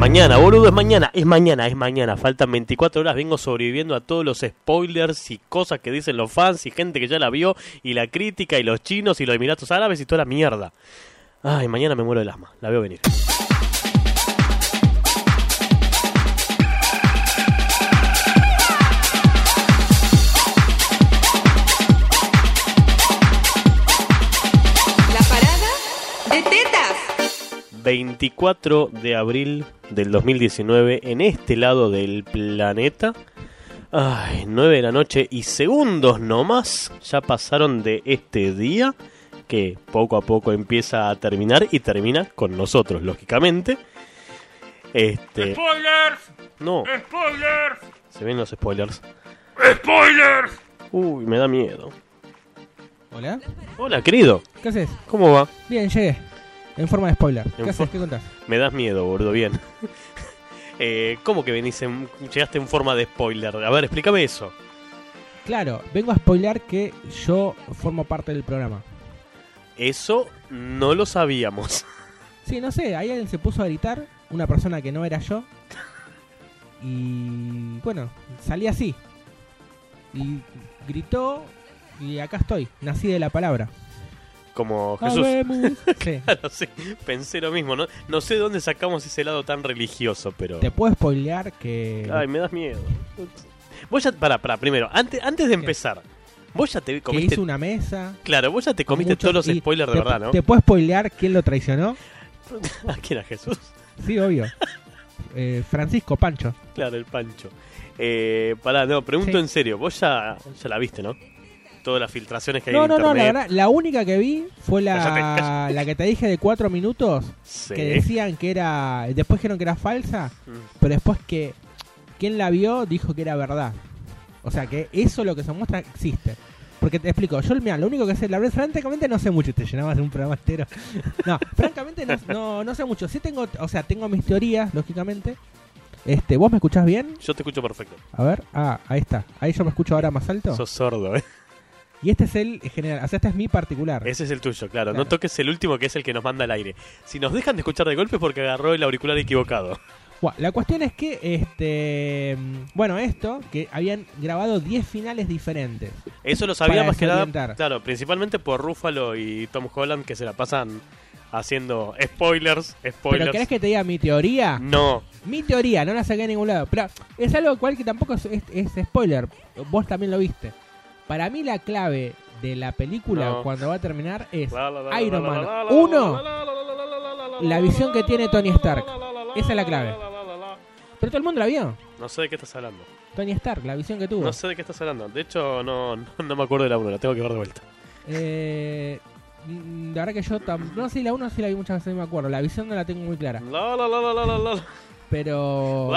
mañana, boludo, es mañana, es mañana, es mañana. Faltan 24 horas, vengo sobreviviendo a todos los spoilers y cosas que dicen los fans y gente que ya la vio y la crítica y los chinos y los Emiratos Árabes y toda la mierda. Ay, mañana me muero del asma, la veo venir. 24 de abril del 2019 en este lado del planeta. Ay, 9 de la noche y segundos nomás ya pasaron de este día que poco a poco empieza a terminar y termina con nosotros, lógicamente. Este, ¡Spoilers! no, ¡Spoilers! se ven los spoilers. ¡Spoilers! Uy, me da miedo. Hola, Hola, querido. ¿qué haces? ¿Cómo va? Bien, llegué. En forma de spoiler. ¿Qué haces? ¿Qué contás? Me das miedo, gordo, bien. eh, ¿Cómo que venís en, llegaste en forma de spoiler? A ver, explícame eso. Claro, vengo a spoiler que yo formo parte del programa. Eso no lo sabíamos. Sí, no sé, ahí alguien se puso a gritar, una persona que no era yo. Y bueno, salí así. Y gritó y acá estoy, nací de la palabra. Como Jesús. Sí. Claro, sí, pensé lo mismo. No, no sé de dónde sacamos ese lado tan religioso, pero... Te puedo spoilear que... Ay, me das miedo. Vos ya... Pará, pará, primero. Antes, antes de empezar. Vos ya te que comiste... hizo una mesa. Claro, vos ya te comiste muchos- todos los spoilers de te- verdad, ¿no? ¿Te puedo spoilear quién lo traicionó? ¿A quién era Jesús? Sí, obvio. Eh, Francisco Pancho. Claro, el Pancho. Eh, pará, no, pregunto Sí. en serio. Vos ya, ya la viste, ¿no? Todas las filtraciones que hay No, en no, no, la internet. verdad, la única que vi fue la, cállate. la que te dije de cuatro minutos, Sí. que decían que era, después dijeron que era falsa, Mm. pero después que quien la vio dijo que era verdad. O sea, que eso lo que se muestra existe. Porque te explico, yo mira, lo único que sé, la verdad, francamente no sé mucho, te llenabas de un programa entero. No, francamente no, no, no sé mucho. Sí tengo, o sea, tengo mis teorías, lógicamente. Este, ¿vos me escuchás bien? Yo te escucho perfecto. A ver, ah, ahí está. Ahí yo me escucho ahora más alto. Sos sordo, ¿eh? Y este es el general, o sea, este es mi particular. Ese es el tuyo, claro. No toques el último que es el que nos manda al aire. Si nos dejan de escuchar de golpe es porque agarró el auricular equivocado. Bueno, la cuestión es que, este, mm, bueno, esto, que habían grabado 10 finales diferentes. Eso lo sabía más que nada, claro, principalmente por Ruffalo y Tom Holland que se la pasan haciendo spoilers, Pero spoilers. ¿querés que te diga mi teoría? No, Mi teoría, no la saqué de ningún lado. Pero es algo cual que tampoco es, es- es spoiler. Vos también lo viste. Para mí la clave de la película cuando va a terminar es Iron Man 1, la visión que tiene Tony Stark. Esa es la clave. Pero todo el mundo la vio. No sé de qué estás hablando. Tony Stark, la visión que tuvo. No sé de qué estás hablando. De hecho, no, no, me acuerdo de la 1, la tengo que ver de vuelta. Eh, la verdad que yo No sé, la 1 sí la vi muchas veces, no me acuerdo. La visión no la tengo muy clara. Pero...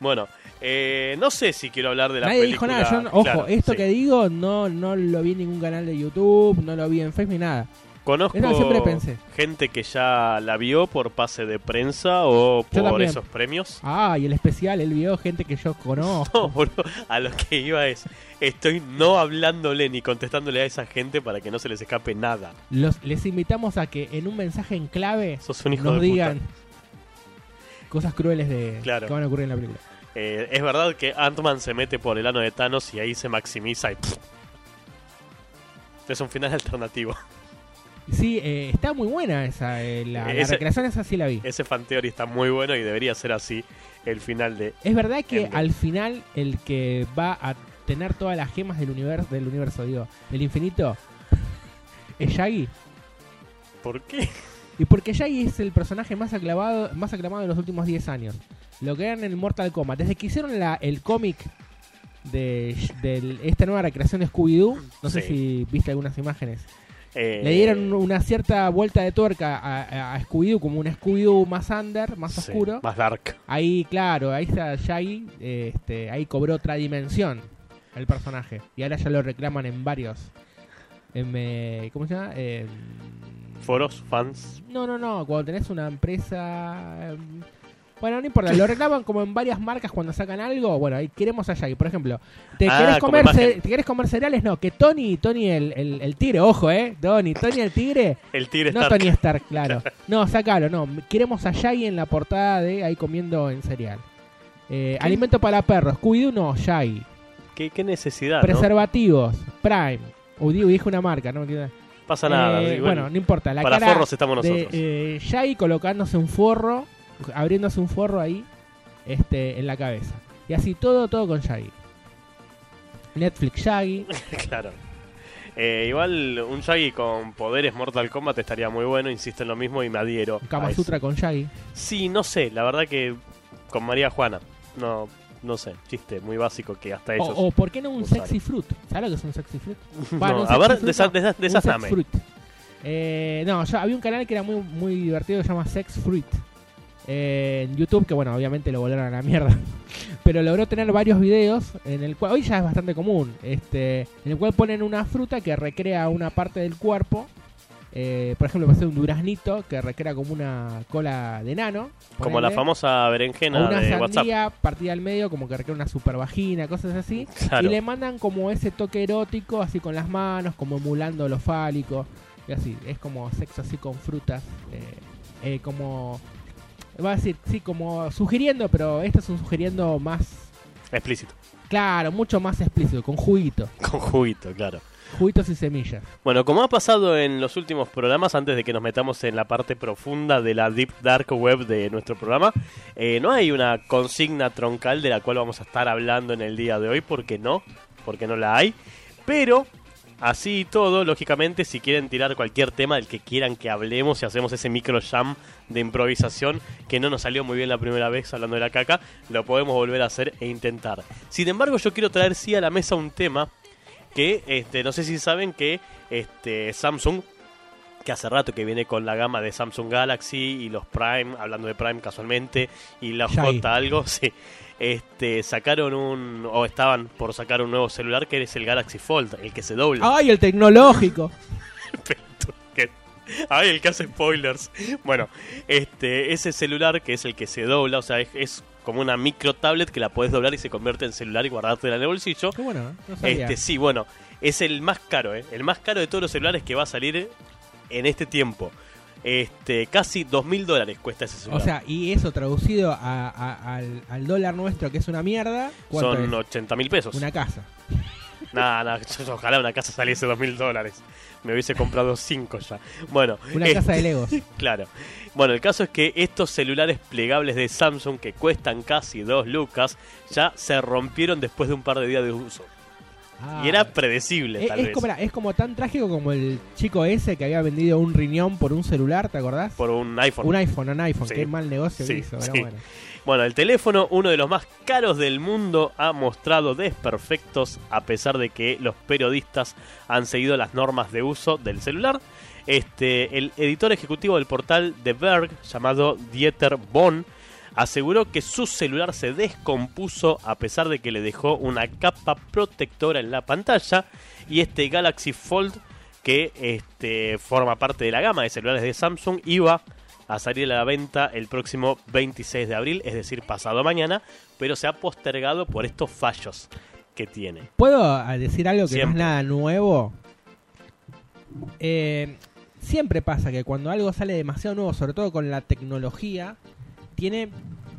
Bueno, eh, no sé si quiero hablar de la Nadie dijo película. nada. Yo, ojo, Claro, esto sí. que digo no, no lo vi en ningún canal de YouTube, no lo vi en Facebook ni nada. Conozco gente que ya la vio por pase de prensa o Yo por también. esos premios. Ah, y el especial, él vio gente que yo conozco. No, boludo, a lo que iba es, estoy no hablándole ni contestándole a esa gente para que no se les escape nada. Los, les invitamos a que en un mensaje en clave nos digan puta. cosas crueles de Claro. que van a ocurrir en la película. Eh, es verdad que Ant-Man se mete por el ano de Thanos y ahí se maximiza y... pff. Es un final alternativo. Sí, eh, está muy buena esa. eh, la, recreación esa sí la vi. Ese fan theory está muy bueno y debería ser así el final de... Es verdad que Endgame. al final el que va a tener todas las gemas del universo, del universo, digo, del infinito, es Shaggy. ¿Por qué? Y porque Shaggy es el personaje más aclamado, más aclamado de los últimos 10 años. Lo que eran en el Mortal Kombat. Desde que hicieron la, el cómic de, de esta nueva recreación de Scooby-Doo, no sé si viste algunas imágenes, Eh, le dieron una cierta vuelta de tuerca a, a- Scooby-Doo, como un Scooby-Doo más under, más sí, oscuro. Más dark. Ahí, claro, ahí está Shaggy, eh, este, ahí cobró otra dimensión el personaje. Y ahora ya lo reclaman en varios. En, eh, ¿Cómo se llama? Foros, fans. No, no, no, cuando tenés una empresa... Bueno, no importa, lo reclaman como en varias marcas cuando sacan algo. Bueno, ahí queremos a Shaggy. Por ejemplo, ¿te, Ah, querés, comer ce- ¿te querés comer cereales? No, que Tony, Tony el, el, el tigre, ojo, ¿eh? Tony, Tony el tigre. El tigre No Stark. Tony Stark, claro. No, sacalo, no. Queremos a Shaggy en la portada de ahí comiendo en cereal. Eh, alimento para perros, Scooby-Doo no, Shaggy. ¿Qué, qué necesidad, ¿no? Preservativos, Prime. O digo, dije una marca, no me. Pasa nada. Eh, bueno, no importa. La para cara forros estamos de nosotros. eh, Shaggy colocándose un forro, abriéndose un forro ahí este, en la cabeza. Y así todo, todo con Shaggy. Netflix Shaggy. claro. Eh, igual un Shaggy con poderes Mortal Kombat estaría muy bueno, insisto en lo mismo y me adhiero. Kama. Sutra con Shaggy. Sí, no sé, la verdad que con María Juana. No, no sé, chiste muy básico que hasta ellos. o ¿por qué no un usaron. sexy fruit? ¿Sabes lo que es un sexy fruit? No, un a ver, no. fruit. Eh, no, yo había un canal que era muy, muy divertido que se llama Sex Fruit. Eh, en YouTube, que bueno, obviamente lo volaron a la mierda. Pero logró tener varios videos en el cual, hoy ya es bastante común, este, en el cual ponen una fruta que recrea una parte del cuerpo. eh, por ejemplo, ser un duraznito que recrea como una cola de nano. Como la famosa o berenjena una de WhatsApp. partida al medio, como que recrea una super vagina, cosas así. Claro. Y le mandan como ese toque erótico, así con las manos, como emulando lo fálico. Y así, es como sexo así con frutas. eh, eh, como. Va a decir, sí, como sugiriendo, pero este es un sugiriendo más. Explícito. Claro, mucho más explícito, con juguito. Con juguito, claro. Juguitos y semillas. Bueno, como ha pasado en los últimos programas, antes de que nos metamos en la parte profunda de la Deep Dark Web de nuestro programa, eh, no hay una consigna troncal de la cual vamos a estar hablando en el día de hoy, porque no, porque no la hay. Pero, así y todo, lógicamente, si quieren tirar cualquier tema del que quieran que hablemos y hacemos ese micro jam de improvisación que no nos salió muy bien la primera vez hablando de la caca, lo podemos volver a hacer e intentar. Sin embargo, yo quiero traer sí a la mesa un tema que este, no sé si saben que este, Samsung, que hace rato que viene con la gama de Samsung Galaxy y los Prime, hablando de Prime casualmente, y la. J algo, sí, este, sacaron un, o estaban por sacar un nuevo celular que es el Galaxy Fold, el que se dobla. ¡Ay, el tecnológico! Ay, el que hace spoilers. Bueno, este, ese celular que es el que se dobla, o sea, es, es como una micro tablet que la puedes doblar y se convierte en celular y guardártela en el bolsillo. Qué bueno, ¿eh? no sabía. Este, sí, bueno, es el más caro, ¿eh? El más caro de todos los celulares que va a salir en este tiempo. Este, casi dos mil dólares cuesta ese o celular. sea, y eso traducido a- a- al, al dólar nuestro, que es una mierda. ¿cuánto son es? 80 mil pesos. Una casa. Nada, yo- ojalá una casa saliese dos mil dólares. Me hubiese comprado cinco ya. Bueno, Una este, casa de Legos. Claro. Bueno, el caso es que estos celulares plegables de Samsung que cuestan casi dos lucas ya se rompieron después de un par de días de uso. Ah. Y era predecible, Es, tal es vez. como, era- es como tan trágico como el chico ese que había vendido un riñón por un celular, ¿te acordás? Por un iPhone. Un iPhone, un iPhone, Sí. qué mal negocio que Sí, hizo, pero bueno. Bueno, el teléfono, uno de los más caros del mundo, ha mostrado desperfectos a pesar de que los periodistas han seguido las normas de uso del celular. Este, el editor ejecutivo del portal The Berg, llamado Dieter Bonn, aseguró que su celular se descompuso a pesar de que le dejó una capa protectora en la pantalla y este Galaxy Fold que este, forma parte de la gama de celulares de Samsung iba a salir a la venta el próximo 26 de abril, es decir, pasado mañana, pero se ha postergado por estos fallos que tiene. ¿Puedo ah, decir algo que no es nada nuevo? Eh, siempre pasa que cuando algo sale demasiado nuevo, sobre todo con la tecnología, tiene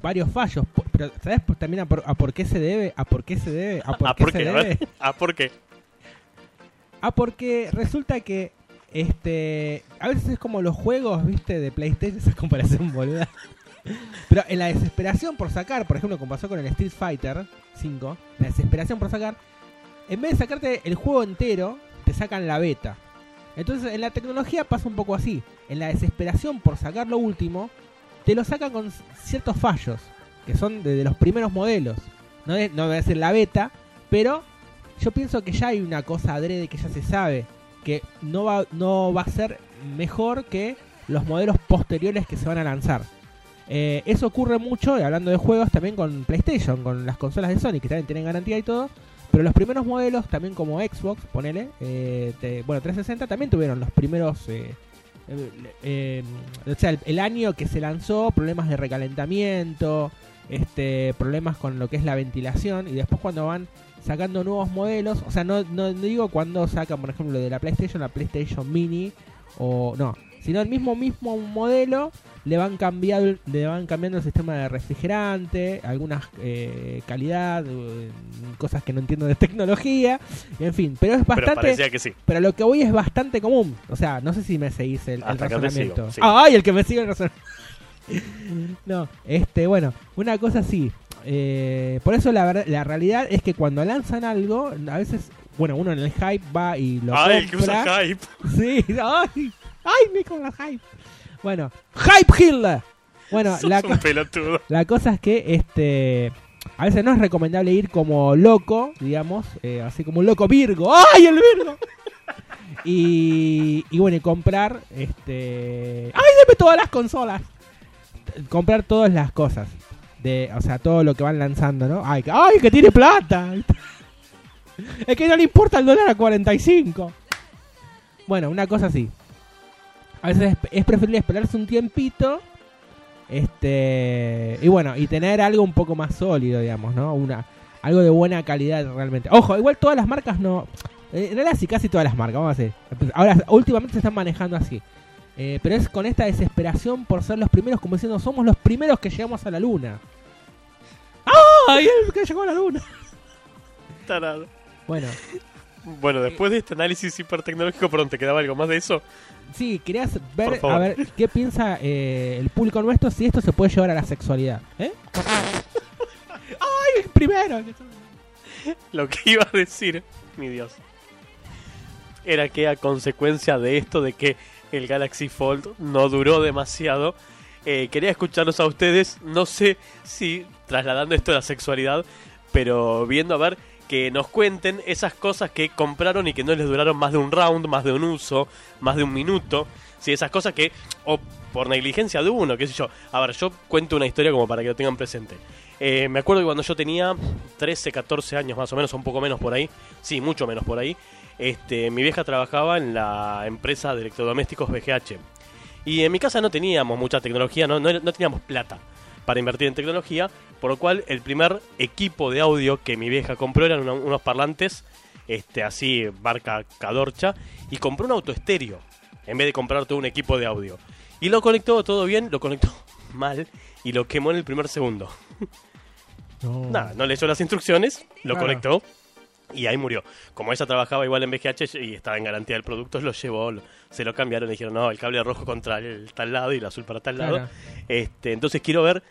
varios fallos. Pero ¿sabes también a por, a por qué se debe? ¿A por qué se debe? ¿A por ¿Ah, qué por se qué? A debe? ¿Ah, por qué? Ah, porque resulta que este a veces es como los juegos, ¿viste? De PlayStation, esa comparación boluda. Pero en la desesperación por sacar, por ejemplo, como pasó con el Street Fighter 5, la desesperación por sacar, en vez de sacarte el juego entero, te sacan la beta. Entonces, en la tecnología pasa un poco así. En la desesperación por sacar lo último, te lo sacan con ciertos fallos, que son de, los primeros modelos. No, de- no debe ser la beta, pero yo pienso que ya hay una cosa adrede que ya se sabe, que no va, no va a ser mejor que los modelos posteriores que se van a lanzar. Eh, eso ocurre mucho, hablando de juegos, también con PlayStation, con las consolas de Sony, que también tienen garantía y todo. Pero los primeros modelos, también como Xbox, ponele, eh, bueno, 360, también tuvieron los primeros eh, eh, eh, o sea, el, año que se lanzó, problemas de recalentamiento, este, problemas con lo que es la ventilación, y después cuando van sacando nuevos modelos, o sea, no, no, no digo cuando sacan, por ejemplo, de la PlayStation, la PlayStation Mini, o no, sino el mismo mismo modelo le van cambiando le van cambiando el sistema de refrigerante algunas eh, calidad eh, cosas que no entiendo de tecnología en fin pero es Pero bastante parecía que sí. pero lo que voy es bastante común o sea no sé si me seguís el, razonamiento sí. ay el que me sigue el razonamiento no este bueno una cosa así eh, por eso la, verdad- la realidad es que cuando lanzan algo a veces bueno uno en el hype va y lo Ay, que compra usa hype. Sí, ay, ay, me con la hype. Bueno, hype Hitler. Bueno, la, co- cosa es que este a veces no es recomendable ir como loco, digamos, eh, así como un loco Virgo. ¡Ay, el Virgo! y, y bueno, y comprar este, ay, deme todas las consolas. Comprar todas las cosas. De, o sea, todo lo que van lanzando, ¿no? Ay, ay, que tiene plata. Es que no le importa el dólar a 45. Bueno, una cosa así. A veces es, preferible esperarse un tiempito. Este. Y bueno, y tener algo un poco más sólido, digamos, ¿no? Una, algo de buena calidad realmente. Ojo, igual todas las marcas no. eh, En realidad sí, casi todas las marcas, vamos a decir. Ahora, últimamente se están manejando así. Eh, pero es con esta desesperación por ser los primeros, como diciendo, somos los primeros que llegamos a la luna. ¡Ay! El que llegó a la luna. Tarado. Bueno, Bueno, después de este análisis hipertecnológico, perdón, ¿te quedaba algo más de eso? sí, querías ver, a ver, qué piensa eh, el público nuestro si esto se puede llevar a la sexualidad. ¿Eh? ¡Ay! Primero. Lo que iba a decir, mi Dios, era que a consecuencia de esto, de que el Galaxy Fold no duró demasiado, eh, quería escucharlos a ustedes, no sé si trasladando esto a la sexualidad, pero viendo a ver que nos cuenten esas cosas que compraron y que no les duraron más de un round, más de un uso, más de un minuto, si esas cosas que, o por negligencia de uno, qué sé yo. A ver, yo cuento una historia como para que lo tengan presente. Eh, me acuerdo que cuando yo tenía 13, 14 años más o menos, un poco menos por ahí, sí, mucho menos por ahí, este, mi vieja trabajaba en la empresa de electrodomésticos BGH. Y en mi casa no teníamos mucha tecnología, no, no, no teníamos plata para invertir en tecnología, por lo cual el primer equipo de audio que mi vieja compró eran una- unos parlantes, este, así, marca Cadorcha, y compró un autoestéreo, en vez de comprar todo un equipo de audio. Y lo conectó todo bien, lo conectó mal, y lo quemó en el primer segundo. No. Nada, no leyó las instrucciones, lo Claro. conectó y ahí murió. Como ella trabajaba igual en BGH y estaba en garantía del producto, lo llevó, se lo cambiaron y dijeron, no, el cable rojo contra el tal lado y el azul para tal lado. Claro. Este, entonces quiero ver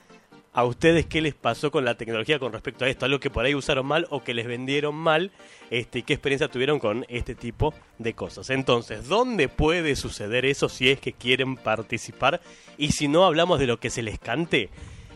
a ustedes qué les pasó con la tecnología con respecto a esto, algo que por ahí usaron mal o que les vendieron mal, este, y qué experiencia tuvieron con este tipo de cosas. Entonces, ¿dónde puede suceder eso si es que quieren participar? Y si no hablamos de lo que se les cante,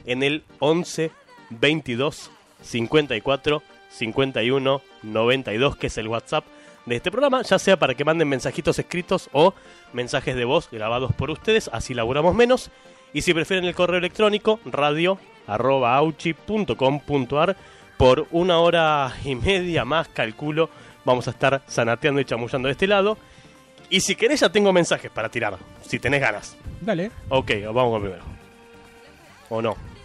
en el 11 22 54 51 92, que es el WhatsApp de este programa, ya sea para que manden mensajitos escritos o mensajes de voz grabados por ustedes, así laburamos menos. Y si prefieren el correo electrónico, radio arroba auchi com ar, por una hora y media más, calculo, vamos a estar sanateando y chamullando de este lado. Y si querés, ya tengo mensajes para tirar, si tenés ganas. Dale. Ok, vamos con primero. ¿O no?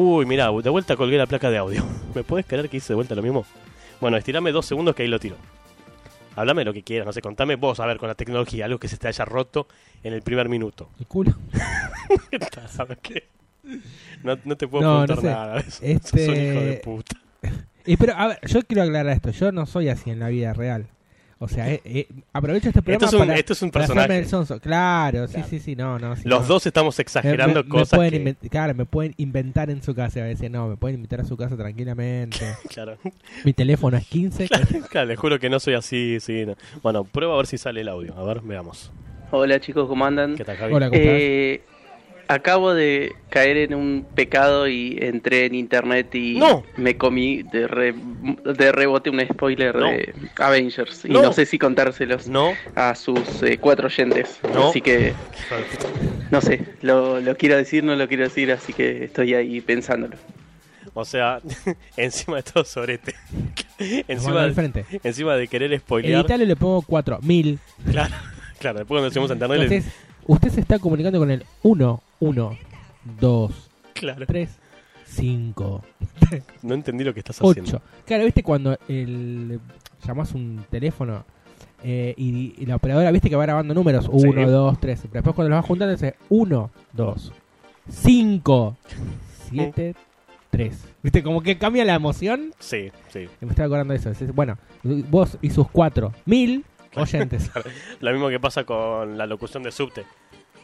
Uy, mirá, de vuelta colgué la placa de audio. ¿Me puedes creer que hice de vuelta lo mismo? Bueno, estirame dos segundos que ahí lo tiro. Háblame lo que quieras, no sé, contame vos, a ver, con la tecnología, algo que se te haya roto en el primer minuto. El culo. ¿Sabes qué? No, no te puedo No, no preguntar sé. nada. Este- Sos un hijo de puta. Y pero, a ver, yo quiero aclarar esto. Yo no soy así en la vida real. O sea, eh, eh, aprovecho este programa Esto es un- para, esto es un personaje. el sonso. Claro, sí, Claro. sí, sí, no, no. sí, Los no. dos estamos Me- exagerando me- me cosas pueden que... Claro, me pueden inventar en su casa. A veces no, me pueden invitar a su casa tranquilamente. Claro. Mi teléfono es 15. Claro, claro, les juro que no soy así, sí. no. Bueno, prueba a ver si sale el audio. A ver, veamos. Hola chicos, ¿cómo andan? ¿Qué tal, Javi? Hola, ¿cómo estás? Eh, acabo de caer en un pecado y entré en internet y No. me comí de, re- de rebote un spoiler No. de Avengers. Y No. sé si contárselos No. a sus eh, cuatro oyentes. No. Así que, no sé, lo, lo quiero decir, no lo quiero decir, así que estoy ahí pensándolo. O sea, encima de todo sorete. Nos encima, de, frente. encima de querer spoilear. Editalo y le pongo 4000. Claro, claro, después cuando decimos internet, Entonces, usted se está comunicando con el 1, 1, 2, Claro. 3, 5, No entendí lo que estás haciendo. 8. Claro, viste cuando el, llamás un teléfono eh, y, y la operadora, viste que va grabando números 1, Sí. 2, 3. Pero después cuando los vas juntando dice 1, 2, 5, 7, 3. Viste, como que cambia la emoción. Sí, sí. Me estaba acordando de eso. Es- Bueno, vos y sus 4, mil oyentes. Lo mismo que pasa con la locución de subte.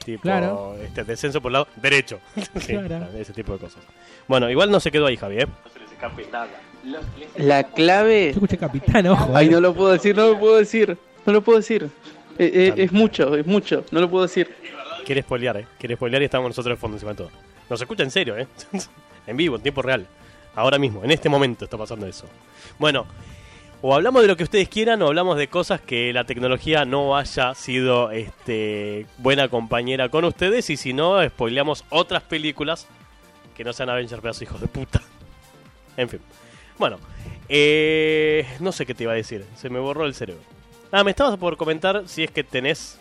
Tipo, Claro. este, descenso por el lado derecho. Sí, Claro. ese tipo de cosas. Bueno, igual no se quedó ahí, Javi, ¿eh? No se les escape nada. La clave. Yo escuché capitán, ojo. Ay, eh. no lo puedo decir, no lo puedo decir. No lo puedo decir. Eh, eh, es mucho, es mucho. No lo puedo decir. Quiere spoilear, ¿eh? Quiere spoilear y estamos nosotros de fondo encima de todo. Nos escucha en serio, ¿eh? en vivo, en tiempo real. Ahora mismo, en este momento está pasando eso. Bueno, o hablamos de lo que ustedes quieran o hablamos de cosas que la tecnología no haya sido este, buena compañera con ustedes y si no, spoileamos otras películas que no sean Avengers, pedazos hijos de puta. En fin. Bueno, eh, no sé qué te iba a decir, se me borró el cerebro. Ah, me estabas por comentar si es que tenés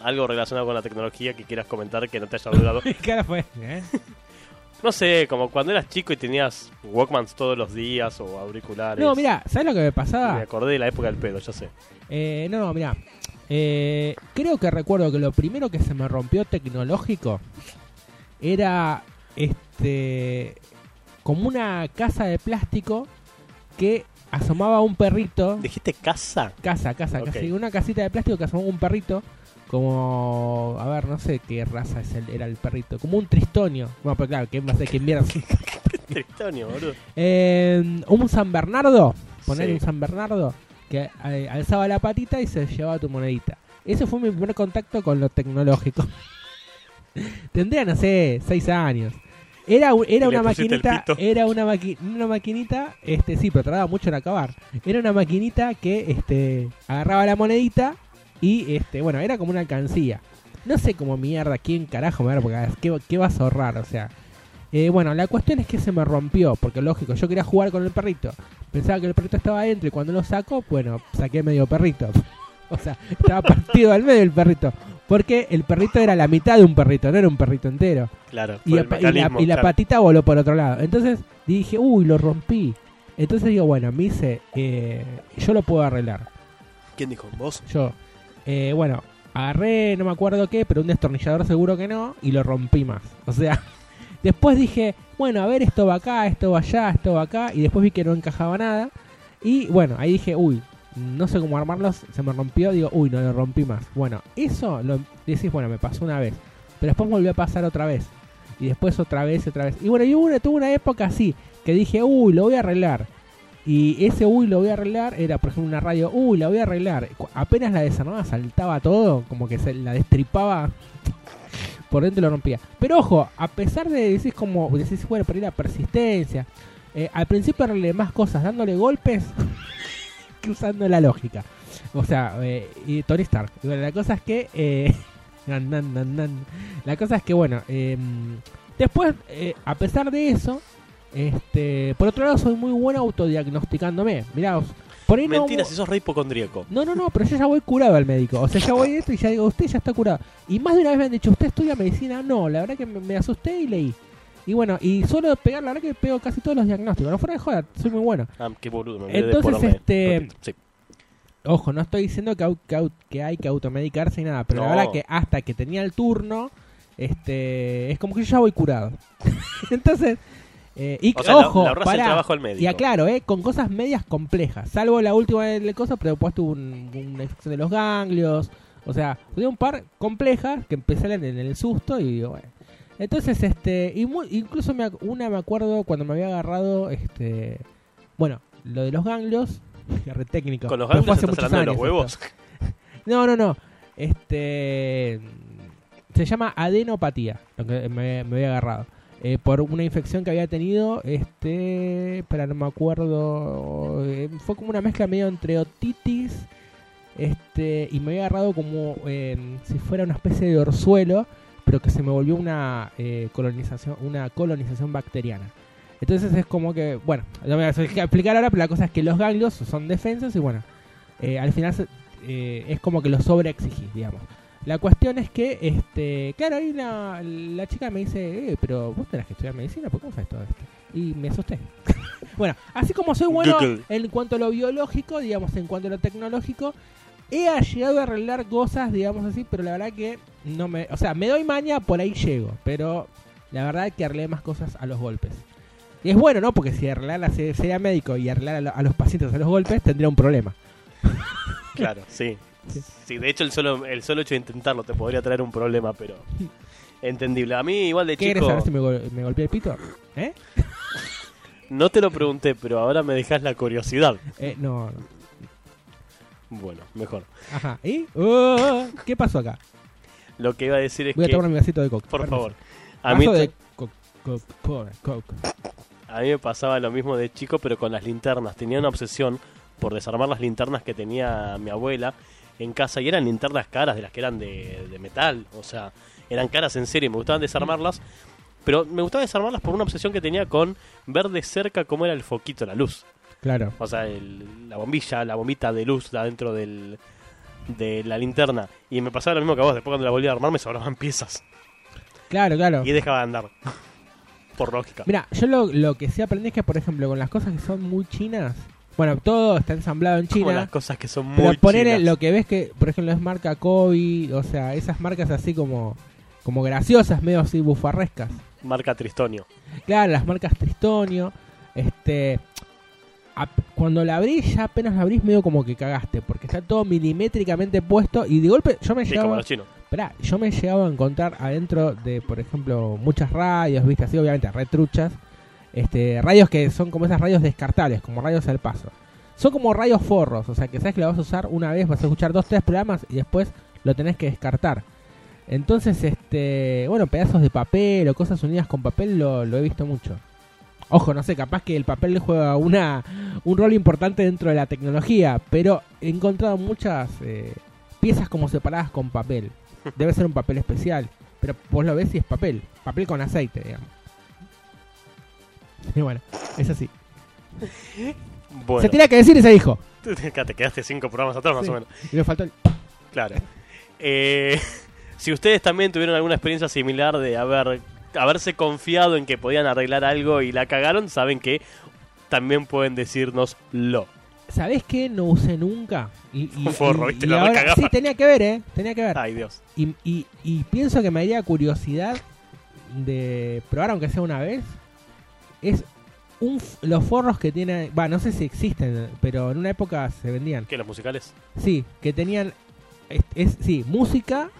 algo relacionado con la tecnología que quieras comentar que no te haya durado. ¿Qué cara fue? ¿Eh? No sé, como cuando eras chico y tenías Walkmans todos los días o auriculares. No, mira, ¿sabes lo que me Me pasaba? acordé de la época del pedo, ya sé. Eh, no, mira. Eh, creo que recuerdo que lo primero que se me rompió tecnológico era este como una casa de plástico que asomaba un perrito. ¿Dijiste casa? Casa, casa, Ok. casi una casita de plástico que asomaba un perrito. Como, a ver, no sé qué raza es el- era el perrito. Como un tristonio. Bueno, pero claro, ¿quién va a ser? ¿Quién mierda? Tristonio, boludo. Eh, un San Bernardo, poner Sí. un San Bernardo que eh, alzaba la patita y se llevaba tu monedita. Ese fue mi primer contacto con lo tecnológico. Tendría, no sé, seis años. Era, u- era Y le una pusiste el maquinita, pito. era una, maqui- una maquinita, este sí, pero tardaba mucho en acabar. Era una maquinita que este agarraba la monedita y este, bueno, era como una alcancía. No sé cómo mierda, quién carajo me va a porque ¿qué, qué vas a ahorrar? O sea, eh, bueno, la cuestión es que se me rompió, porque lógico, yo quería jugar con el perrito. Pensaba que el perrito estaba adentro y cuando lo saco, bueno, saqué medio perrito. o sea, estaba partido al medio el perrito. Porque el perrito era la mitad de un perrito, no era un perrito entero. Claro, Y, el y la, patita voló por otro lado. Entonces dije, uy, lo rompí. Entonces digo, bueno, me hice, eh, yo lo puedo arreglar. ¿Quién dijo? ¿Vos? Yo, eh, bueno, agarré, no me acuerdo qué, pero un destornillador seguro que no, y lo rompí más. O sea, después dije, bueno, a ver, esto va acá, esto va allá, esto va acá, y después vi que no encajaba nada. Y bueno, ahí dije, uy, no sé cómo armarlos, se me rompió, digo, uy, no lo rompí más. Bueno, eso lo decís, bueno, me pasó una vez, pero después volvió a pasar otra vez. Y después otra vez, otra vez. Y bueno, yo tuve una época así, que dije, uy, lo voy a arreglar. Y ese uy lo voy a arreglar era, por ejemplo, una radio, uy, la voy a arreglar. Apenas la desarmaba, saltaba todo, como que se la destripaba por dentro lo rompía. Pero ojo, a pesar de decir como, decís, bueno, perdí la persistencia. eh, al principio arreglé más cosas dándole golpes que usando la lógica. O sea, eh, y Tony Stark. Y bueno, la cosa es que. eh. La cosa es que, bueno, eh, después, a pesar de eso, este, por otro lado, soy muy bueno autodiagnosticándome. Mirá, por ahí no- Mentira, si sos re hipocondríaco. no, no, no, pero yo ya voy curado al médico. O sea, ya voy esto y ya digo, usted ya está curado. Y más de una vez me han dicho, ¿usted estudia medicina? No, la verdad que me, me asusté y leí. Y bueno, y solo pegar, la verdad que pego casi todos los diagnósticos. No fuera de joda, soy muy bueno. Ah, qué boludo, me Entonces, este, Sí. Ojo, no estoy diciendo que, que, hay que automedicarse y nada, pero la No. verdad que hasta que tenía el turno, este, es como que yo ya voy curado. Entonces, eh, y O sea, ojo, el trabajo al médico. Y aclaro, eh, con cosas medias complejas, salvo la última de la cosa, pero después tuve un- una infección de los ganglios, o sea, tuve un par complejas que empecé en, el susto y bueno. Entonces, este, y mu- incluso me, una me acuerdo cuando me había agarrado, este, bueno, lo de los ganglios, re técnico. Con los ganglios estás hablando de los años huevos. esto. No, no, no. Este. Se llama adenopatía, lo que me, me había agarrado. Eh, por una infección que había tenido, este. No me acuerdo. eh, fue como una mezcla medio entre otitis. Este. Y me había agarrado como eh, si fuera una especie de orzuelo, pero que se me volvió una eh, colonización, una colonización bacteriana. Entonces es como que, bueno, no me voy a explicar ahora, pero la cosa es que los ganglios son defensas y bueno, al final es como que lo sobreexigís, digamos. La cuestión es que, este, claro, ahí la, la chica me dice, eh, pero vos tenés que estudiar medicina, ¿por qué no sabes todo esto? Y me asusté. bueno, así como soy bueno en cuanto a lo biológico, digamos, en cuanto a lo tecnológico, he llegado a arreglar cosas, digamos así, pero la verdad que no me... O sea, me doy maña, por ahí llego, pero la verdad es que arreglé más cosas a los golpes. Y es bueno, ¿no? Porque si arreglara se- sería médico y arreglar a los pacientes a los golpes, tendría un problema. Claro, sí. Sí. De hecho el solo, el solo hecho de intentarlo te podría traer un problema, pero entendible. A mí igual de ¿Qué querés chico saber si me, gol- me golpeé el pito? ¿Eh? no te lo pregunté, pero ahora me dejas la curiosidad. Eh, no, no. Bueno, mejor. Ajá. ¿Y? Oh, ¿Qué pasó acá? Lo que iba a decir es Voy a que, tomar mi vasito de coke. por Permiso. favor, a mí, Vaso de coke, coke, coke, coke. a mí me pasaba lo mismo de chico, pero con las linternas. Tenía una obsesión por desarmar las linternas que tenía mi abuela en casa y eran linternas caras de las que eran de, de metal, o sea, eran caras en serio y me gustaban desarmarlas, pero me gustaba desarmarlas por una obsesión que tenía con ver de cerca cómo era el foquito, la luz. Claro. O sea, el- la bombilla, la bombita de luz de adentro del, de la linterna. Y me pasaba lo mismo que a vos, después cuando la volví a armar me sobraban piezas. Claro, claro. Y dejaba de andar. Por lógica. Mira, yo lo, lo que sí aprendí es que, por ejemplo, con las cosas que son muy chinas, bueno, todo está ensamblado en Como China. las cosas que son muy Pero ponele chinas. lo que ves que, por ejemplo, es marca Kobe, o sea, esas marcas así como, como graciosas, medio así bufarrescas. Marca Tristonio. Claro, las marcas Tristonio, este... Cuando la abrís, ya apenas la abrís medio como que cagaste, porque está todo milimétricamente puesto y de golpe yo me Sí, como llegaba, los chinos. esperá, yo me he llegado a encontrar adentro de, por ejemplo, muchas radios, viste, así obviamente retruchas, este, radios que son como esas radios descartables, como radios al paso. Son como radios forros, o sea que sabes que la vas a usar una vez, vas a escuchar dos, tres programas y después lo tenés que descartar. Entonces, este, bueno, pedazos de papel o cosas unidas con papel lo, he visto mucho. Ojo, no sé, capaz que el papel juega una, un rol importante dentro de la tecnología, pero he encontrado muchas eh, piezas como separadas con papel. Debe ser un papel especial, pero vos lo ves y es papel, papel con aceite, digamos. Y bueno, es así. Bueno, Se tenía que decir y se dijo. Te quedaste cinco programas atrás más Sí. o menos. Y me faltó el... Claro. Eh, si ustedes también tuvieron alguna experiencia similar de haber haberse confiado en que podían arreglar algo y la cagaron, saben que también pueden decirnos lo. ¿Sabés qué? No usé nunca. Y, Un La recagaba. Sí, tenía que ver, ¿eh? Tenía que ver. Ay, Dios. Y, y, y pienso que me haría curiosidad de probar, aunque sea una vez, es un, los forros que tienen... Va, no sé si existen, pero en una época se vendían. ¿Qué, los musicales? Sí, que tenían... Es, es- sí, música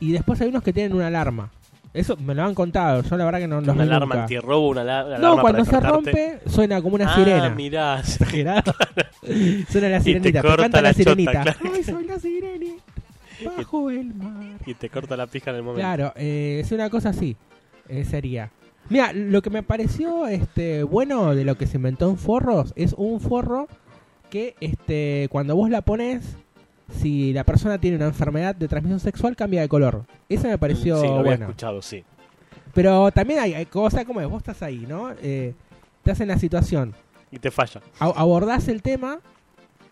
y después hay unos que tienen una alarma. Eso me lo han contado, yo la verdad que no los Una alarma antirrobo, una, una No, alarma cuando para se rompe suena como una ah, sirena. mirá. Exagerado. Suena la Y te sirenita, te, corta canta la la, chota, sirenita. claro. Ay, soy la sirenita bajo el mar. Y te corta la pija en el momento. Claro, eh, es una cosa así. eh, sería. Mira, lo que me pareció este bueno de lo que se inventó en forros es un forro que este cuando vos la pones, si la persona tiene una enfermedad de transmisión sexual, cambia de color. Eso me pareció sí, lo había bueno. escuchado, sí. Pero también hay, hay cosas como es, vos estás ahí, ¿no? Eh, estás en la situación. Y te falla. A- abordás el tema,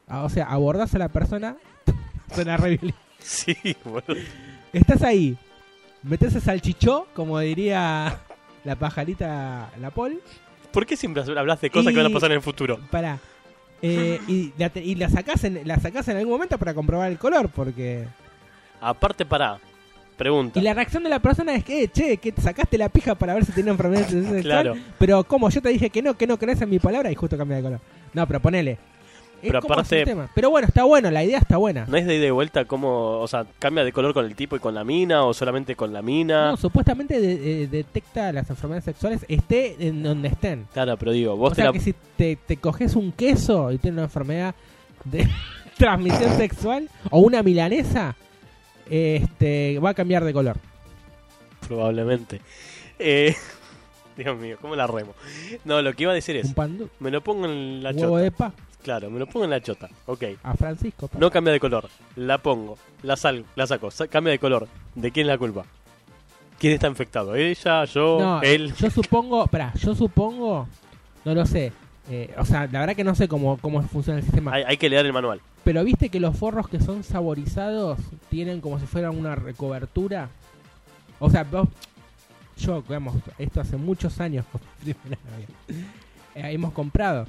a- o sea, abordás a la persona. Suena re. Sí, boludo. Estás ahí, metes el salchichó, como diría la pajarita La Pol, ¿Por qué siempre hablas de cosas Y- que van a pasar en el futuro? para y, la, y la sacás en la sacás en algún momento para comprobar el color, porque Aparte, para. Pregunta. y la reacción de la persona es que, "Eh, che, que te sacaste la pija para ver si tenía enfermedad sexual, Claro. pero como yo te dije que no, que no crees en mi palabra y justo cambia de color. No, pero ponele. Pero como aparte- tema. Pero bueno, está bueno, la idea está buena. ¿No es de ida y vuelta cómo, o sea, cambia de color con el tipo y con la mina o solamente con la mina? No, supuestamente de- eh, detecta las enfermedades sexuales esté en donde estén. Claro, pero digo, vos O te sea la... que si te, te coges un queso y tienes una enfermedad de transmisión sexual o una milanesa, este va a cambiar de color. Probablemente. Eh, Dios mío, ¿cómo la remo? No, lo que iba a decir es, Un pan me lo pongo en la chota. de pa Claro, me lo pongo en la chota. Ok. a Francisco. No cambia de color. La pongo, la salgo, la saco, sa- cambia de color. ¿De quién es la culpa? ¿Quién está infectado? ¿Ella, yo, No, él? yo supongo, pará, yo supongo, no lo sé. Eh, o sea, la verdad que no sé cómo, cómo funciona el sistema. Hay, hay que leer el manual. Pero viste que los forros que son saborizados tienen como si fueran una recobertura. O sea, vos- yo, digamos, esto hace muchos años eh, hemos comprado.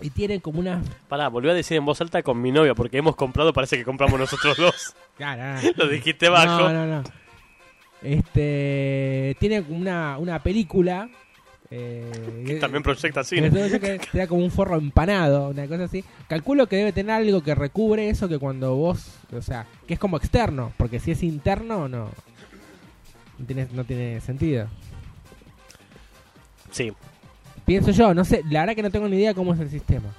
Y tienen como una... Pará, volví a decir en voz alta con mi novia, porque hemos comprado, parece que compramos nosotros dos. Claro, Lo dijiste bajo. No, no, no. Este... Tiene como una, una película... Eh, Que también proyecta cine. que era como un forro empanado, una cosa así. Calculo que debe tener algo que recubre eso que cuando vos, o sea, que es como externo, porque si es interno no no tiene, no tiene sentido. Sí. Pienso yo, no sé, la verdad que no tengo ni idea cómo es el sistema.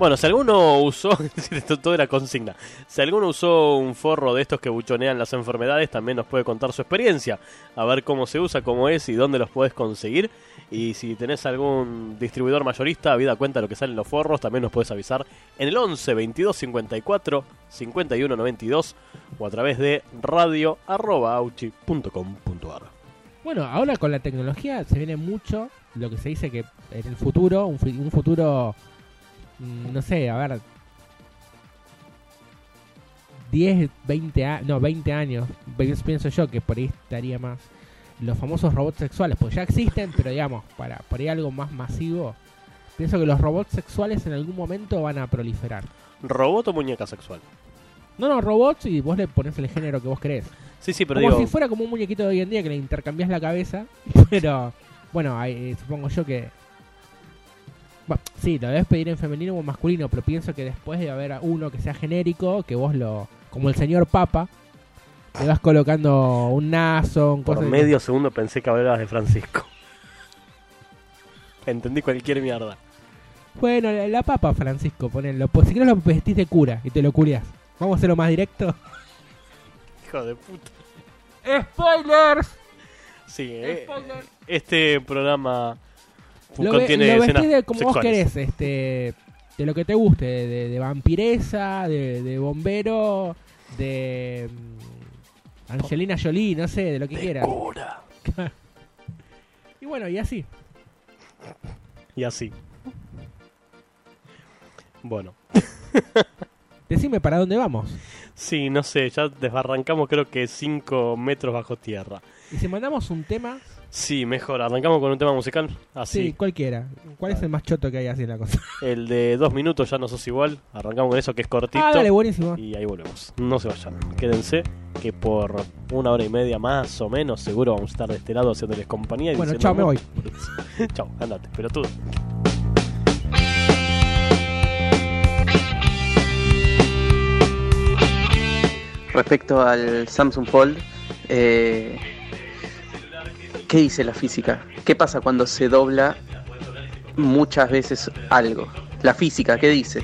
Bueno, si alguno usó, esto todo era consigna, si alguno usó un forro de estos que buchonean las enfermedades, también nos puede contar su experiencia, a ver cómo se usa, cómo es y dónde los puedes conseguir. Y si tenés algún distribuidor mayorista, habida cuenta de lo que salen los forros, también nos puedes avisar en el 11 22 54 51 92 o a través de radio.auchi.com.ar. Bueno, ahora con la tecnología se viene mucho lo que se dice que en el futuro, un, un futuro, mm, no sé, a ver, 10, 20, a- no, 20 años, pienso yo que por ahí estaría más los famosos robots sexuales, porque ya existen, pero digamos, para por ahí algo más masivo, pienso que los robots sexuales en algún momento van a proliferar. ¿Robot o muñeca sexual? No, no, robots y vos le pones el género que vos querés. Sí, sí, pero como digo, si fuera como un muñequito de hoy en día que le intercambias la cabeza. Pero, bueno, ahí, eh, supongo yo que. Bueno, sí, lo debes pedir en femenino o en masculino, pero pienso que después de haber uno que sea genérico, que vos lo. Como el señor Papa, le vas colocando un naso, un por medio segundo pensé que hablabas de Francisco. Entendí cualquier mierda. Bueno, la, la papa, Francisco, ponelo. Pues si querés lo vestís de cura y te lo curias. Vamos a hacerlo más directo. Hijo de puta. ¡Spoilers! Sí, eh, este programa Lo, ve- contiene lo escenas vestís de como vos sexuales. querés, este, de lo que te guste, de, de- de vampiresa, de, de bombero, de mm, Angelina Jolie, no sé, de lo que quieras. Cura. Y bueno, y así. Y así. Bueno, Decime para dónde vamos. sí, no sé, ya desbarrancamos creo que 5 metros bajo tierra. Y si mandamos un tema, Sí, mejor, arrancamos con un tema musical. sí, Así. cualquiera. ¿Cuál es el más choto que hay así en la cosa? El de dos minutos ya no sos igual. Arrancamos con eso que es cortito. Ah, dale, buenísimo. Y ahí volvemos. No se vayan. Quédense que por una hora y media más o menos seguro vamos a estar de este lado haciéndoles compañía. y Bueno, chao, me voy. chao, andate, pero tú. Respecto al Samsung Fold, eh, ¿qué dice la física? ¿Qué pasa cuando se dobla muchas veces algo? La física, ¿qué dice?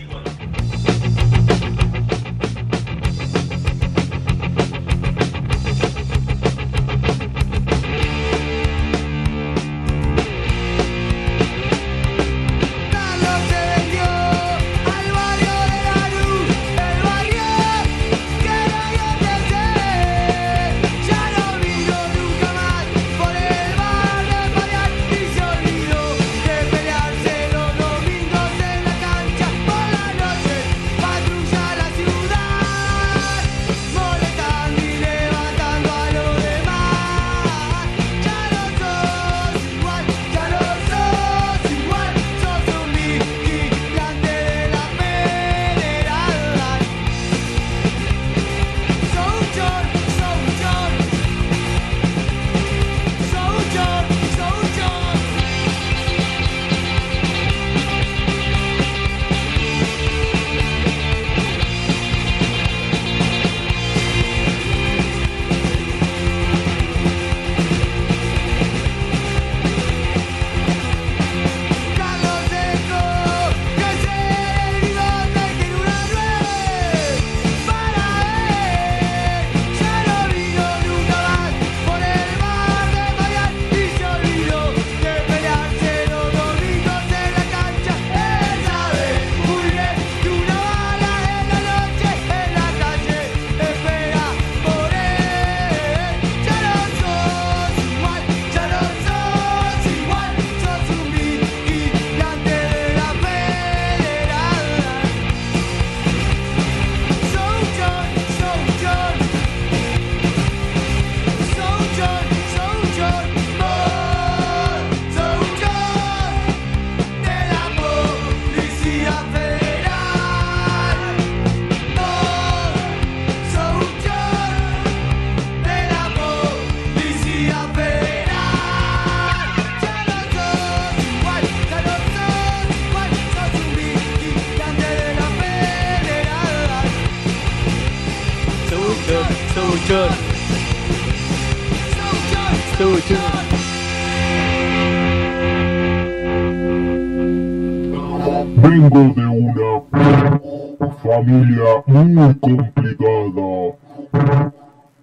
Muy complicada.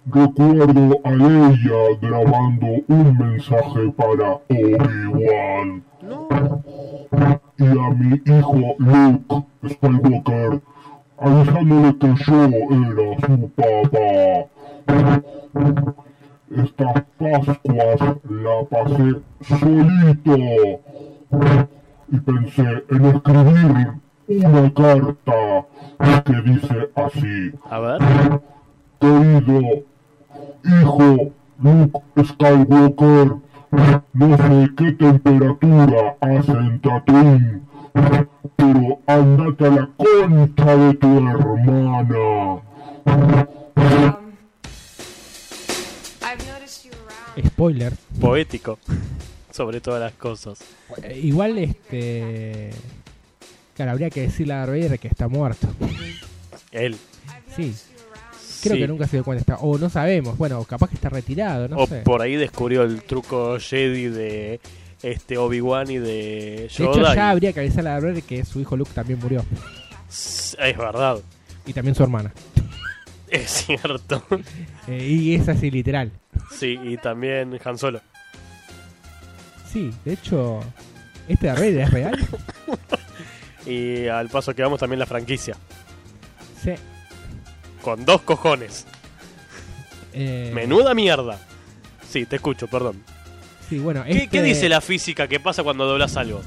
Recuerdo a Leia grabando un mensaje para Obi-Wan. Y a mi hijo Luke Skywalker avisándole que yo era su papá. Estas Pascuas la pasé solito y pensé en escribir una carta que dice así. A ver. Querido hijo Luke Skywalker, no sé qué temperatura hace en Tatooine, pero andate a la concha de tu hermana. Spoiler. Poético. Sobre todas las cosas. Eh, igual, este. Claro, habría que decirle a Darth Vader que está muerto. Él. Sí, creo Sí. que nunca se dio cuenta. Está, o no sabemos. Bueno, capaz que está retirado, no o sé. por ahí descubrió el truco Jedi de este Obi-Wan y de De hecho, Yoda. ya y- habría que avisarle a Darth Vader que su hijo Luke también murió. Es verdad. Y también su hermana. Es cierto. Eh, y es así, literal. Sí, y también Han Solo. Sí, de hecho, este Darth Vader es real. Y al paso que vamos también la franquicia. Sí. Con dos cojones. Eh, Menuda mierda. Sí, te escucho, perdón. Sí, bueno, ¿Qué, este qué dice la física que pasa cuando doblas algo?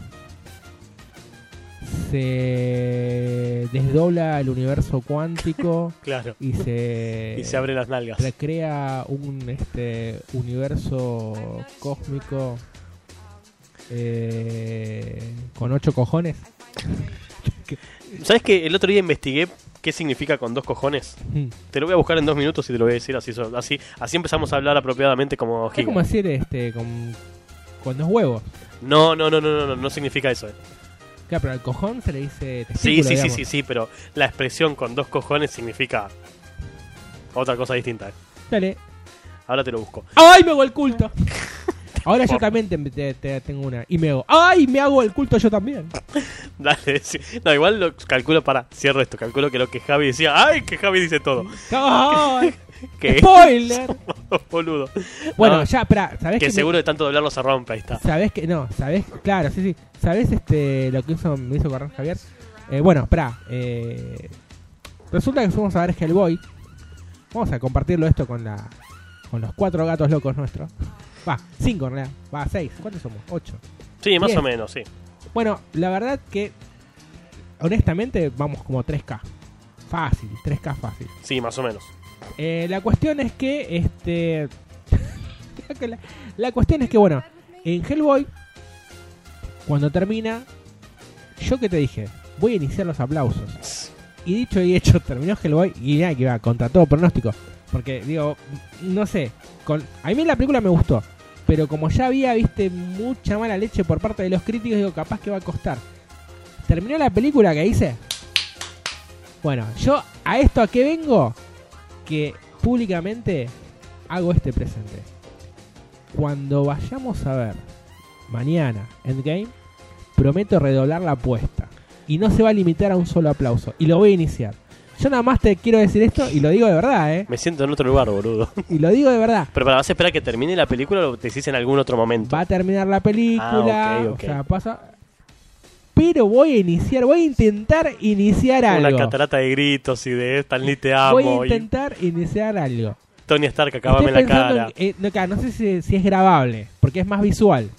Se desdobla el universo cuántico Claro. y se, Y se abren las nalgas. recrea un este universo cósmico eh, con ocho cojones. ¿Sabes que el otro día investigué qué significa con dos cojones? Mm. Te lo voy a buscar en dos minutos y te lo voy a decir así. Así, así empezamos a hablar apropiadamente como Es giga. como decir este con, con dos huevos. No, no, no, no, no, no, no significa eso. eh. Claro, pero al cojón se le dice Sí, testículo, sí, sí, digamos. sí, sí, pero la expresión con dos cojones significa otra cosa distinta. eh. Dale. Ahora te lo busco. ¡Ay, me hago el culto! Ahora yo también te, te- te- tengo una. Y me hago. ¡Ay, me hago el culto yo también! Dale, sí. No, igual lo calculo para. Cierro esto. Calculo que lo que Javi decía. ¡Ay, que Javi dice todo! ¡Ay! Que ¡Spoiler! boludo. Bueno, No, ya, espera, ¿sabés que me- seguro de tanto doblarlo se rompe. Ahí está. ¿Sabés que no? ¿Sabés? Claro, sí, sí. ¿Sabés este, lo que hizo, me hizo correr Javier? Eh, bueno, espera. Eh, resulta que fuimos a ver Hellboy. Vamos a compartirlo esto con la con los cuatro gatos locos nuestros. Va, cinco en realidad. Va, seis. ¿Cuántos somos? Ocho. Sí, más o menos, sí. Bueno, la verdad que honestamente vamos como 3K. Fácil, 3K fácil. Sí, más o menos. Eh, la cuestión es que, este. la, la cuestión es que, bueno, en Hellboy, cuando termina, yo que te dije, voy a iniciar los aplausos. Y dicho y hecho, terminó Hellboy y nada, que iba contra todo pronóstico. Porque, digo, no sé, con, a mí la película me gustó. Pero como ya había, viste, mucha mala leche por parte de los críticos, digo, capaz que va a costar. Terminó la película que hice. Bueno, yo a esto a qué vengo, que públicamente hago este presente. Cuando vayamos a ver mañana Endgame, prometo redoblar la apuesta. Y no se va a limitar a un solo aplauso. Y lo voy a iniciar. Yo nada más te quiero decir esto y lo digo de verdad, ¿eh? Me siento en otro lugar, boludo. Y lo digo de verdad. Pero para, ¿vas a esperar que termine la película o lo decís en algún otro momento? Va a terminar la película. Ah, ok, ok. O sea, pasa. Pero voy a iniciar, voy a intentar iniciar Una algo. catarata de gritos y de Stan Lee te Voy amo. a y intentar iniciar algo. Tony Stark, acabame la cara. en- eh, no, sé si, si es grabable, porque es más visual.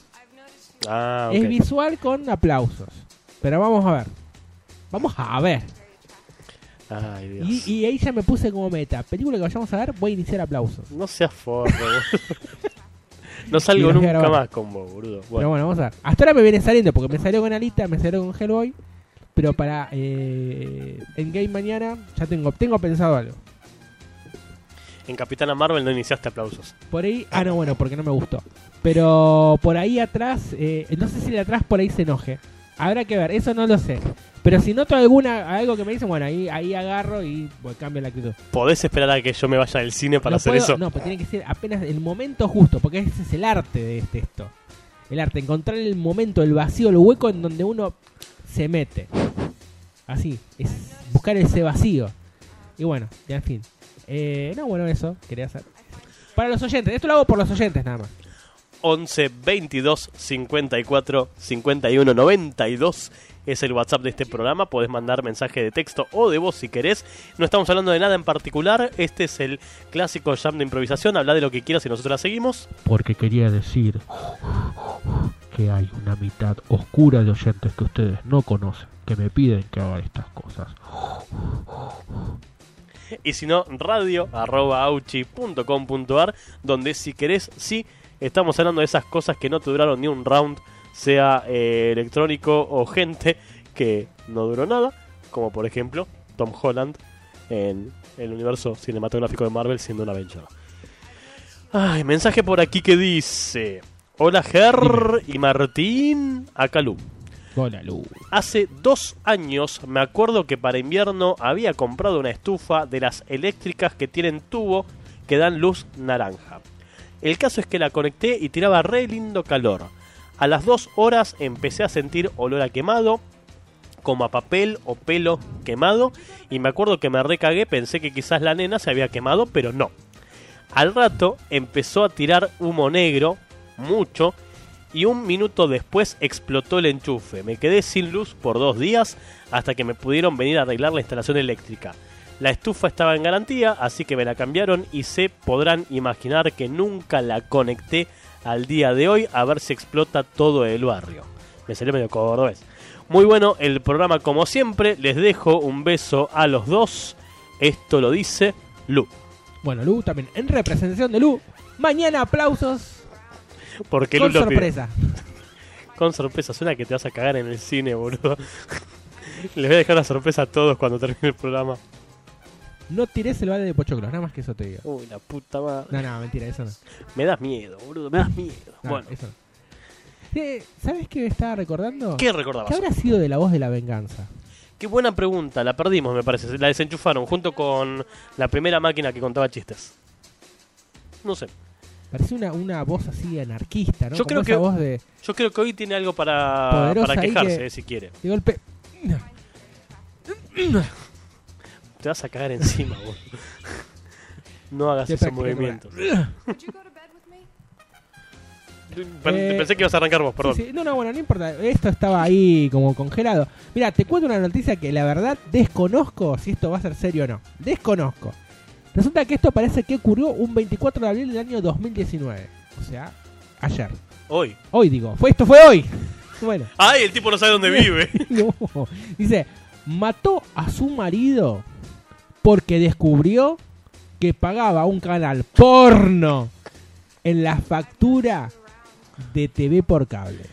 Ah, Es visual con aplausos. Pero vamos a ver. Vamos a ver. Ay, Dios. Y, y ahí ya me puse como meta. Película que vayamos a ver, voy a iniciar aplausos. No seas forro. No salgo nunca más con vos, boludo. Pero Bueno, bueno, vamos a ver. Hasta ahora me viene saliendo, porque me salió con Alita, me salió con Hellboy. Pero para eh, Endgame mañana ya tengo, tengo pensado algo. en Capitana Marvel no iniciaste aplausos. Por ahí, ah no, bueno, porque no me gustó. Pero por ahí atrás, eh, no sé si de atrás por ahí se enoje. Habrá que ver, eso no lo sé. Pero si noto alguna algo que me dicen, bueno, ahí, ahí agarro y cambio la actitud. ¿Podés esperar a que yo me vaya del cine para No hacer puedo- eso? No, pues tiene que ser apenas el momento justo, porque ese es el arte de este esto. El arte, encontrar el momento, el vacío, el hueco en donde uno se mete. Así, es buscar ese vacío. Y bueno, ya en fin. Eh, no, bueno, eso quería hacer. Para los oyentes, esto lo hago por los oyentes nada más. 11 22 54 51 92 es el WhatsApp de este programa. Podés mandar mensaje de texto o de voz si querés. No estamos hablando de nada en particular. Este es el clásico jam de improvisación. Habla de lo que quieras y nosotros la seguimos. porque quería decir que hay una mitad oscura de oyentes que ustedes no conocen, que me piden que haga estas cosas. Y si no, radio arroba auchi.com.ar, donde si querés, sí, estamos hablando de esas cosas que no te duraron ni un round, sea eh, electrónico o gente que no duró nada, como por ejemplo Tom Holland en el universo cinematográfico de Marvel siendo un Avenger. Ay, mensaje por aquí que dice: Hola Ger y Martín, acá Lu. Hola, Lu. Hace dos años me acuerdo que para invierno había comprado una estufa de las eléctricas que tienen tubo que dan luz naranja. El caso es que la conecté y tiraba re lindo calor. A las dos horas empecé a sentir olor a quemado, como a papel o pelo quemado, y me acuerdo que me recagué, pensé que quizás la nena se había quemado, pero no. Al rato empezó a tirar humo negro, mucho, y un minuto después explotó el enchufe. Me quedé sin luz por dos días hasta que me pudieron venir a arreglar la instalación eléctrica. La estufa estaba en garantía, así que me la cambiaron y se podrán imaginar que nunca la conecté al día de hoy a ver si explota todo el barrio. Me salió medio cordobés. Muy bueno el programa como siempre. Les dejo un beso a los dos. Esto lo dice Lu. Bueno, Lu también. En representación de Lu, mañana aplausos Porque con Lu lo pide. sorpresa. Con sorpresa, suena que te vas a cagar en el cine, boludo. Les voy a dejar la sorpresa a todos cuando termine el programa. No tires el balde de pochoclos, nada más que eso te digo. Uy, la puta madre. No, no, mentira, eso no. Me das miedo, boludo, me das miedo. No, bueno, eso no. Eh, ¿Sabes qué estaba recordando? ¿qué recordabas? ¿Qué habrá sido de la voz de la venganza? Qué buena pregunta, la perdimos, me parece. La desenchufaron junto con la primera máquina que contaba chistes. No sé. Parecía una, una voz así anarquista, ¿no? Yo Como creo esa que- voz de, Yo creo que hoy tiene algo para, para quejarse, que- eh, si quiere. de golpe. Te vas a cagar encima, boludo. No hagas esos movimientos. Eh, Pensé que ibas a arrancar vos, perdón. Sí, sí. No, no, bueno, no importa. Esto estaba ahí como congelado. Mira, te cuento una noticia que la verdad desconozco si esto va a ser serio o no. Desconozco. Resulta que esto parece que ocurrió un 24 de abril del año 2019. O sea, ayer. Hoy. Hoy digo. Fue, esto fue hoy. Bueno. Ay, el tipo no sabe dónde vive. No. Dice, mató a su marido porque descubrió que pagaba un canal porno en la factura de TV por cable.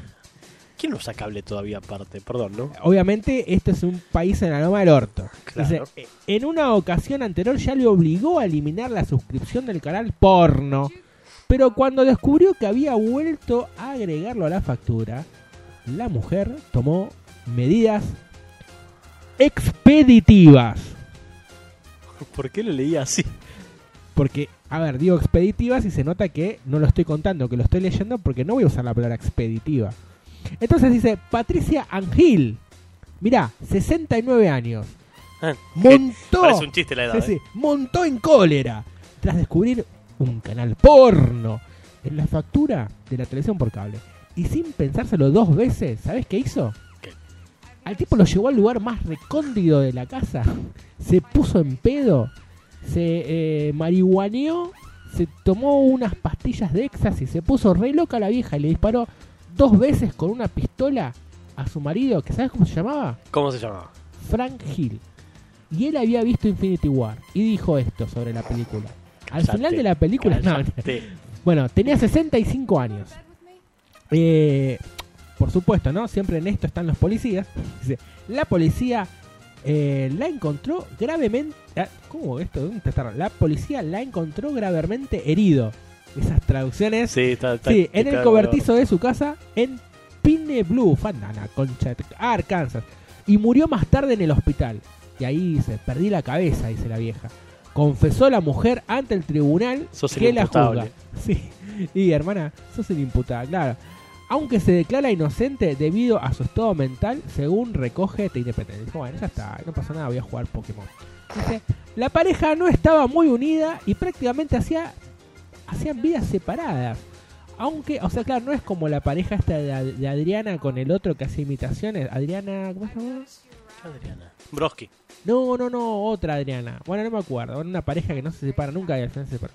¿Quién usa cable todavía aparte? Perdón, ¿no? Obviamente, este es un país en la loma del orto. Claro. "Eh, en una ocasión anterior ya le obligó a eliminar la suscripción del canal porno, pero cuando descubrió que había vuelto a agregarlo a la factura, la mujer tomó medidas expeditivas. ¿Por qué lo leía así? Porque, a ver, digo expeditivas y se nota que no lo estoy contando, que lo estoy leyendo porque no voy a usar la palabra expeditiva. Entonces dice Patricia Angil. Mirá, 69 años. Ah, Montó. Parece un chiste la edad. Sí, ¿eh? sí, montó en cólera tras descubrir un canal porno en la factura de la televisión por cable. Y sin pensárselo dos veces, ¿sabes qué hizo? Al tipo lo llevó al lugar más recóndito de la casa. Se puso en pedo. Se eh, marihuaneó. Se tomó unas pastillas de éxtasis. Se puso re loca la vieja y le disparó dos veces con una pistola a su marido. que ¿Sabes cómo se llamaba? ¿Cómo se llamaba? Frank Hill. Y él había visto Infinity War y dijo esto sobre la película. Al final de la película, no, bueno, tenía 65 años. Eh, por supuesto, ¿no? Siempre en esto están los policías. Dice, la policía eh, la encontró gravemente. ah, ¿Cómo esto? ¿Dónde está? La policía la encontró gravemente herido. Esas traducciones. Sí, está, está- Sí, en el cobertizo de su casa en Pine Blue, Fandana, Concha, Arkansas. y murió más tarde en el hospital. Y ahí dice, perdí la cabeza, dice la vieja. Confesó la mujer ante el tribunal Sos que la juzga. Sí, y hermana, sos el imputado, claro. Aunque se declara inocente debido a su estado mental, según recoge The Independent. Dijo, bueno, ya está, no pasa nada, voy a jugar Pokémon. Dice, la pareja no estaba muy unida y prácticamente hacía, hacían vidas separadas. Aunque, o sea, claro, no es como la pareja esta de, Ad- de Adriana con el otro que hacía imitaciones. Adriana, ¿cómo se llama? Adriana. Broski. No, no, no, otra Adriana. Bueno, no me acuerdo. Una pareja que no se separa nunca y al final se separa.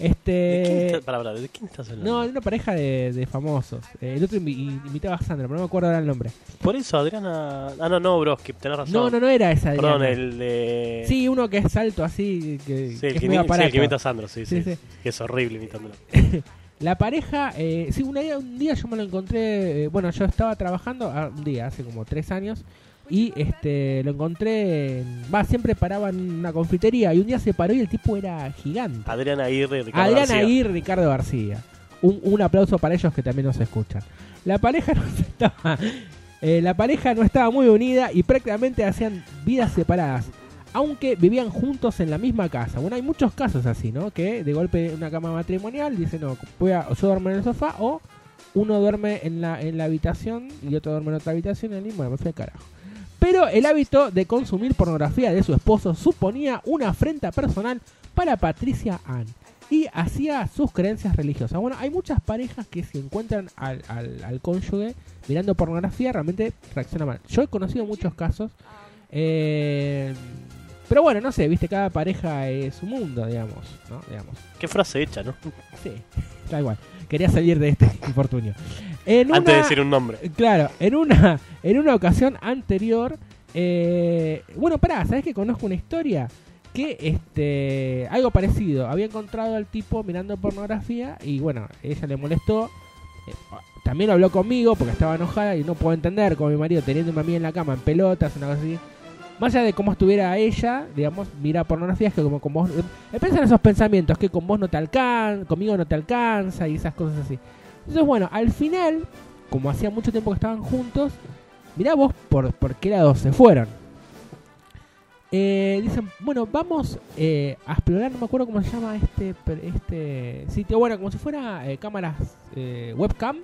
¿De quién, Este. está- para, para, ¿de quién estás hablando? No, una pareja de, de famosos. Eh, el otro imitaba a Sandra, pero no me acuerdo ahora el nombre. Por eso, Adriana. Ah, no, no, Broski, tenés razón. No, no, no era esa Adriana. Perdón, el de. Sí, uno que es alto así, que, Sí, el que, sí, el que imita a Sandro, sí, sí. Que es horrible imitándolo. La pareja, eh, sí, una día- un día yo me lo encontré, eh, bueno, yo estaba trabajando, ah, un día, hace como tres años, y este lo encontré, en- va, siempre paraba en una confitería, y un día se paró y el tipo era gigante. Adriana Aguirre y Ricardo Adrián García. Aguirre y Ricardo García. Un, un aplauso para ellos que también nos escuchan. La pareja no estaba, eh, la pareja no estaba muy unida y prácticamente hacían vidas separadas. Aunque vivían juntos en la misma casa. Bueno, hay muchos casos así, ¿no? Que de golpe una cama matrimonial dice, no, voy a, yo duermo en el sofá o uno duerme en la, en la habitación y otro duerme en otra habitación y bueno, me fui al carajo. Pero el hábito de consumir pornografía de su esposo suponía una afrenta personal para Patricia Ann y hacía sus creencias religiosas. Bueno, hay muchas parejas que si encuentran al, al, al cónyuge mirando pornografía realmente reaccionan mal. Yo he conocido muchos casos. eh, pero bueno, no sé, viste, cada pareja es un mundo, digamos, ¿no? Digamos. Qué frase hecha, ¿no? Sí, da igual. Quería salir de este infortunio. En Antes de decir un nombre. Claro, en una, en una ocasión anterior. eh, bueno, pará, ¿sabes que conozco una historia? Que este. Algo parecido. Había encontrado al tipo mirando pornografía y bueno, ella le molestó. eh, también habló conmigo porque estaba enojada y no puedo entender como mi marido teniéndome a mí en la cama en pelotas, una cosa así. Más allá de cómo estuviera ella, digamos, mira pornografía, es que como con vos. Eh, piensa en esos pensamientos, que con vos no te alcanza, conmigo no te alcanza y esas cosas así. Entonces, bueno, al final, como hacía mucho tiempo que estaban juntos, mirá vos por, por qué lado se fueron. Eh, dicen, bueno, vamos eh, a explorar, no me acuerdo cómo se llama este, este sitio, bueno, como si fuera eh, cámaras webcam,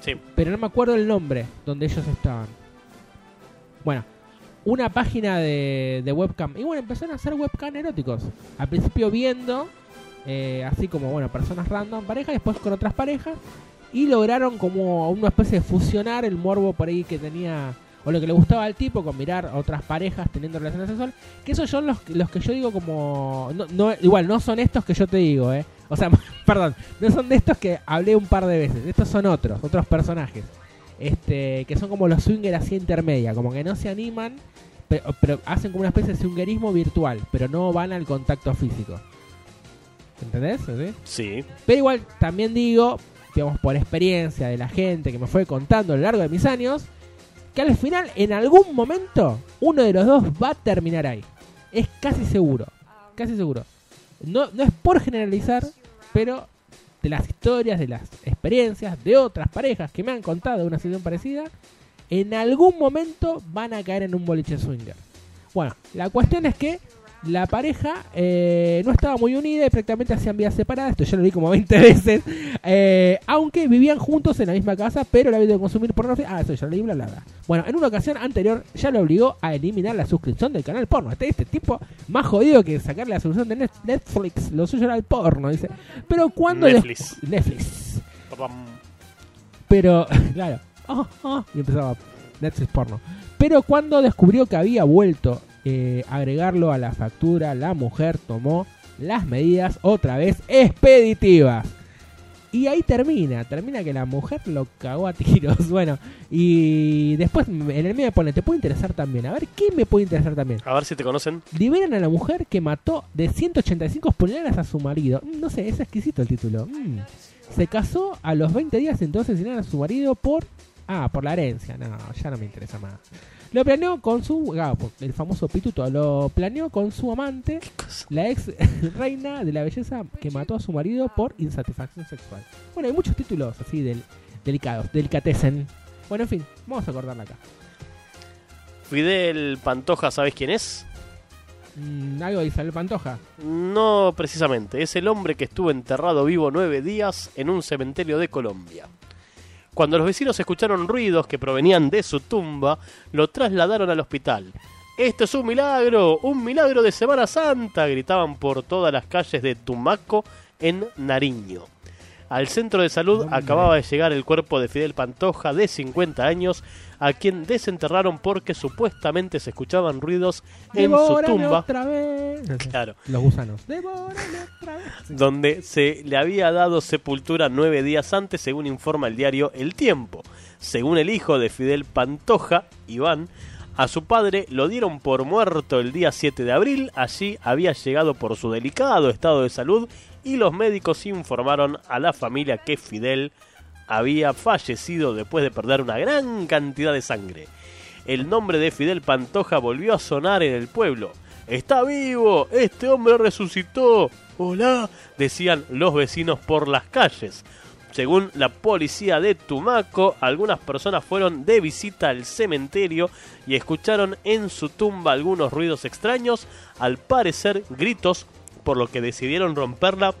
Sí. pero no me acuerdo el nombre donde ellos estaban. Bueno, una página de, de webcam. Y bueno, empezaron a hacer webcam eróticos. Al principio viendo, eh, así como, bueno, personas random, parejas, después con otras parejas. Y lograron como una especie de fusionar el morbo por ahí que tenía, o lo que le gustaba al tipo con mirar otras parejas teniendo relaciones sexuales. Que esos son los, los que yo digo como... No, no- igual, no son estos que yo te digo, ¿eh? O sea, perdón, no son de estos que hablé un par de veces. Estos son otros, otros personajes. Este, que son como los swingers así intermedia, como que no se animan, pero, pero hacen como una especie de swingerismo virtual, pero no van al contacto físico. ¿Entendés? ¿Sí? Sí. Pero igual también digo, digamos, por experiencia de la gente que me fue contando a lo largo de mis años, que al final, en algún momento, uno de los dos va a terminar ahí. Es casi seguro. Casi seguro. No, no es por generalizar, pero de las historias, de las experiencias de otras parejas que me han contado una situación parecida, en algún momento van a caer en un boliche swinger. Bueno, la cuestión es que la pareja eh, no estaba muy unida y prácticamente hacían vidas separadas. Esto ya lo vi como 20 veces. Eh, aunque vivían juntos en la misma casa, pero el hábito de consumir pornografía. Ah, eso ya lo leí, bla, bla, bla. Bueno, en una ocasión anterior ya lo obligó a eliminar la suscripción del canal porno. Este, este tipo más jodido que sacarle la suscripción de Net- Netflix. Lo suyo era el porno, dice. Pero cuando. Netflix. Netflix. Pero, claro. ah, ah, y empezaba Netflix porno. Pero cuando descubrió que había vuelto eh, agregarlo a la factura, la mujer tomó las medidas otra vez expeditivas. Y ahí termina, termina que la mujer lo cagó a tiros. Bueno, y después en el medio me pone, te puede interesar también. A ver, ¿qué me puede interesar también? A ver si te conocen. Liberan a la mujer que mató de 185 puñaladas a su marido. Mm, No sé, es exquisito el título. Mm. Se casó a los 20 días entonces asesinar a su marido por... Ah, por la herencia. No, ya no me interesa más. Lo planeó con su... ah, el famoso pituto. Lo planeó con su amante, la ex reina de la belleza que mató a su marido por insatisfacción sexual. Bueno, hay muchos títulos así del, delicados, delicatecen. Bueno, en fin, vamos a acordarla acá. Fidel Pantoja, ¿sabes quién es? Mm, algo de Isabel Pantoja. No precisamente, es el hombre que estuvo enterrado vivo nueve días en un cementerio de Colombia. Cuando los vecinos escucharon ruidos que provenían de su tumba, lo trasladaron al hospital. ¡Esto es un milagro! ¡Un milagro de Semana Santa! gritaban por todas las calles de Tumaco en Nariño. Al centro de salud acababa de llegar el cuerpo de Fidel Pantoja, de 50 años, a quien desenterraron porque supuestamente se escuchaban ruidos en su tumba. otra vez. Claro, Los gusanos. Otra vez. Donde se le había dado sepultura nueve días antes, según informa el diario El Tiempo. Según el hijo de Fidel Pantoja, Iván, a su padre lo dieron por muerto el día 7 de abril. Allí había llegado por su delicado estado de salud y los médicos informaron a la familia que Fidel había fallecido después de perder una gran cantidad de sangre. El nombre de Fidel Pantoja volvió a sonar en el pueblo. ¡Está vivo! ¡Este hombre resucitó! ¡Hola! decían los vecinos por las calles. Según la policía de Tumaco, algunas personas fueron de visita al cementerio y escucharon en su tumba algunos ruidos extraños, al parecer gritos, por lo que decidieron romperla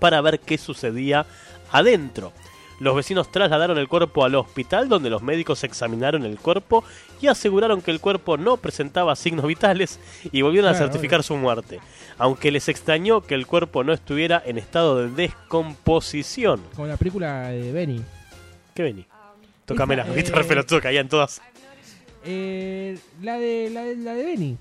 para ver qué sucedía adentro. Los vecinos trasladaron el cuerpo al hospital donde los médicos examinaron el cuerpo y aseguraron que el cuerpo no presentaba signos vitales y volvieron a certificar su muerte, aunque les extrañó que el cuerpo no estuviera en estado de descomposición. Como la película de Benny. ¿Qué vení? Tócame la Esa, guitarra eh, pelotudo, caían todas. Eh, la de la de, la de Benny.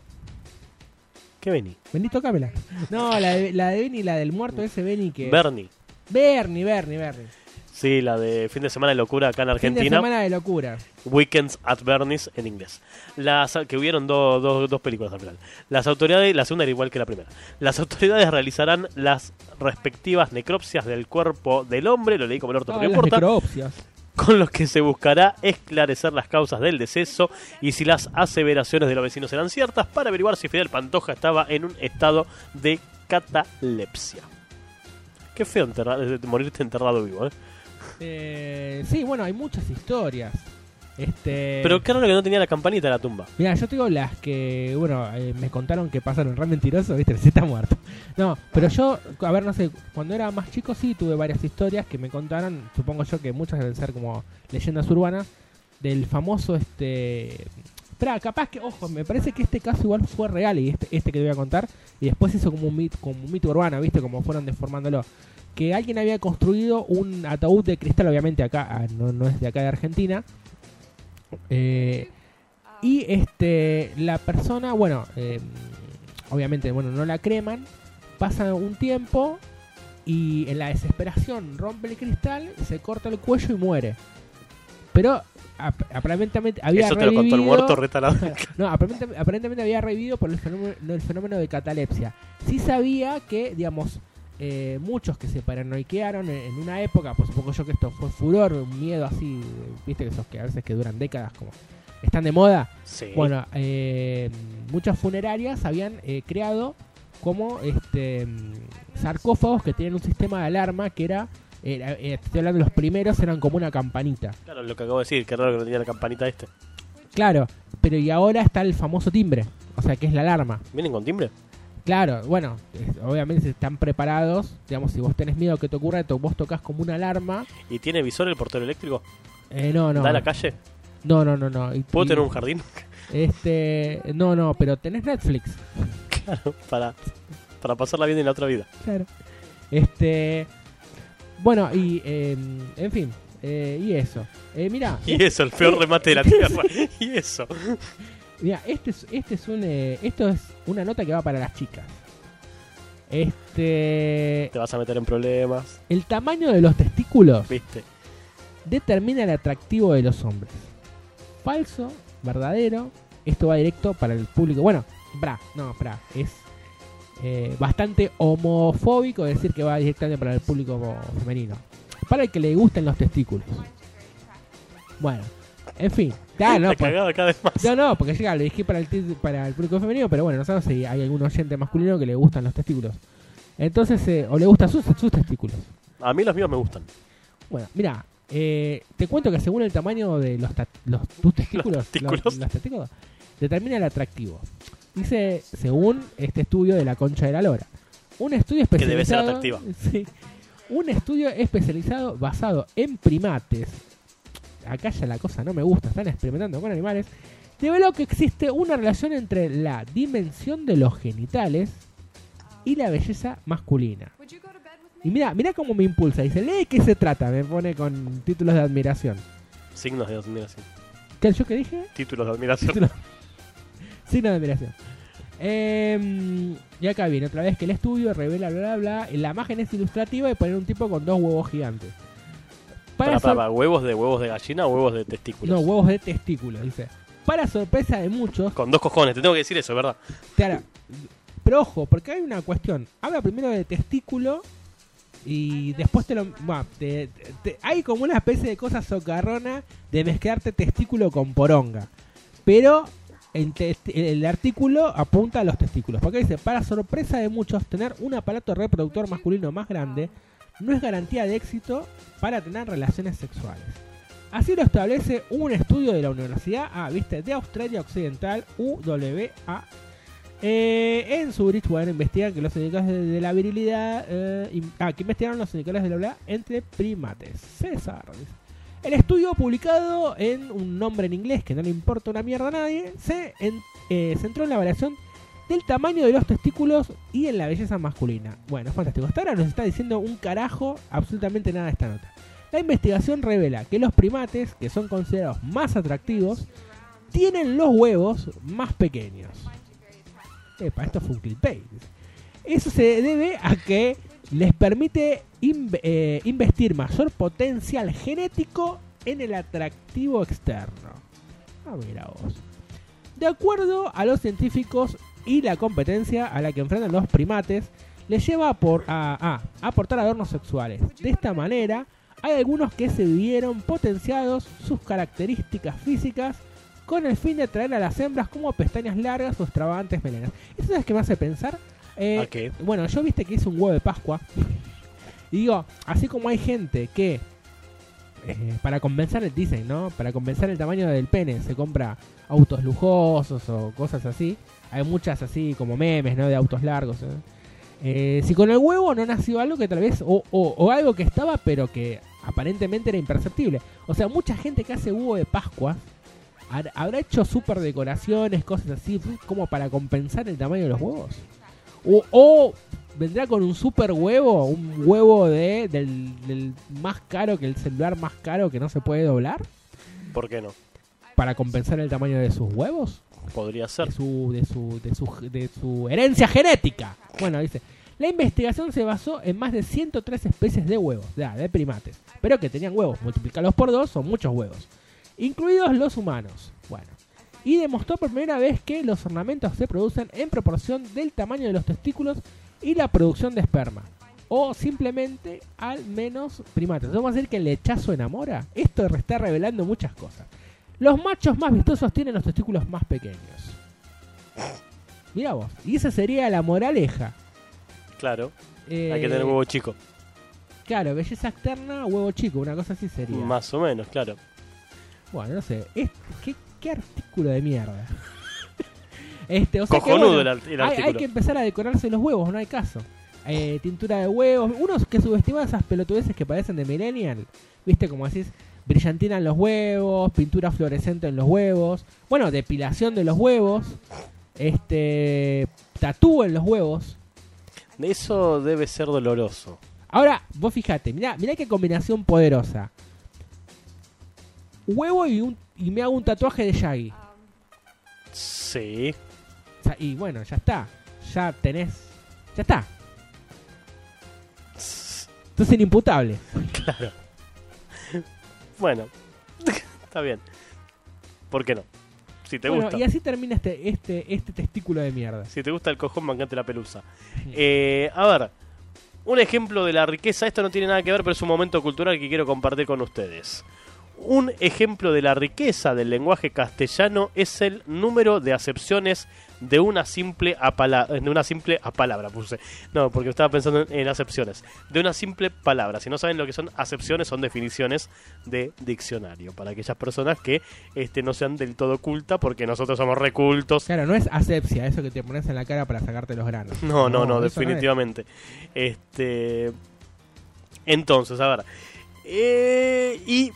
¿Qué vení? Vení, tocámela. No, la de, la de Benny, la del muerto ese Benny que. Bernie. Bernie, Bernie, Bernie. Sí, la de fin de semana de locura acá en Fin de Argentina. semana de locura. Weekends at Bernie's en inglés. Las que hubieron dos dos- dos películas al final. Las autoridades, la segunda era igual que la primera. Las autoridades realizarán las respectivas necropsias del cuerpo del hombre, lo leí como el orto, Ah, pero no importa, necropsias. Con los que se buscará esclarecer las causas del deceso y si las aseveraciones de los vecinos eran ciertas para averiguar si Fidel Pantoja estaba en un estado de catalepsia. Qué feo enterrar- eh, morirte enterrado vivo, ¿eh? Eh, sí, bueno, hay muchas historias. Este, Pero qué raro que no tenía la campanita de la tumba. Mira, yo te digo las que, bueno, eh, me contaron que pasaron re mentiroso, viste, se está muerto. No, pero yo, a ver, no sé, cuando era más chico sí tuve varias historias que me contaron, supongo yo que muchas deben ser como leyendas urbanas, del famoso, este... Espera, capaz que, ojo, me parece que este caso igual fue real y este, este que te voy a contar, y después hizo como un mito, como un mito urbano, viste, como fueron deformándolo. Que alguien había construido un ataúd de cristal, obviamente acá, ah, no, no es de acá de Argentina, eh, y este la persona, bueno, eh, obviamente, bueno, no la creman, pasa un tiempo y en la desesperación rompe el cristal, se corta el cuello y muere. Pero ap- aparentemente había Eso te lo contó el muerto retalado. no, aparentemente, aparentemente había revivido por el fenómeno, el fenómeno de catalepsia. Sí sabía que, digamos, eh, muchos que se paranoiquearon en, en una época, pues supongo yo que esto fue furor, un miedo así, viste, esos que a veces que duran décadas, como están de moda. Sí. Bueno, eh, muchas funerarias habían eh, creado como este sarcófagos que tenían un sistema de alarma que era, era- eh, estoy hablando de los primeros, eran como una campanita. Claro, lo que acabo de decir, qué raro que no tenía la campanita este. Claro, pero y ahora está el famoso timbre, o sea que es la alarma. ¿Vienen con timbre? Claro, bueno, obviamente están preparados, digamos, si vos tenés miedo que te ocurra, vos tocas como una alarma. ¿Y tiene visor el portero eléctrico? Eh, no, no. ¿Da a la calle? No, no, no, no. ¿Puedo y- tener un jardín? Este, no, no, pero tenés Netflix. claro, para, para pasarla bien en la otra vida. Claro. Este, bueno, y eh, en fin, eh, y eso. Eh, mira, Y eso, el peor remate de la tierra. Y eso. Mira, este es, este es un, eh, esto es una nota que va para las chicas. Este, Te vas a meter en problemas, el tamaño de los testículos ¿viste? determina el atractivo de los hombres. Falso, verdadero, esto va directo para el público. Bueno, bra, no, bra, es eh, bastante homofóbico decir que va directamente para el público femenino. Para el que le gusten los testículos. Bueno, en fin, ya no, La pues- cagada cada vez más. no, no, porque llega, le dije para el, para el público femenino, pero bueno, no sabemos si hay algún oyente masculino que le gustan los testículos. Entonces, eh, o le gustan sus, sus testículos. A mí los míos me gustan. Bueno, mira, eh, te cuento que según el tamaño de los, ta- los tus testículos, testículos. los- los testículos, determina el atractivo. Dice, según este estudio de la concha de la lora, un estudio Que debe ser especializado... atractiva. Sí. un estudio especializado basado en primates, acá ya la cosa no me gusta, están experimentando con animales, reveló que existe una relación entre la dimensión de los genitales y la belleza masculina. Y mira, mira cómo me impulsa. Dice, lee de qué se trata. Me pone con títulos de admiración. Signos de admiración. ¿Qué yo que dije? Títulos de admiración. Título- Signo de admiración. Em, y acá viene otra vez que el estudio revela bla bla bla. La imagen es ilustrativa de poner un tipo con dos huevos gigantes. Para Para, ¿Huevos de huevos de gallina o huevos de testículos? No, huevos de testículos, dice. Para sorpresa de muchos, Con dos cojones, te tengo que decir eso, ¿verdad? Claro. Pero ojo, porque hay una cuestión. Habla primero de testículo y después te lo. te- te- hay como una especie de cosa socarrona de mezclarte testículo con poronga. Pero el, el artículo apunta a los testículos. Porque dice: Para sorpresa de muchos, tener un aparato reproductor masculino más grande no es garantía de éxito para tener relaciones sexuales. Así lo establece un estudio de la Universidad ah, ¿viste? de Australia Occidental, UWA, eh, en Zurich, bueno, investigan que los indicadores de, la virilidad. eh, ah, que investigaron los indicadores de la virilidad entre primates. César. El estudio publicado en un nombre en inglés que no le importa una mierda a nadie se eh, centró en la variación del tamaño de los testículos y en la belleza masculina. Bueno, fantástico. Hasta ahora nos está diciendo un carajo absolutamente nada esta nota. La investigación revela que los primates, que son considerados más atractivos, tienen los huevos más pequeños. Epa, esto fue un clickbait. Eso se debe a que les permite inv- eh, investir mayor potencial genético en el atractivo externo. Ah, mira vos. De acuerdo a los científicos y la competencia a la que enfrentan los primates, les lleva a, por, a, a aportar adornos sexuales. De esta manera, hay algunos que se vieron potenciados sus características físicas con el fin de atraer a las hembras como pestañas largas o extravagantes melenas. ¿Eso es que me hace pensar? Eh, ¿A qué? Bueno, yo viste que hice un huevo de Pascua. Y digo, así como hay gente que eh, para compensar el dicen, ¿no? Para compensar el tamaño del pene se compra autos lujosos o cosas así. Hay muchas así como memes, ¿no? De autos largos. ¿eh? Eh, si con el huevo no nació algo que tal vez, o, o- o algo que estaba pero que aparentemente era imperceptible. O sea, mucha gente que hace huevo de Pascua har- habrá hecho super decoraciones, cosas así, como para compensar el tamaño de los huevos. O, o vendrá con un super huevo, un huevo de del, del más caro que el celular más caro que no se puede doblar ¿Por qué no? para compensar el tamaño de sus huevos, Podría ser. de su de su de su, de su herencia genética. Bueno, dice, la investigación se basó en más de 103 especies de huevos, de primates, pero que tenían huevos, multiplicarlos por dos son muchos huevos, incluidos los humanos. Bueno, y demostró por primera vez que los ornamentos se producen en proporción del tamaño de los testículos y la producción de esperma. O simplemente al menos primates. ¿Vamos a decir que el lechazo enamora? Esto está revelando muchas cosas. Los machos más vistosos tienen los testículos más pequeños. Mira vos. Y esa sería la moraleja. Claro. Eh, Hay que tener huevo chico. Claro, belleza externa, huevo chico, una cosa así sería. Más o menos, claro. Bueno, no sé. Es- ¿qué, qué artículo de mierda? este, o sea que, Cojonudo bueno, el, art- el hay, artículo. hay que empezar a decorarse los huevos, no hay caso. Eh, tintura de huevos. Unos que subestiman esas pelotudeces que parecen de millennial. Viste, como decís, brillantina en los huevos, pintura fluorescente en los huevos. Bueno, depilación de los huevos. Este. Tatú en los huevos. Eso debe ser doloroso. Ahora, vos fijate, mirá, mirá qué combinación poderosa. Huevo y, un, y me hago un tatuaje de Shaggy. Sí. Y bueno, ya está. Ya tenés. Ya está. Entonces inimputable. Claro. Bueno. Está bien. ¿Por qué no? Si te bueno, gusta. y así termina este, este, este testículo de mierda. Si te gusta el cojón, mancate la pelusa. Eh, a ver, un ejemplo de la riqueza. Esto no tiene nada que ver, pero es un momento cultural que quiero compartir con ustedes. Un ejemplo de la riqueza del lenguaje castellano es el número de acepciones de una simple apala- de una simple a palabra puse. No, porque estaba pensando en, en acepciones. De una simple palabra. Si no saben lo que son acepciones, son definiciones de diccionario. Para aquellas personas que este, no sean del todo culta, porque nosotros somos recultos. Claro, no es asepsia, eso que te pones en la cara para sacarte los granos. No, no, no, es. definitivamente. Este. Entonces, a ver. Eh, y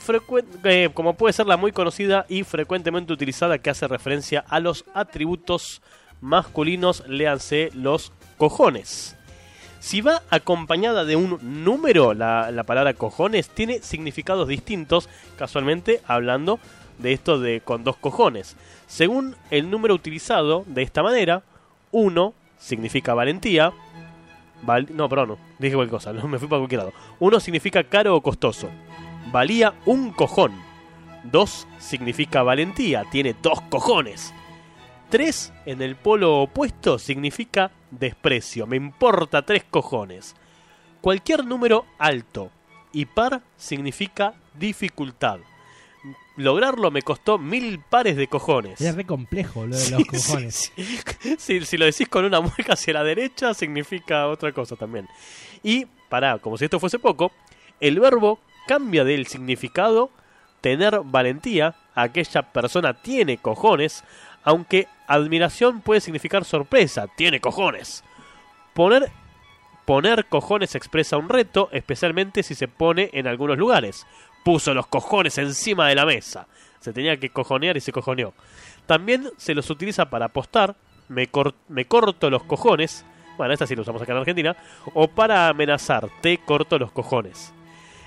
eh, como puede ser la muy conocida y frecuentemente utilizada que hace referencia a los atributos masculinos, léanse los cojones. Si va acompañada de un número, la, la palabra cojones tiene significados distintos, casualmente hablando de esto de con dos cojones. Según el número utilizado de esta manera, 1 significa valentía. No, perdón, dije cualquier cosa, me fui para cualquier lado. 1 significa caro o costoso. Valía un cojón. 2 significa valentía, tiene dos cojones. 3 en el polo opuesto significa desprecio, me importa tres cojones. Cualquier número alto y par significa dificultad. Lograrlo me costó mil pares de cojones. Es re complejo lo de Sí, los cojones. sí. Sí, si lo decís con una mueca hacia la derecha, significa otra cosa también. Y, pará, como si esto fuese poco, el verbo cambia del significado tener valentía, aquella persona tiene cojones, aunque admiración puede significar sorpresa, tiene cojones. Poner, poner cojones expresa un reto, especialmente si se pone en algunos lugares. Puso los cojones encima de la mesa. Se tenía que cojonear y se cojoneó. También se los utiliza para apostar, me, cor- me corto los cojones, bueno, esta sí lo usamos acá en Argentina, o para amenazar, te corto los cojones.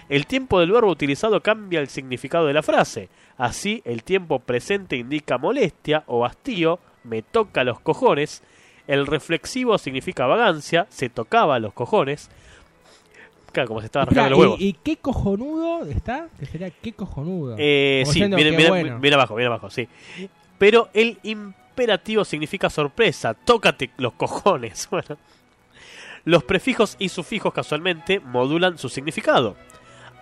El tiempo del verbo utilizado cambia el significado de la frase. Así, el tiempo presente indica molestia o hastío, me toca los cojones. El reflexivo significa vagancia, se tocaba los cojones. Claro, como se estaba Espera, rascando los huevos. ¿y, y qué cojonudo está? Que sería qué cojonudo. Eh, sí, viene, viene- bueno. viene abajo, viene abajo, sí. Pero el imperativo significa sorpresa, tócate los cojones. Bueno. Los prefijos y sufijos casualmente modulan su significado.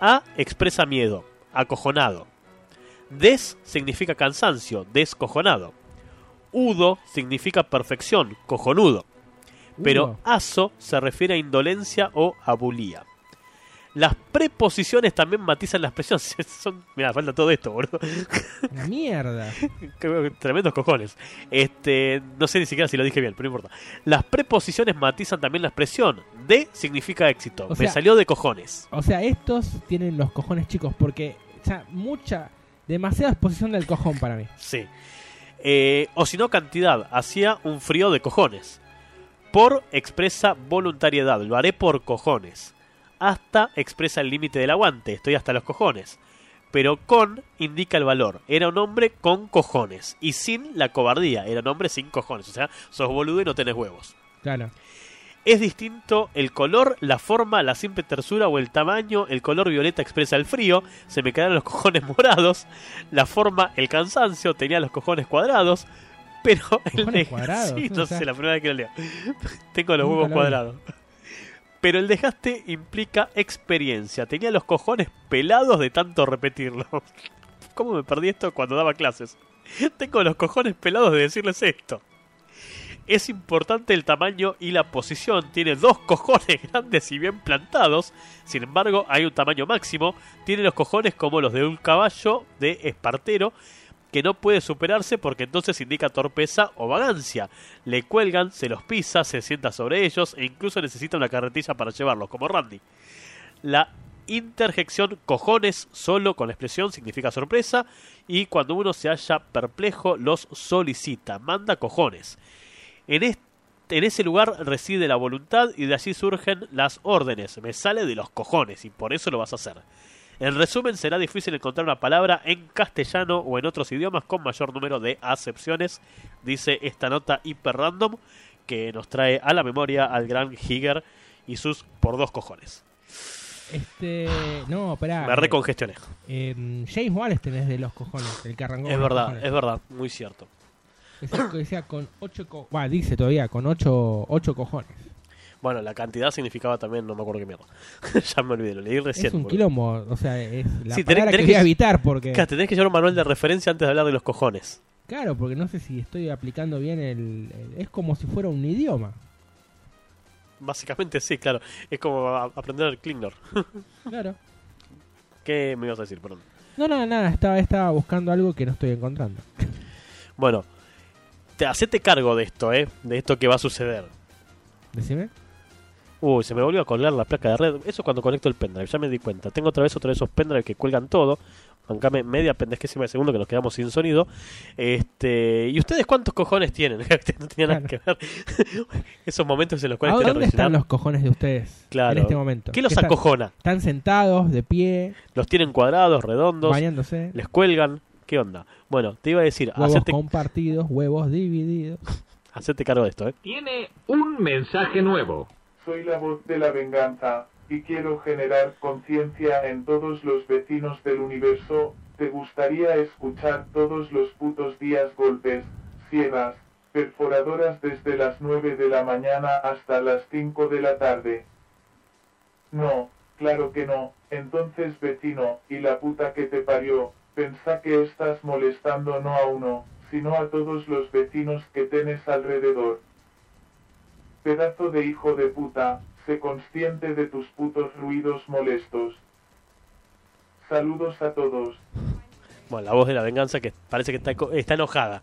A expresa miedo, acojonado. Des significa cansancio, descojonado. Udo significa perfección, cojonudo. Pero aso se refiere a indolencia o abulía. Las preposiciones también matizan la expresión. Son, mira, falta todo esto, boludo. Mierda. Tremendos cojones. Este, no sé ni siquiera si lo dije bien, pero no importa. Las preposiciones matizan también la expresión. De significa éxito. O Me sea- salió de cojones. O sea, estos tienen los cojones chicos porque ya mucha, demasiada exposición del cojón para mí. Sí. Eh, o si no, cantidad. Hacía un frío de cojones. Por expresa voluntariedad. Lo haré por cojones. Hasta expresa el límite del aguante. Estoy hasta los cojones. Pero con indica el valor. Era un hombre con cojones. Y sin la cobardía. Era un hombre sin cojones. O sea, sos boludo y no tenés huevos. Claro. Es distinto el color, la forma, la simple tersura o el tamaño. El color violeta expresa el frío. Se me quedaron los cojones morados. La forma, el cansancio. Tenía los cojones cuadrados. Pero el ¿Cojones de- cuadrados? Sí, O no sea, sé, la primera vez que lo leo. Tengo los huevos cuadrados. Pero el dejaste implica experiencia. Tenía los cojones pelados de tanto repetirlo. ¿Cómo me perdí esto cuando daba clases? Tengo los cojones pelados de decirles esto. Es importante el tamaño y la posición. Tiene dos cojones grandes y bien plantados. Sin embargo, hay un tamaño máximo. Tiene los cojones como los de un caballo de espartero que no puede superarse porque entonces indica torpeza o vagancia. Le cuelgan, se los pisa, se sienta sobre ellos e incluso necesita una carretilla para llevarlos, como Randy. La interjección cojones solo con la expresión significa sorpresa y cuando uno se halla perplejo los solicita, manda cojones. En, en ese lugar reside la voluntad y de allí surgen las órdenes. Me sale de los cojones y por eso lo vas a hacer. En resumen, será difícil encontrar una palabra en castellano o en otros idiomas con mayor número de acepciones, dice esta nota hiper random que nos trae a la memoria al gran Higer y sus por dos cojones. Este. No, espera. Me recongestioné. Eh, James Wallace tenés de los cojones, el que arrancó. Es verdad, es verdad, muy cierto. Decía, decía con ocho co Buah, dice todavía, con ocho, ocho cojones. Bueno, la cantidad significaba también, no me acuerdo qué mierda. ya me olvidé, lo leí recién. es un boludo. quilombo, o sea, es la Sí, tenés- palabra tenés que evitar porque... Claro, tenés que llevar un manual de referencia antes de hablar de los cojones. Claro, porque no sé si estoy aplicando bien el, el- Es como si fuera un idioma. Básicamente sí, claro. Es como aprender el Klingon. Claro. ¿Qué me ibas a decir? Perdón. No, no, nada, estaba, estaba buscando algo que no estoy encontrando. Bueno, te, hacete cargo de esto, ¿eh? De esto que va a suceder. Decime. Uy, se me volvió a colgar la placa de red. Eso cuando conecto el pendrive, ya me di cuenta. Tengo otra vez otro de esos pendrive que cuelgan todo. Bancame media pendejésima de segundo que nos quedamos sin sonido. Este, ¿Y ustedes cuántos cojones tienen? no tenía nada que ver. Esos momentos en los ¿A cuales te dónde están los cojones de ustedes Claro. en este momento? ¿Qué los están? acojona? Están sentados, de pie, ¿Los tienen cuadrados, redondos? bañándose, ¿Les cuelgan? ¿Qué onda? Bueno, te iba a decir, huevos compartidos, huevos divididos. hacete cargo de esto, ¿eh? Tiene un mensaje nuevo. Soy la voz de la venganza, y quiero generar conciencia en todos los vecinos del universo. ¿Te gustaría escuchar todos los putos días golpes, sierras, perforadoras desde las 9 de la mañana hasta las 5 de la tarde? No, claro que no. Entonces vecino, y la puta que te parió, pensá que estás molestando no a uno, sino a todos los vecinos que tenés alrededor. Pedazo de hijo de puta, sé consciente de tus putos ruidos molestos. Saludos a todos. Bueno, la voz de la venganza que parece que está, está enojada.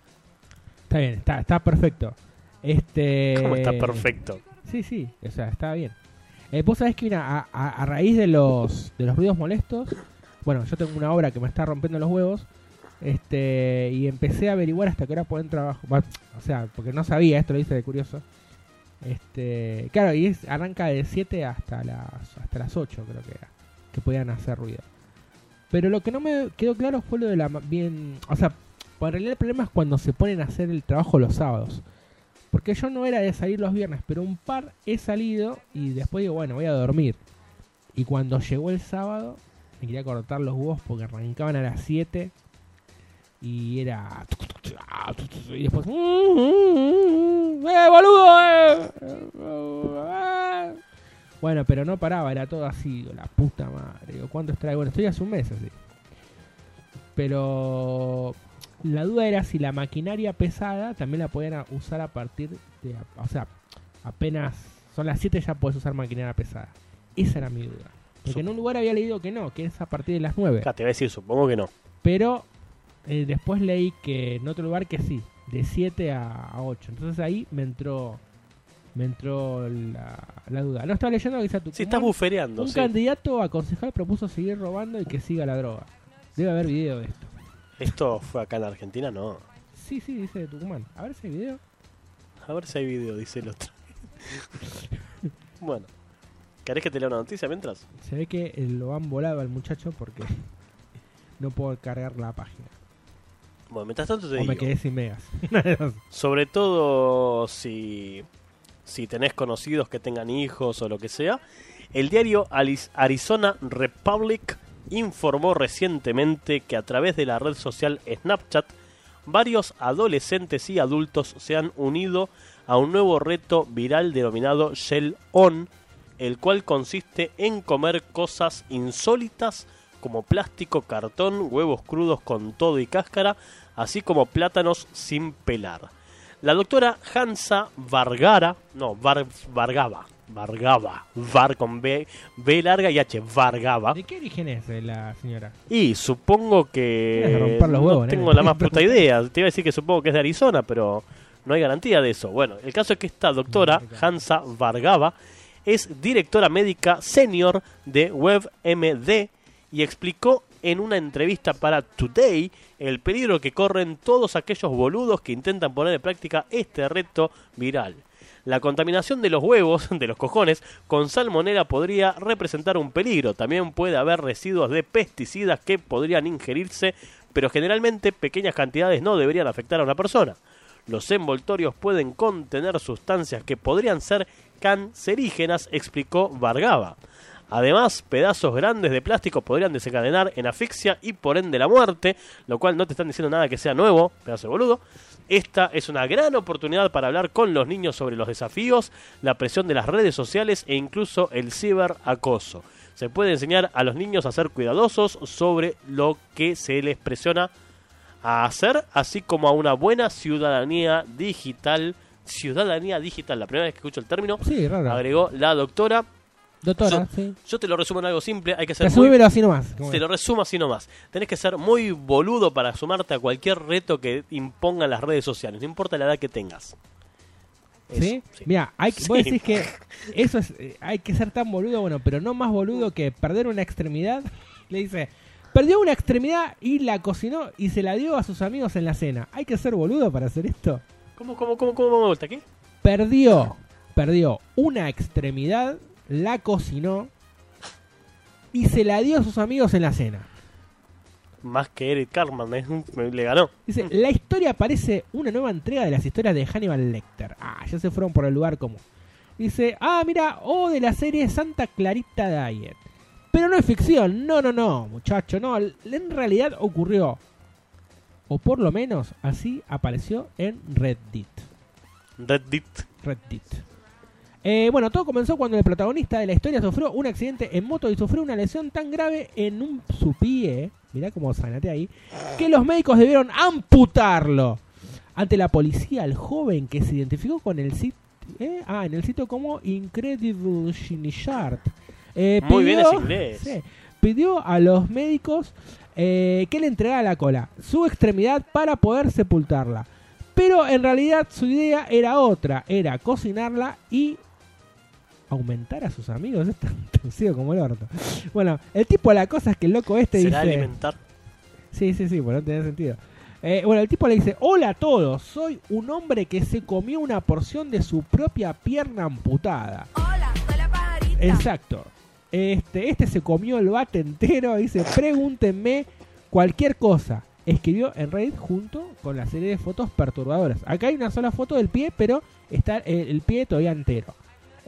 Está bien, está, está perfecto. Este... ¿Cómo está perfecto? Sí, sí, o sea, está bien. Eh, Vos sabés que mira, a, a- a raíz de los, de los ruidos molestos, bueno, yo tengo una obra que me está rompiendo los huevos, este, y empecé a averiguar hasta qué hora pueden trabajar. O sea, porque no sabía, esto lo hice de curioso. Este, claro, y arranca de 7 hasta las, hasta las 8, creo que era, que podían hacer ruido. Pero lo que no me quedó claro fue lo de la bien, o sea, en realidad el problema es cuando se ponen a hacer el trabajo los sábados. Porque yo no era de salir los viernes, pero un par he salido y después digo, bueno, voy a dormir. Y cuando llegó el sábado, me quería cortar los huevos porque arrancaban a las 7 y era... Y después... ¡Eh, boludo! eh! Bueno, pero no paraba, era todo así, la puta madre. Digo, ¿cuánto extrae? Bueno, estoy hace un mes así. Pero la duda era si la maquinaria pesada también la podían usar a partir de... O sea, apenas son las 7 ya puedes usar maquinaria pesada. Esa era mi duda. Porque en un lugar había leído que no, que es a partir de las 9. Acá te voy a decir, supongo que no. Pero eh, después leí que en otro lugar que sí, de 7 a, a 8. Entonces ahí me entró me entró la, la duda. No estaba leyendo que dice tu Sí, estás bufereando, Un sí. candidato a concejal propuso seguir robando y que siga la droga. Debe haber video de esto. ¿Esto fue acá en Argentina? No. Sí, sí, dice de Tucumán. A ver si hay video. A ver si hay video, dice el otro. bueno. ¿Querés que te lea una noticia mientras? Se ve que lo han volado al muchacho porque no puedo cargar la página. Bueno, mientras tanto te O digo. me quedé sin megas. Sobre todo si, si tenés conocidos que tengan hijos o lo que sea. El diario Arizona Republic informó recientemente que a través de la red social Snapchat varios adolescentes y adultos se han unido a un nuevo reto viral denominado Shell On, el cual consiste en comer cosas insólitas como plástico, cartón, huevos crudos con todo y cáscara, así como plátanos sin pelar. La doctora Hansa Vargara, no, Var- Vargava, Vargava, Var con B, B larga y H, Vargava. ¿De qué origen es la señora? Y supongo que los huevos, no tengo la más puta idea. Te iba a decir que supongo que es de Arizona, pero no hay garantía de eso. Bueno, el caso es que esta doctora, Hansa Vargava, es directora médica senior de WebMD y explicó en una entrevista para Today el peligro que corren todos aquellos boludos que intentan poner en práctica este reto viral. La contaminación de los huevos, de los cojones, con salmonera podría representar un peligro. También puede haber residuos de pesticidas que podrían ingerirse, pero generalmente pequeñas cantidades no deberían afectar a una persona. Los envoltorios pueden contener sustancias que podrían ser cancerígenas, explicó Vargava. Además, pedazos grandes de plástico podrían desencadenar en asfixia y por ende la muerte, lo cual no te están diciendo nada que sea nuevo, pedazo de boludo. Esta es una gran oportunidad para hablar con los niños sobre los desafíos, la presión de las redes sociales e incluso el ciberacoso. Se puede enseñar a los niños a ser cuidadosos sobre lo que se les presiona a hacer, así como a una buena ciudadanía digital. Ciudadanía digital, la primera vez que escucho el término, Sí, agregó la doctora. Doctora, Yo- sí. Yo te lo resumo en algo simple, hay que ser muy así nomás. Te es. lo resumo así nomás. Tenés que ser muy boludo para sumarte a cualquier reto que impongan las redes sociales, no importa la edad que tengas. Eso, ¿Sí? sí. Mira, hay, Sí. vos decís que eso es, eh, hay que ser tan boludo, bueno, pero no más boludo que perder una extremidad. Le dice, perdió una extremidad y la cocinó y se la dio a sus amigos en la cena. ¿Hay que ser boludo para hacer esto? ¿Cómo, cómo, cómo, cómo me vuelta? ¿Qué? Perdió, perdió una extremidad, la cocinó y se la dio a sus amigos en la cena. Más que Eric Cartman, ¿eh? Me- le ganó. Dice, la historia parece una nueva entrega de las historias de Hannibal Lecter. Ah, ya se fueron por el lugar común. Dice, ah, mira, o de la serie Santa Clarita Diet. Pero no es ficción, no, no, no, muchacho, no. En realidad ocurrió. O por lo menos así apareció en Reddit. Reddit. Reddit. Eh, bueno, todo comenzó cuando el protagonista de la historia sufrió un accidente en moto y sufrió una lesión tan grave en un su pie, mirá cómo sanate ahí, que los médicos debieron amputarlo. Ante la policía, el joven que se identificó con el sitio, ah, en el sitio como Incredible Shiny Chart, eh, Muy bien ese inglés. sí, pidió a los médicos eh, que le entregara la cola, su extremidad para poder sepultarla. Pero en realidad su idea era otra, era cocinarla y aumentar a sus amigos. Está torcido como el orto. Bueno, el tipo de la cosa es que el loco este ¿Será dice... alimentar? Sí, sí, sí, pues no tiene sentido. Eh, bueno, el tipo le dice, hola a todos, soy un hombre que se comió una porción de su propia pierna amputada. Hola, soy la pajarita. Exacto. Este, este se comió el bate entero. Dice, pregúntenme cualquier cosa. Escribió en Reddit junto con la serie de fotos perturbadoras. Acá hay una sola foto del pie, pero está el, el pie todavía entero.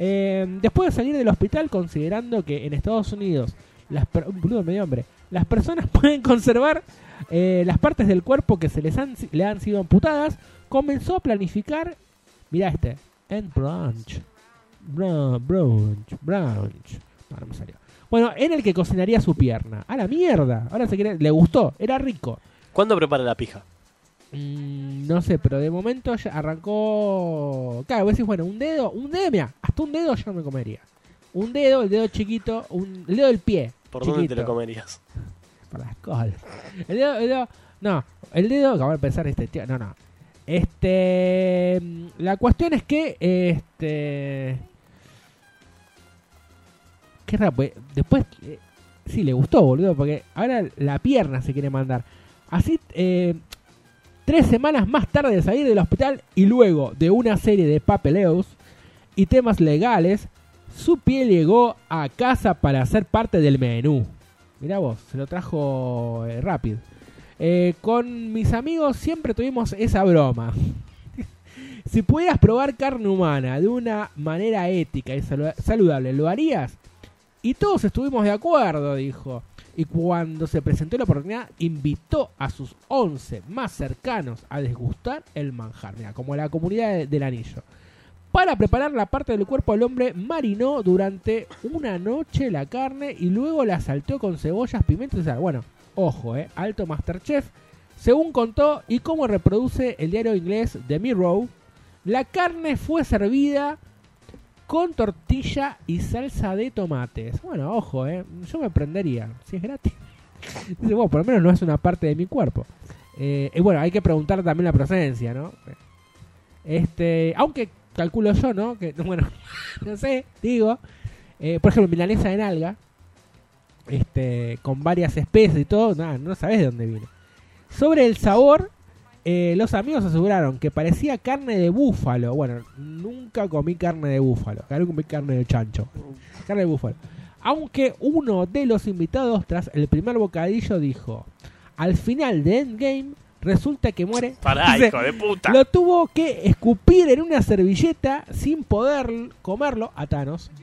Eh, después de salir del hospital, considerando que en Estados Unidos las, per- medio hombre, las personas pueden conservar eh, las partes del cuerpo que se les han, le han sido amputadas, comenzó a planificar, mira este, en brunch, brunch, brunch, no me salió. Bueno, en el que cocinaría su pierna. A la mierda. Ahora se quiere, le gustó, era rico. ¿Cuándo prepara la pija? Mm, no sé, pero de momento ya arrancó. Claro, vos decís, bueno, un dedo, un dedo, mira, hasta un dedo yo me comería. Un dedo, el dedo chiquito, un, el dedo del pie. ¿Por dónde te lo comerías? Por las colas. El dedo, el dedo, no, el dedo, acabo de pensar este tío, no, no. Este, mm, la cuestión es que, este, qué raro, pues, después, eh, sí, le gustó, boludo, porque ahora la pierna se quiere mandar. Así, eh, tres semanas más tarde de salir del hospital y luego de una serie de papeleos y temas legales, su pie llegó a casa para ser parte del menú. Mirá vos, se lo trajo eh, rápido. Eh, con mis amigos siempre tuvimos esa broma. si pudieras probar carne humana de una manera ética y salu- saludable, ¿lo harías? Y todos estuvimos de acuerdo, dijo. Y cuando se presentó la oportunidad, invitó a sus 11 más cercanos a desgustar el manjar. Mira, como la comunidad de- del anillo. Para preparar la parte del cuerpo del hombre, marinó durante una noche la carne y luego la salteó con cebollas, pimientos y sal. Bueno, ojo, eh, alto Masterchef. Según contó y cómo reproduce el diario inglés The Mirror, la carne fue servida con tortilla y salsa de tomates. Bueno, ojo, eh, yo me prendería, si es gratis. Dice, por lo menos no es una parte de mi cuerpo. Eh, y bueno, hay que preguntar también la procedencia, ¿no? Este, aunque calculo yo, ¿no? Que, bueno, no sé, digo. eh, por ejemplo, milanesa de nalga, este, con varias especies y todo, nada, no sabes de dónde viene. Sobre el sabor, eh, los amigos aseguraron que parecía carne de búfalo. Bueno, nunca comí carne de búfalo, acá comí carne de chancho. Carne de búfalo. Aunque uno de los invitados, tras el primer bocadillo, dijo: Al final de Endgame, resulta que muere. Pará, hijo de puta. lo tuvo que escupir en una servilleta sin poder comerlo a Thanos.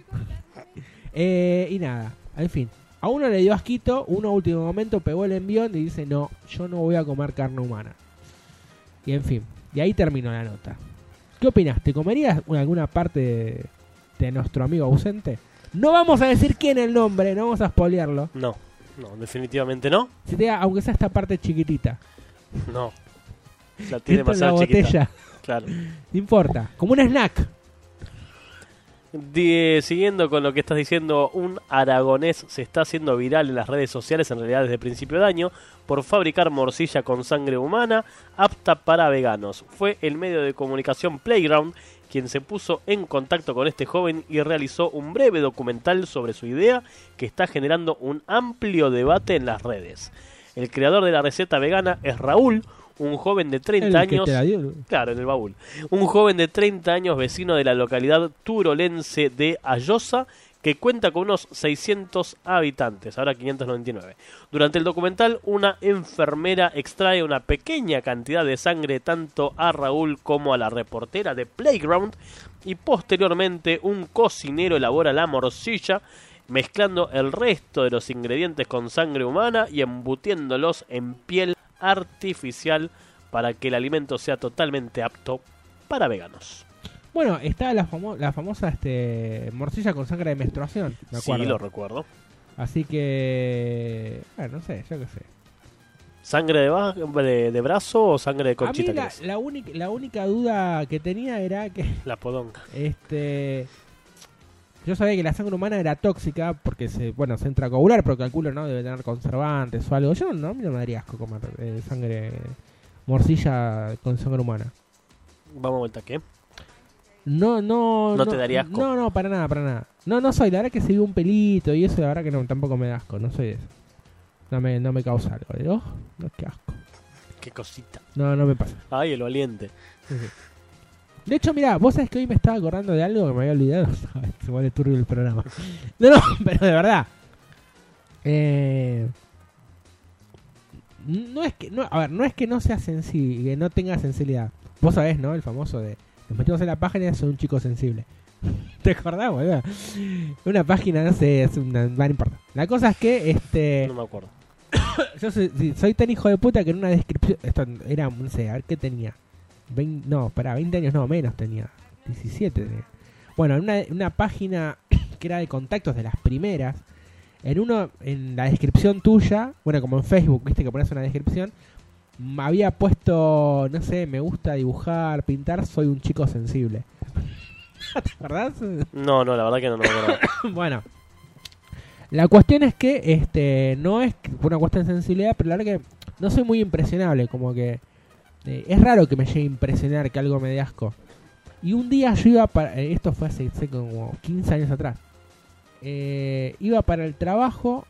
Eh, y nada, en fin. A uno le dio asquito, uno a último momento pegó el envión y dice, no, yo no voy a comer carne humana. Y en fin, y ahí terminó la nota. ¿Qué opinas? ¿Te comerías alguna parte de, de nuestro amigo ausente? No vamos a decir quién el nombre, no vamos a spoilearlo. No, no, definitivamente no. Si te da, aunque sea esta parte chiquitita. No. La tiene en la demasiado chiquita. botella. Claro. No importa. Como un snack. Siguiendo con lo que estás diciendo, un aragonés se está haciendo viral en las redes sociales, en realidad desde principio de año, por fabricar morcilla con sangre humana apta para veganos. Fue el medio de comunicación Playground quien se puso en contacto con este joven y realizó un breve documental sobre su idea que está generando un amplio debate en las redes. El creador de la receta vegana es Raúl, un joven de 30 El que años. Claro, en el baúl. Un joven de 30 años, vecino de la localidad turolense de Ayosa, que cuenta con unos 600 habitantes, ahora 599. Durante el documental, una enfermera extrae una pequeña cantidad de sangre tanto a Raúl como a la reportera de Playground y posteriormente un cocinero elabora la morcilla mezclando el resto de los ingredientes con sangre humana y embutiéndolos en piel artificial para que el alimento sea totalmente apto para veganos. Bueno, está la, famo- la famosa este, morcilla con sangre de menstruación. Me Sí, acuerdo. lo recuerdo. Así que. Bueno, no sé, yo qué sé. ¿Sangre de, ba- de, de brazo o sangre de A conchita? mí la, querés? la, única, la única duda que tenía era que. La podonga. Este. Yo sabía que la sangre humana era tóxica porque se, bueno, se entra a coagular, pero calculo, ¿no? Debe tener conservantes o algo. Yo no, a mí no me daría asco comer eh, sangre, morcilla con sangre humana. Vamos a vuelta, ¿qué? No, no. ¿No te daría asco? No, no, para nada, para nada. No, no soy. La verdad que se ve un pelito y eso, la verdad que no, tampoco me da asco. No soy eso. No me, no me causa algo. De, oh, no, qué asco. Qué cosita. No, no me pasa. Ay, el valiente. De hecho, mira, vos sabés que hoy me estaba acordando de algo que me había olvidado. Se vuelve turbio el programa. No, no, pero de verdad. Eh, no es que, no, a ver, no es que no sea sensible, que no tenga sensibilidad. Vos sabés, ¿no? El famoso de nos metimos en la página y soy un chico sensible. ¿Te acordás, boludo? Una página, no sé, es una, no importa. La cosa es que, este, No me acuerdo. yo soy, soy tan hijo de puta que en una descripción, esto era, no sé, a ver qué tenía. No, para 20 años no, menos tenía. 17 tenía. Bueno, en una, una página que era de contactos de las primeras, en uno, en la descripción tuya, bueno, como en Facebook, viste que pones una descripción, me había puesto, no sé, me gusta dibujar, pintar, soy un chico sensible. ¿Te acordás? No, no, la verdad que no, no me acuerdo. bueno, la cuestión es que este no es una cuestión de sensibilidad, pero la verdad que no soy muy impresionable, como que eh, es raro que me llegue a impresionar que algo me dé asco. Y un día yo iba para, eh, esto fue hace como 15 años atrás, eh, iba para el trabajo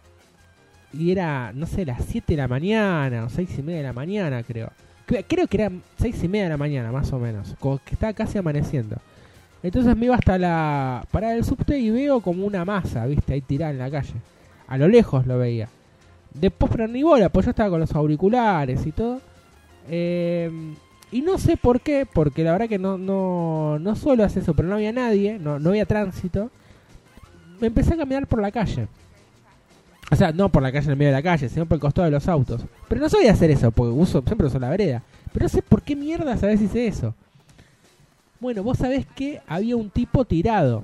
y era, no sé, las 7 de la mañana o 6 y media de la mañana creo. Cre- Creo que eran 6 y media de la mañana más o menos, como que estaba casi amaneciendo. Entonces me iba hasta la parada del subte y veo como una masa, viste, ahí tirada en la calle. A lo lejos lo veía. Después, pero ni bola, pues yo estaba con los auriculares y todo. Eh, y no sé por qué, porque la verdad que no, no, no suelo hacer eso, pero no había nadie, no, no había tránsito. Me empecé a caminar por la calle. O sea, no por la calle en el medio de la calle, sino por el costado de los autos. Pero no soy hacer eso, porque uso, siempre uso la vereda. Pero no sé por qué mierda sabes si hice eso. Bueno, vos sabés que había un tipo tirado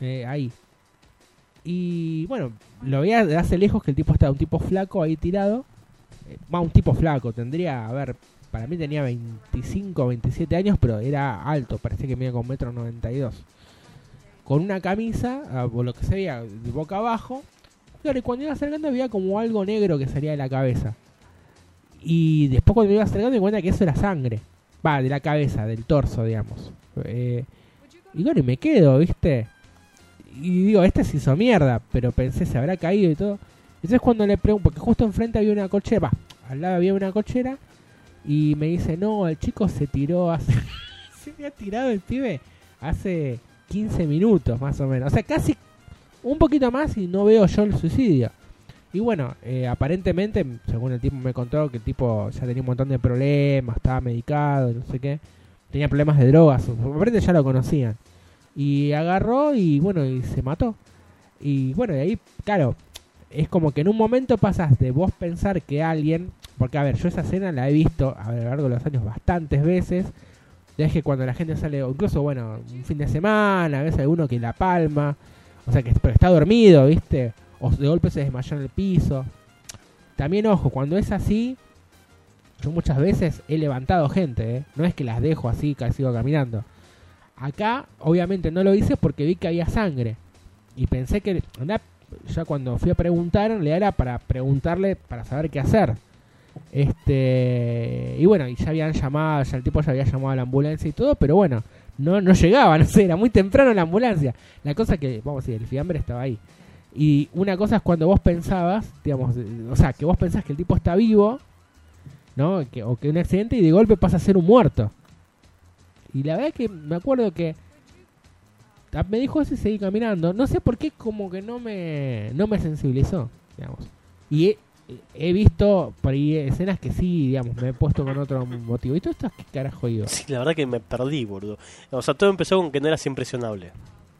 eh, ahí. Y bueno, lo veía de hace lejos que el tipo estaba un tipo flaco ahí tirado. Va, un tipo flaco, tendría, a ver, para mí tenía 25 27 años, pero era alto, parecía que medía con metro 92. Con una camisa, ah, o lo que se veía, de boca abajo. Claro, y cuando iba acercando había como algo negro que salía de la cabeza. Y después cuando iba acercando me di cuenta que eso era sangre. Va, de la cabeza, del torso, digamos. Eh, y bueno, y me quedo, ¿viste? Y digo, este se hizo mierda, pero pensé, se habrá caído y todo. Entonces cuando le pregunto, porque justo enfrente había una cochera, al lado había una cochera, y me dice, no, el chico se tiró hace... se había tirado el pibe hace 15 minutos, más o menos. O sea, casi un poquito más y no veo yo el suicidio. Y bueno, eh, aparentemente, según el tipo me contó, que el tipo ya tenía un montón de problemas, estaba medicado, no sé qué. Tenía problemas de drogas, aparte ya lo conocían. Y agarró y bueno, y se mató. Y bueno, de ahí, claro, es como que en un momento pasas de vos pensar que alguien, porque a ver, yo esa escena la he visto a lo largo de los años bastantes veces. Ya es que cuando la gente sale, incluso bueno, un fin de semana, a veces hay uno que la palma, o sea que pero está dormido, ¿viste? O de golpe se desmayó en el piso. También, ojo, cuando es así, yo muchas veces he levantado gente, ¿eh? no es que las dejo así, que sigo caminando. Acá, obviamente, no lo hice porque vi que había sangre. Y pensé que, ya cuando fui a preguntar, le era para preguntarle, para saber qué hacer. Este, y bueno, y ya habían llamado, ya el tipo ya había llamado a la ambulancia y todo, pero bueno, no, no llegaba, no sé, era muy temprano la ambulancia. La cosa que, vamos a decir, el fiambre estaba ahí. Y una cosa es cuando vos pensabas, digamos, o sea, que vos pensás que el tipo está vivo, ¿no? Que, o que un accidente y de golpe pasa a ser un muerto. Y la verdad es que me acuerdo que me dijo eso y seguí caminando. No sé por qué como que no me, no me sensibilizó, digamos. Y he, he visto por ahí escenas que sí, digamos, me he puesto con otro motivo. ¿Y todo esto qué carajo digo? Sí, la verdad que me perdí, boludo. O sea, todo empezó con que no eras impresionable.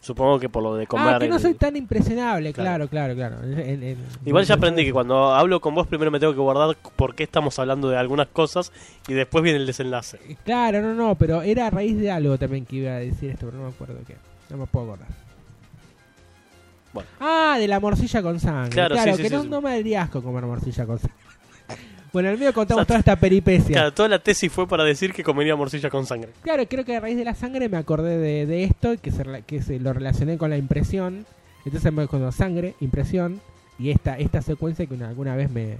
Supongo que por lo de comer. Ah, que no soy tan impresionable, Claro. claro, claro, claro. En- en- Igual ya en- aprendí que cuando hablo con vos primero me tengo que guardar por qué estamos hablando de algunas cosas y después viene el desenlace. Claro, no, no, pero era a raíz de algo también que iba a decir esto, pero no me acuerdo qué. No me puedo acordar. Bueno. Ah, de la morcilla con sangre. Claro, Claro, sí, que sí, no, sí. no me daría asco comer morcilla con sangre. Bueno, en el medio contamos O sea, toda esta peripecia. Claro, toda la tesis fue para decir que comería morcilla con sangre. Claro, creo que a raíz de la sangre me acordé de, de esto, que se, que se lo relacioné con la impresión. Entonces me cuando sangre, impresión, y esta, esta secuencia que una- alguna vez me,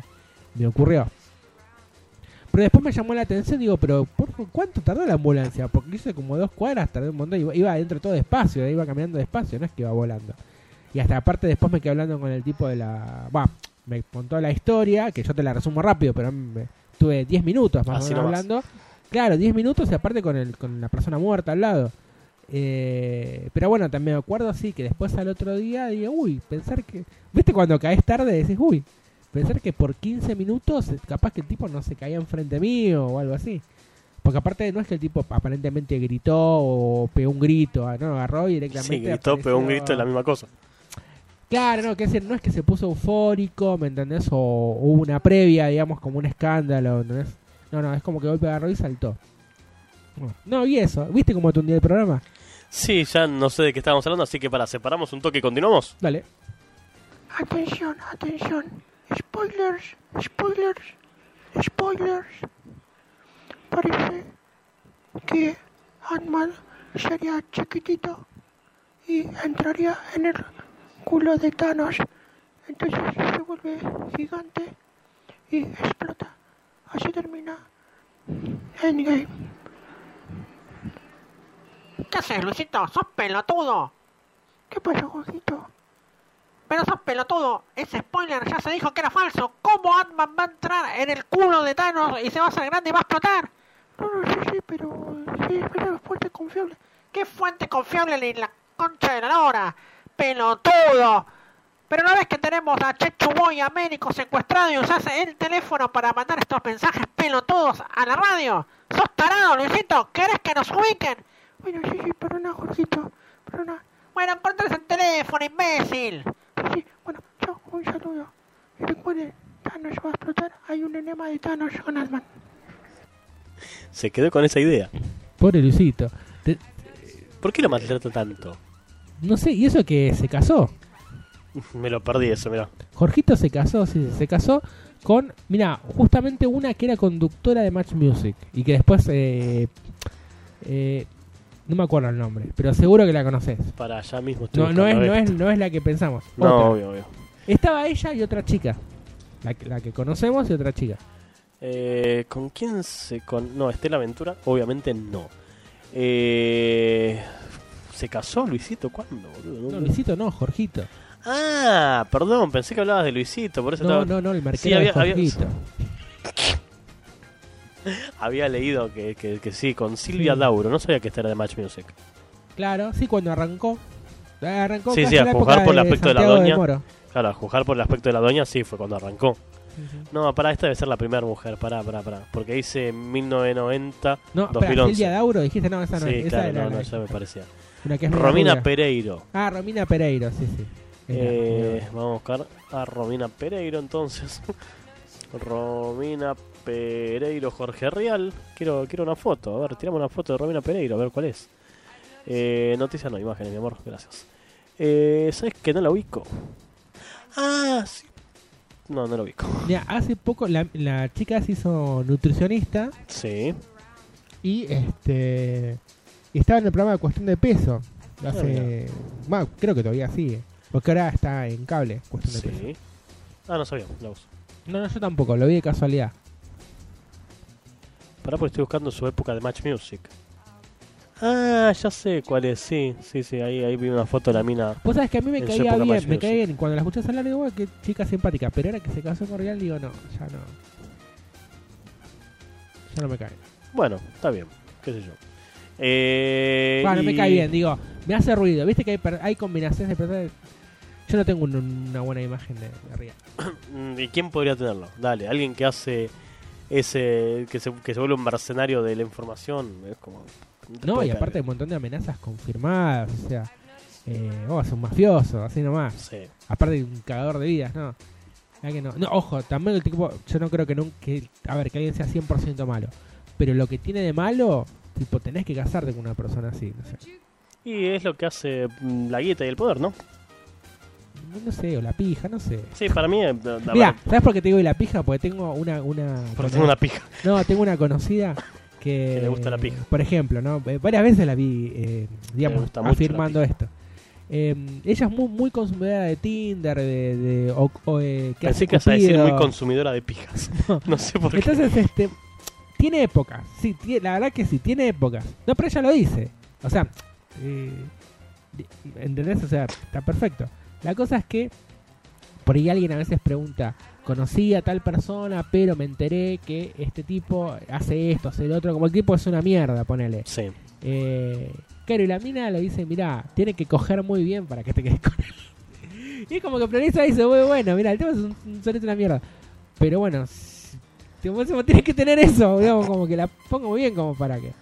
me ocurrió. Pero después me llamó la atención, digo, pero ¿por ¿cuánto tardó la ambulancia? Porque hice como dos cuadras, tardé un montón, iba, iba dentro todo despacio, iba caminando despacio, no es que iba volando. Y hasta aparte después me quedé hablando con el tipo de la... Bueno, me contó la historia, que yo te la resumo rápido, pero me- tuve 10 minutos más o menos hablando. Claro, 10 minutos y aparte con, el, con la persona muerta al lado. Eh, pero bueno, también me acuerdo así que después al otro día digo, uy, pensar que... ¿Viste cuando caes tarde? Decís, uy, pensar que por 15 minutos capaz que el tipo no se caía enfrente mío o algo así. Porque aparte no es que el tipo aparentemente gritó o pegó un grito, ah, no, agarró y directamente... Sí, gritó, pegó un grito de la misma cosa. Claro, no, que decir, no es que se puso eufórico, ¿me entendés? O hubo una previa, digamos, como un escándalo, ¿entendés? No, no, es como que golpe agarró y saltó. No, y eso, ¿viste cómo te hundí el programa? Sí, ya no sé de qué estábamos hablando, así que para, separamos un toque y continuamos. Dale. Atención, atención. Spoilers, spoilers, spoilers. Parece que Ant-Man sería chiquitito y entraría en el culo de Thanos. Entonces se vuelve gigante y explota. Así termina Endgame. ¿Qué haces, Luisito? ¡Sos pelotudo! ¿Qué pasa, Jorgito? Pero sos pelotudo. Ese spoiler ya se dijo que era falso. ¿Cómo Ant-Man va a entrar en el culo de Thanos y se va a hacer grande y va a explotar? No, no, sí, sí, pero sí, pero es fuerte confiable. ¿Qué fuente confiable ni la concha de la lora? ¡Pelotudo! Pero no ves que tenemos a Chechu Boy Américo secuestrado y usás el teléfono para mandar estos mensajes pelotudos a la radio. ¡Sos tarado, Luisito! ¿Querés que nos ubiquen? Bueno, sí, sí, perdona, Jorgito. Perdona. Bueno, encontrás el teléfono, imbécil. Sí, sí, bueno, chao, un saludo. Y recuerden, Thanos va a explotar. Hay un enema de Thanos con Ant-Man. Se quedó con esa idea. Pobre Luisito. Te- ¿Por qué lo maltrata tanto? no sé, y eso que se casó. Me lo perdí eso, mira. Jorgito se casó, sí, se casó con, mira, justamente una que era conductora de Match Music y que después, eh, eh, no me acuerdo el nombre, pero seguro que la conoces. Para allá mismo estoy No, no, es, no, es, no es la que pensamos. No, Otra. obvio, obvio. Estaba ella y otra chica. La, que- la que conocemos y otra chica. Eh, ¿Con quién se con No, Estela Ventura, obviamente no. Eh, ¿Se casó Luisito? ¿Cuándo, boludo? No, Luisito no, Jorgito. Ah, perdón, pensé que hablabas de Luisito, por eso No, estaba- no, no, el Sí, había- de había- Jorgito. había leído que, que, que sí, con Silvia Sí. Dauro, no sabía que esta era de Match Music. Claro, sí, cuando arrancó. Arrancó Sí, sí, a juzgar por el aspecto de la doña. Claro, a juzgar por el aspecto de la doña, sí, fue cuando arrancó. No, para esta debe ser la primera mujer, pará, pará, pará. Porque dice 1990, No, espera, 2011. Silvia Dauro, dijiste, no, esa no sí, es. Esa claro, era no, la- no, ya me parecía. Romina. Pereiro. Ah, Romina Pereiro, sí, sí. Eh, vamos a buscar a Romina Pereiro entonces. Romina Pereiro, Jorge Real. Quiero, quiero una foto. A ver, tirame una foto de Romina Pereiro, a ver cuál es. Eh, noticias no, imágenes, mi amor, gracias. Eh, ¿Sabes que no la ubico? Ah, sí. No, no lo ubico. Mira, hace poco la, la chica se hizo nutricionista Sí. y este y estaba en el programa de cuestión de peso. Hace, bueno, creo que todavía sigue. Porque ahora está en cable, cuestión de peso. Sí. Ah, no sabía. La uso. No, no, yo tampoco, lo vi de casualidad. Pará porque estoy buscando su época de Match Music. Ah, ya sé cuál es. Sí, sí, sí. Ahí, ahí vi una foto de la mina. Vos sabés que a mí me caía bien, Match me caía bien. Cuando la escuché hablar digo, "Uy, qué chica simpática. Pero ahora que se casó con Real, digo, no, ya no. Ya no me cae. Bueno, está bien. ¿Qué sé yo? Eh, Bueno, me cae bien, digo, me hace ruido. Viste que hay, hay combinaciones de personas. Yo no tengo un- una buena imagen de, de. Mm, ¿Y quién podría tenerlo? Dale, alguien que hace ese. que se, que se vuelve un mercenario de la información. Es como. No, y aparte hay un montón de amenazas confirmadas. O sea, eh, vos sos un mafioso, así nomás. Sí. Aparte de un cagador de vidas, ¿no? Que no. No, ojo, también el tipo, yo no creo que nunca, que- a ver, que alguien sea 100% malo. Pero lo que tiene de malo, tipo, tenés que casarte con una persona así, no sé. Y es lo que hace mm, la guita y el poder, ¿no? No sé, o la pija, no sé. Sí, para mí. eh, Mira, ¿sabes por qué te digo y la pija? Porque tengo una... una porque tengo una pija. No, tengo una conocida que... Que le gusta la pija. Por ejemplo, ¿no? Eh, varias veces la vi, eh, digamos, afirmando esto. Eh, ella es muy, muy consumidora de Tinder, de... de o, o, eh, que Pensé que ibas a decir muy consumidora de pijas. No. No sé por qué. Entonces, este, tiene épocas. Sí, la verdad que sí, tiene épocas. No, pero ella lo dice. O sea, eh, ¿entendés? O sea, está perfecto. La cosa es que por ahí alguien a veces pregunta, conocí a tal persona, pero me enteré que este tipo hace esto, hace el otro. Como el tipo es una mierda, ponele. Sí. Eh, claro, y la mina le dice, mirá, tiene que coger muy bien para que te quedes con él. Y es como que y dice, muy bueno, mira, el tema es un, un una mierda. Pero bueno, tienes que tener eso, digamos, como que la pongo muy bien como para que...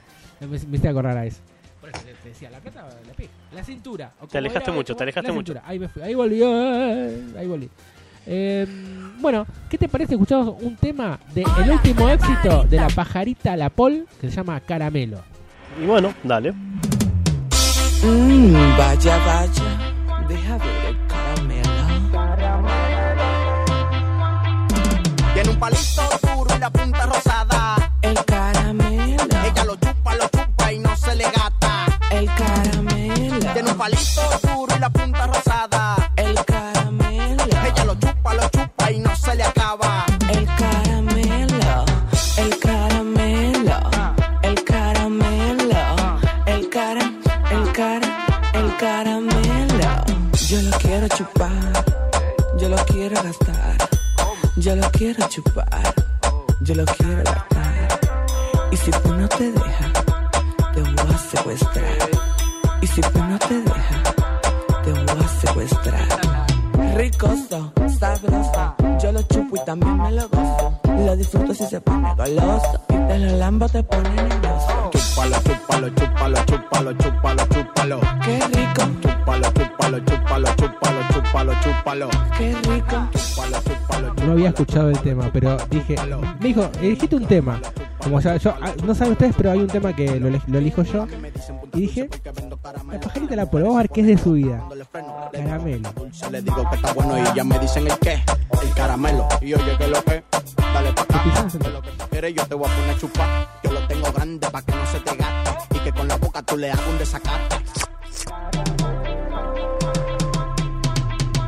Me, me hice acordar a eso. Por eso te decía, la plata, la pija. La cintura. Te alejaste era, mucho, te alejaste la mucho. cintura. Ahí me fui, ahí volví, eh, ahí volví. Eh, bueno, ¿qué te parece? Escuchamos un tema del el último éxito de la pajarita La Pol que se llama Caramelo. Y bueno, dale. Mmm, vaya, vaya, deja ver el caramelo. Tiene un palito duro y la punta rosada. Duro y la punta rosada. el caramelo, Ella lo chupa, lo chupa y no se le acaba. el caramelo, el caramelo, el caramelo, el cara, el cara, el caramelo. Yo lo quiero chupar, yo lo quiero gastar, yo lo quiero chupar, yo lo quiero gastar. Y si tú no te dejas, te voy a secuestrar. Y si tú no te dejas, te voy a secuestrar. Ricoso, sabroso, yo lo chupo y también me lo gozo. Lo disfruto si se pone goloso. Y te lo lambo, te pone nervioso. Chúpalo, chúpalo, chúpalo, chúpalo, chúpalo, chúpalo. Qué rico, Chúpalo, chúpalo, chúpalo, chúpalo, chúpalo, chúpalo. qué rico. Chúpalo, chúpalo, No había escuchado el tema, pero dije, me dijo, elegiste un tema. Como ya, yo, ah, no saben ustedes, pero hay un tema que lo, lo elijo yo. Y dije, la pajarita la polo, vamos a ver qué es de su vida. Caramelo. Dulce, le digo que está bueno y ya me dicen el qué, el caramelo. Y oye, que lo que, dale pa' acá. Lo que tú quieres, yo te voy a poner chupar. Yo lo tengo grande pa' que no se te gaste. Y que con la boca tú le hagas un desacate.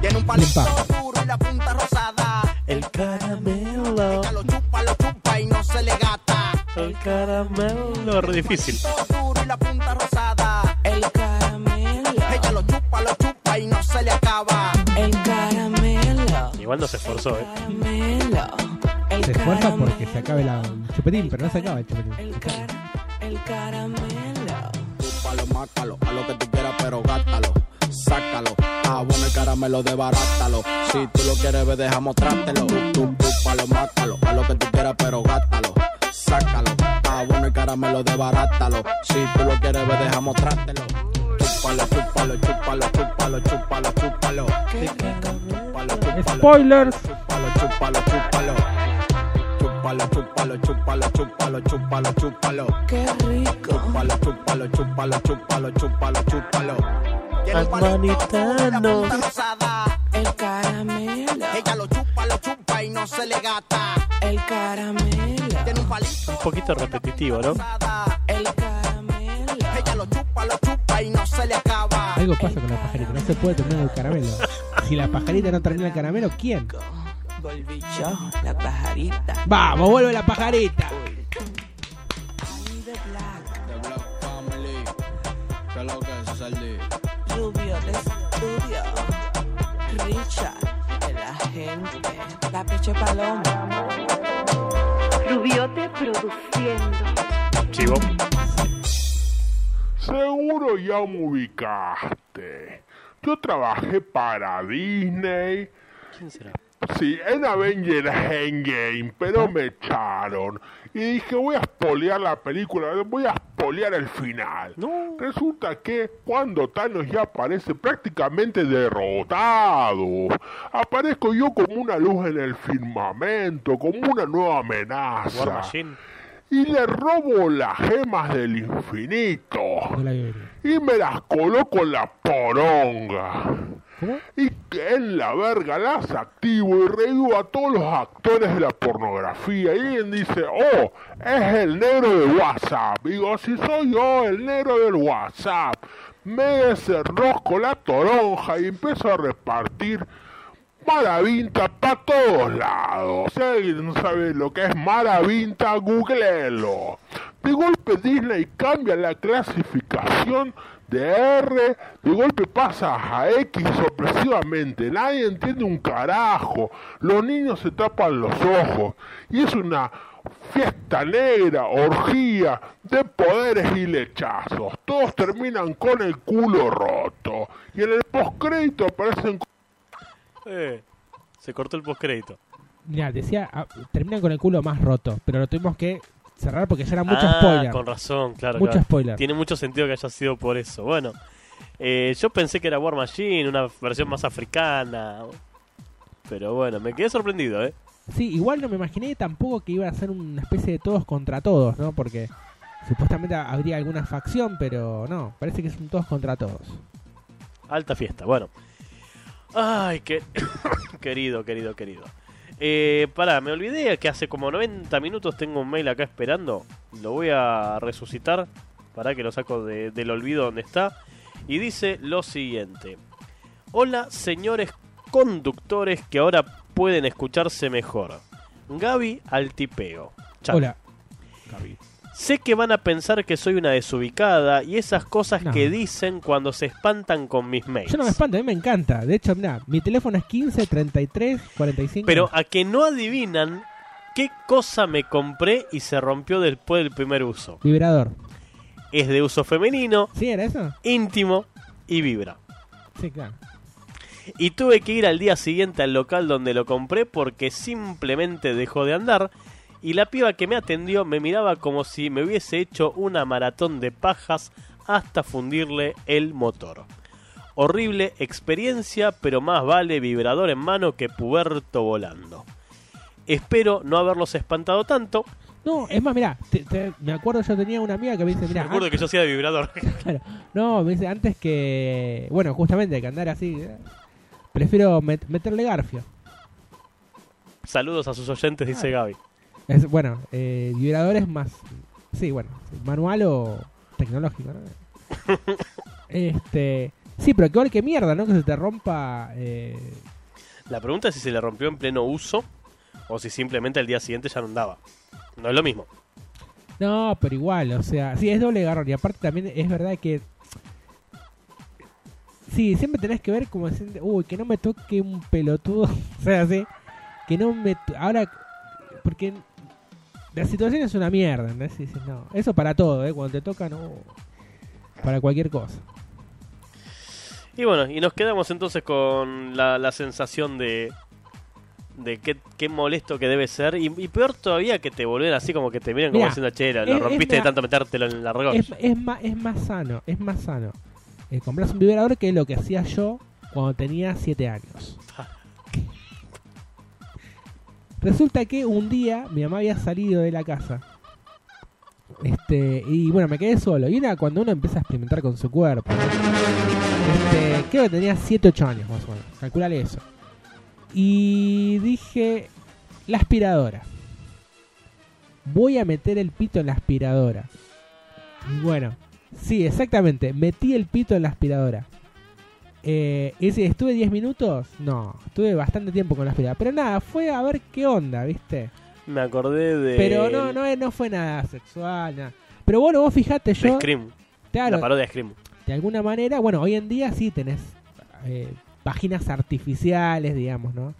Tiene un palito duro y la punta rosada. El caramelo. El caramelo. Re difícil. Y la punta rosada. El caramelo, Ella lo chupa, lo chupa y no se le acaba. el caramelo, Igual no se esforzó, eh. caramelo. El Se esfuerza caramelo, porque se acabe la, el chupetín, pero no se acaba el chupetín. El, cara, el caramelo. Chúpalo, mátalo, a lo que tú quieras, pero gátalo. Sácalo, ah, bueno, el caramelo desbarátalo. Si tú lo quieres ver, deja mostrártelo. Tú, chúpalo, mátalo, a lo que tú quieras, pero gátalo. Sácalo, ah, bueno, el caramelo desbarátalo. Si tú lo quieres ver, deja mostrártelo. Chúpalo, chúpalo, chúpalo, chúpalo, chúpalo, chúpalo. Chúpalo, chúpalo. Spoilers. Chúpalo, chúpalo, chúpalo. Chúpalo, chúpalo, chúpalo, chúpalo, chúpalo, chúpalo. Qué rico. Chúpalo, chúpalo, chúpalo, chúpalo, chúpalo, chúpalo. Hermanitano. El caramelo. Ella lo chupa, lo chupa se le gata. El caramelo. Tiene un palito. Un poquito repetitivo, ¿no? El caramelo. Ella lo chupa, lo chupa y no se le acaba. Algo pasa con la pajarita, no se puede terminar el caramelo. Si la pajarita no termina el caramelo, ¿quién? Volví yo, la pajarita. ¡Vamos, vuelve la pajarita! Rubio de estudio. Richard de la gente. La peche paloma. Rubiote produciendo. Chivo. Seguro ya me ubicaste. Yo trabajé para Disney. ¿Quién será? Sí, en Avengers Endgame, pero me echaron. Y dije, voy a espolear la película, voy a espolear el final. No. Resulta que cuando Thanos ya aparece prácticamente derrotado, aparezco yo como una luz en el firmamento, como una nueva amenaza. Y le robo las gemas del infinito. Y me las coloco en la poronga. Y que en la verga las activo y revivo a todos los actores de la pornografía. Y alguien dice, oh, es el negro de WhatsApp. Digo, si soy yo el negro del WhatsApp. Me desenrosco la toronja y empiezo a repartir Maravinta para todos lados. Si alguien no sabe lo que es Maravinta, googleenlo. De golpe Disney cambia la clasificación de R, de golpe pasa a X sorpresivamente. Nadie entiende un carajo. Los niños se tapan los ojos. Y es una fiesta negra, orgía de poderes y lechazos. Todos terminan con el culo roto. Y en el postcrédito aparecen Eh, se cortó el postcrédito. Mira, decía, ah, terminan con el culo más roto, pero lo tuvimos que cerrar porque ya era mucho ah, spoiler. con razón, claro. Mucho claro. spoiler. Tiene mucho sentido que haya sido por eso. Bueno, eh, yo pensé que era War Machine, una versión más africana. Pero bueno, me quedé sorprendido, ¿eh? Sí, igual no me imaginé tampoco que iba a ser una especie de todos contra todos, ¿no? Porque supuestamente habría alguna facción, pero no, parece que es un todos contra todos. Alta fiesta, bueno. Ay, qué... querido, querido, querido. Eh, pará, me olvidé que hace como 90 minutos tengo un mail acá esperando. Lo voy a resucitar. Para que lo saco de- del olvido donde está. Y dice lo siguiente. Hola, señores conductores que ahora pueden escucharse mejor. Gaby al tipeo. Chao. Hola. Sé que van a pensar que soy una desubicada y esas cosas No. que dicen cuando se espantan con mis mails. Yo no me espanto, a mí me encanta. De hecho, mira, mi teléfono es 15 33 45. Pero a que no adivinan qué cosa me compré y se rompió después del primer uso. Vibrador. Es de uso femenino, ¿Sí era eso? íntimo y vibra. Sí, claro. Y tuve que ir al día siguiente al local donde lo compré porque simplemente dejó de andar y la piba que me atendió me miraba como si me hubiese hecho una maratón de pajas hasta fundirle el motor. Horrible experiencia, pero más vale vibrador en mano que puberto volando. Espero no haberlos espantado tanto. No, es más, mira, me acuerdo yo tenía una amiga que me dice, mira, Recuerdo que yo hacía de vibrador. Claro. No, me dice antes que. Bueno, justamente que andar así. eh, Prefiero met- meterle garfio. Saludos a sus oyentes, dice Gaby. Es, bueno, eh, vibrador es más. Sí, bueno, manual o tecnológico, ¿no? este. Sí, pero qué que mierda, ¿no? Que se te rompa. Eh, La pregunta es si se le rompió en pleno uso o si simplemente el día siguiente ya no andaba. No es lo mismo. No, pero igual, o sea, sí, es doble garrón. Y aparte también es verdad que. Sí, siempre tenés que ver como decir, uy, que no me toque un pelotudo. o sea, así. Que no me. Ahora. Porque. La situación es una mierda, ¿entendés? Y dices, no. Eso para todo, ¿eh? Cuando te toca, no. Para cualquier cosa. Y bueno, y nos quedamos entonces con la, la sensación de. de qué, qué molesto que debe ser. Y, y peor todavía que te volver así como que te miran como Mirá, diciendo, che, lo, es- lo es rompiste de tanto metértelo en la regla. Es, es, más, es más sano, es más sano. Eh, compras un vibrador que es lo que hacía yo cuando tenía 7 años. Resulta que un día mi mamá había salido de la casa. Este, y bueno, me quedé solo. Y era cuando uno empieza a experimentar con su cuerpo. Este, creo que tenía 7, 8 años más o menos. Calculale eso. Y dije, La aspiradora. Voy a meter el pito en la aspiradora. Bueno, sí, exactamente. Metí el pito en la aspiradora. Eh, y si estuve 10 minutos, no, estuve bastante tiempo con la aspiradora. Pero nada, fue a ver qué onda, ¿viste? Me acordé de. Pero no, no, no fue nada sexual, nada. Pero bueno, vos fijate, de yo. Scream. Claro, La parodia de Scream. de alguna manera, bueno, hoy en día sí tenés eh, páginas artificiales, digamos, ¿no?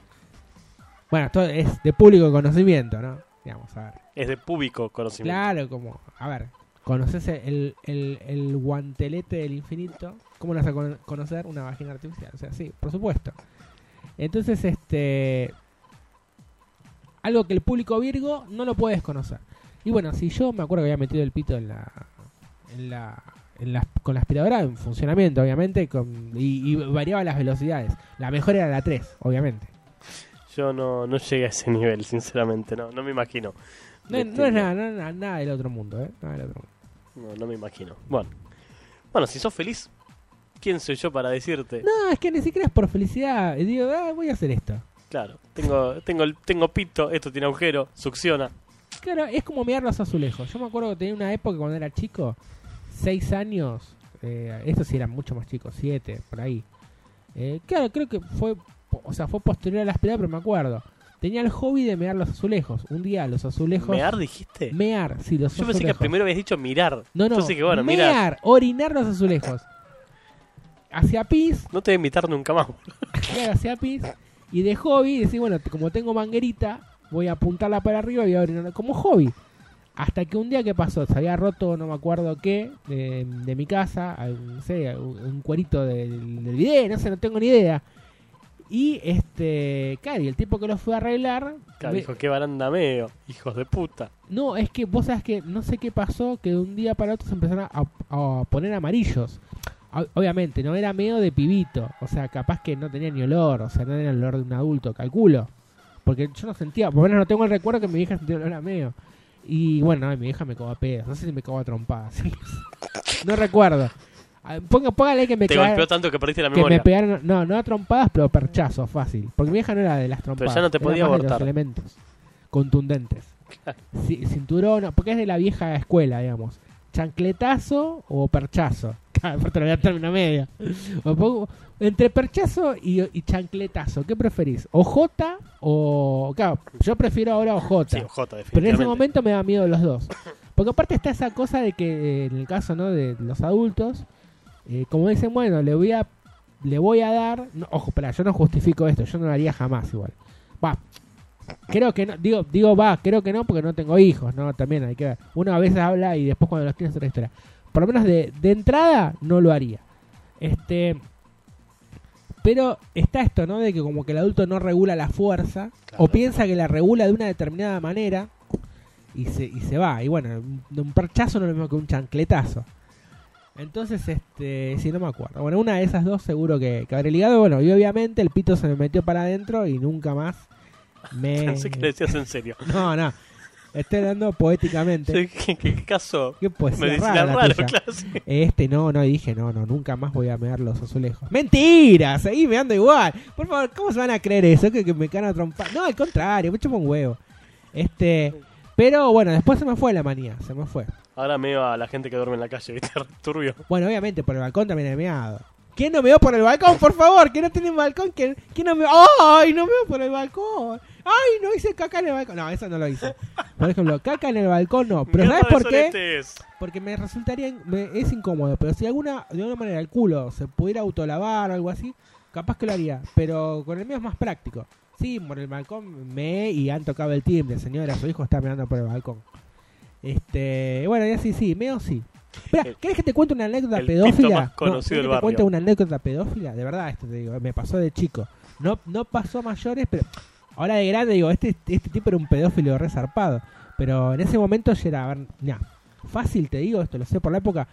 Bueno, esto es de público conocimiento, ¿no? Digamos, a ver. Es de público conocimiento. Claro, como, a ver, conoces el, el, el guantelete del infinito, ¿cómo vas a cono- conocer una vagina artificial? O sea, sí, por supuesto. Entonces, este. Algo que el público virgo no lo puedes conocer. Y bueno, si yo me acuerdo que había metido el pito en la. En la en la- con la aspiradora en funcionamiento, obviamente, con, y, y variaba las velocidades. La mejor era la 3, obviamente. Yo no, no llegué a ese nivel, sinceramente. No, no me imagino. No, es- no es nada, no es nada, nada del otro mundo, ¿eh? Nada del otro mundo. No, no me imagino. Bueno. Bueno, si sos feliz, ¿quién soy yo para decirte? No, es que ni siquiera es por felicidad. Y digo, ah, voy a hacer esto. Claro, tengo, tengo, tengo pito, esto tiene agujero, succiona. Claro, es como mirar los azulejos. Yo me acuerdo que tenía una época cuando era chico, seis años, eh, estos sí eran mucho más chicos, siete, por ahí. Eh, claro, creo que fue, o sea, fue posterior a la aspiradora, pero me acuerdo. Tenía el hobby de mear los azulejos. Un día los azulejos... ¿Mear dijiste? Mear, sí, los Yo pensé que primero habías dicho mirar. No, no, Entonces que bueno, mirar. mear, orinar los azulejos. Hacia pis, No te voy a invitar nunca más. claro, hacia pis. Y de hobby, decir, bueno, como tengo manguerita, voy a apuntarla para arriba y voy a orinar como hobby. Hasta que un día que pasó, se había roto, no me acuerdo qué, de, de mi casa, no sé, un, un cuerito del, del video, no sé, no tengo ni idea. Y este, claro, y el tipo que lo fue a arreglar, Claro, me- dijo, qué baranda medio, hijos de puta. no, es que vos sabes que no sé qué pasó, que de un día para otro se empezaron a, a poner amarillos. Obviamente, no era medio de pibito, o sea, capaz que no tenía ni olor, o sea, no era el olor de un adulto, calculo. Porque yo no sentía, por lo menos no tengo el recuerdo que mi vieja sentía olor a medio. Y bueno, no, mi vieja me a pedos, no sé si me cago a trompadas. no recuerdo. Ponga, póngale que me Te golpeó tanto que perdiste la que memoria. me pegaron, no, no a trompadas, pero perchazos, fácil. Porque mi vieja no era de las trompadas. ya no te podía de los abortar. elementos contundentes. Ci- cinturón, porque es de la vieja escuela, digamos. Chancletazo o perchazo. Aparte lo voy a término medio. O pongo- entre perchazo y, y chancletazo, ¿qué preferís? ¿OJ o.? Claro, yo prefiero ahora OJ. Sí, OJ, Pero en ese momento me da miedo los dos. Porque aparte está esa cosa de que eh, en el caso ¿no? de los adultos, eh, como dicen, bueno, le voy a le voy a dar, no, ojo, espera, yo no justifico esto, yo no lo haría jamás igual. Va, creo que no, digo, digo va, creo que no porque no tengo hijos, ¿no? También hay que ver. Uno a veces habla y después cuando los tiene es otra historia. Por lo menos de, de entrada no lo haría. Este, pero está esto, ¿no? De que como que el adulto no regula la fuerza o piensa que la regula de una determinada manera y se, y se va. Y bueno, un, un perchazo no es lo mismo que un chancletazo. Entonces, este, si no me acuerdo. Bueno, una de esas dos seguro que, que habré ligado. Bueno, y obviamente el pito se me metió para adentro y nunca más me... Pensé que decías en serio. No, no. Estoy hablando poéticamente. ¿Qué, qué- caso? ¿Qué Medicina rara la raro, claro, sí. Este no, no, y dije, no, no, nunca más voy a mear los azulejos. ¡Mentira! Seguí meando igual. Por favor, ¿cómo se van a creer eso? Que, que me can a trompar. No, al contrario, me chupa un huevo. Este, pero bueno, después se me fue la manía, se me fue. Ahora meo a la gente que duerme en la calle, ¿viste? Turbio. Bueno, obviamente por el balcón también he meado. ¿Quién no meó por el balcón, por favor? ¿Quién no tiene un balcón? ¿Quién, quién no meó? ¡Ay, no meó por el balcón! ¡Ay, no hice caca en el balcón! No, eso no lo hice. Por ejemplo, caca en el balcón no. Pero ¿sabes por qué? Porque me resultaría, in- me- es incómodo, pero si alguna, de alguna manera el culo se pudiera autolavar o algo así, capaz que lo haría, pero con el mío es más práctico. Sí, por el balcón me y han tocado el timbre, señora, su hijo está mirando por el balcón. Este, bueno, y así sí, meo sí. Espera, ¿querés que te cuente una anécdota el pedófila? más conocido ¿querés del que te cuente una anécdota pedófila? De verdad, esto te digo, me pasó de chico. No, no pasó a mayores, pero ahora de grande digo, este, este tipo era un pedófilo resarpado. Pero en ese momento yo era, a ver, nah, fácil te digo, esto lo sé por la época,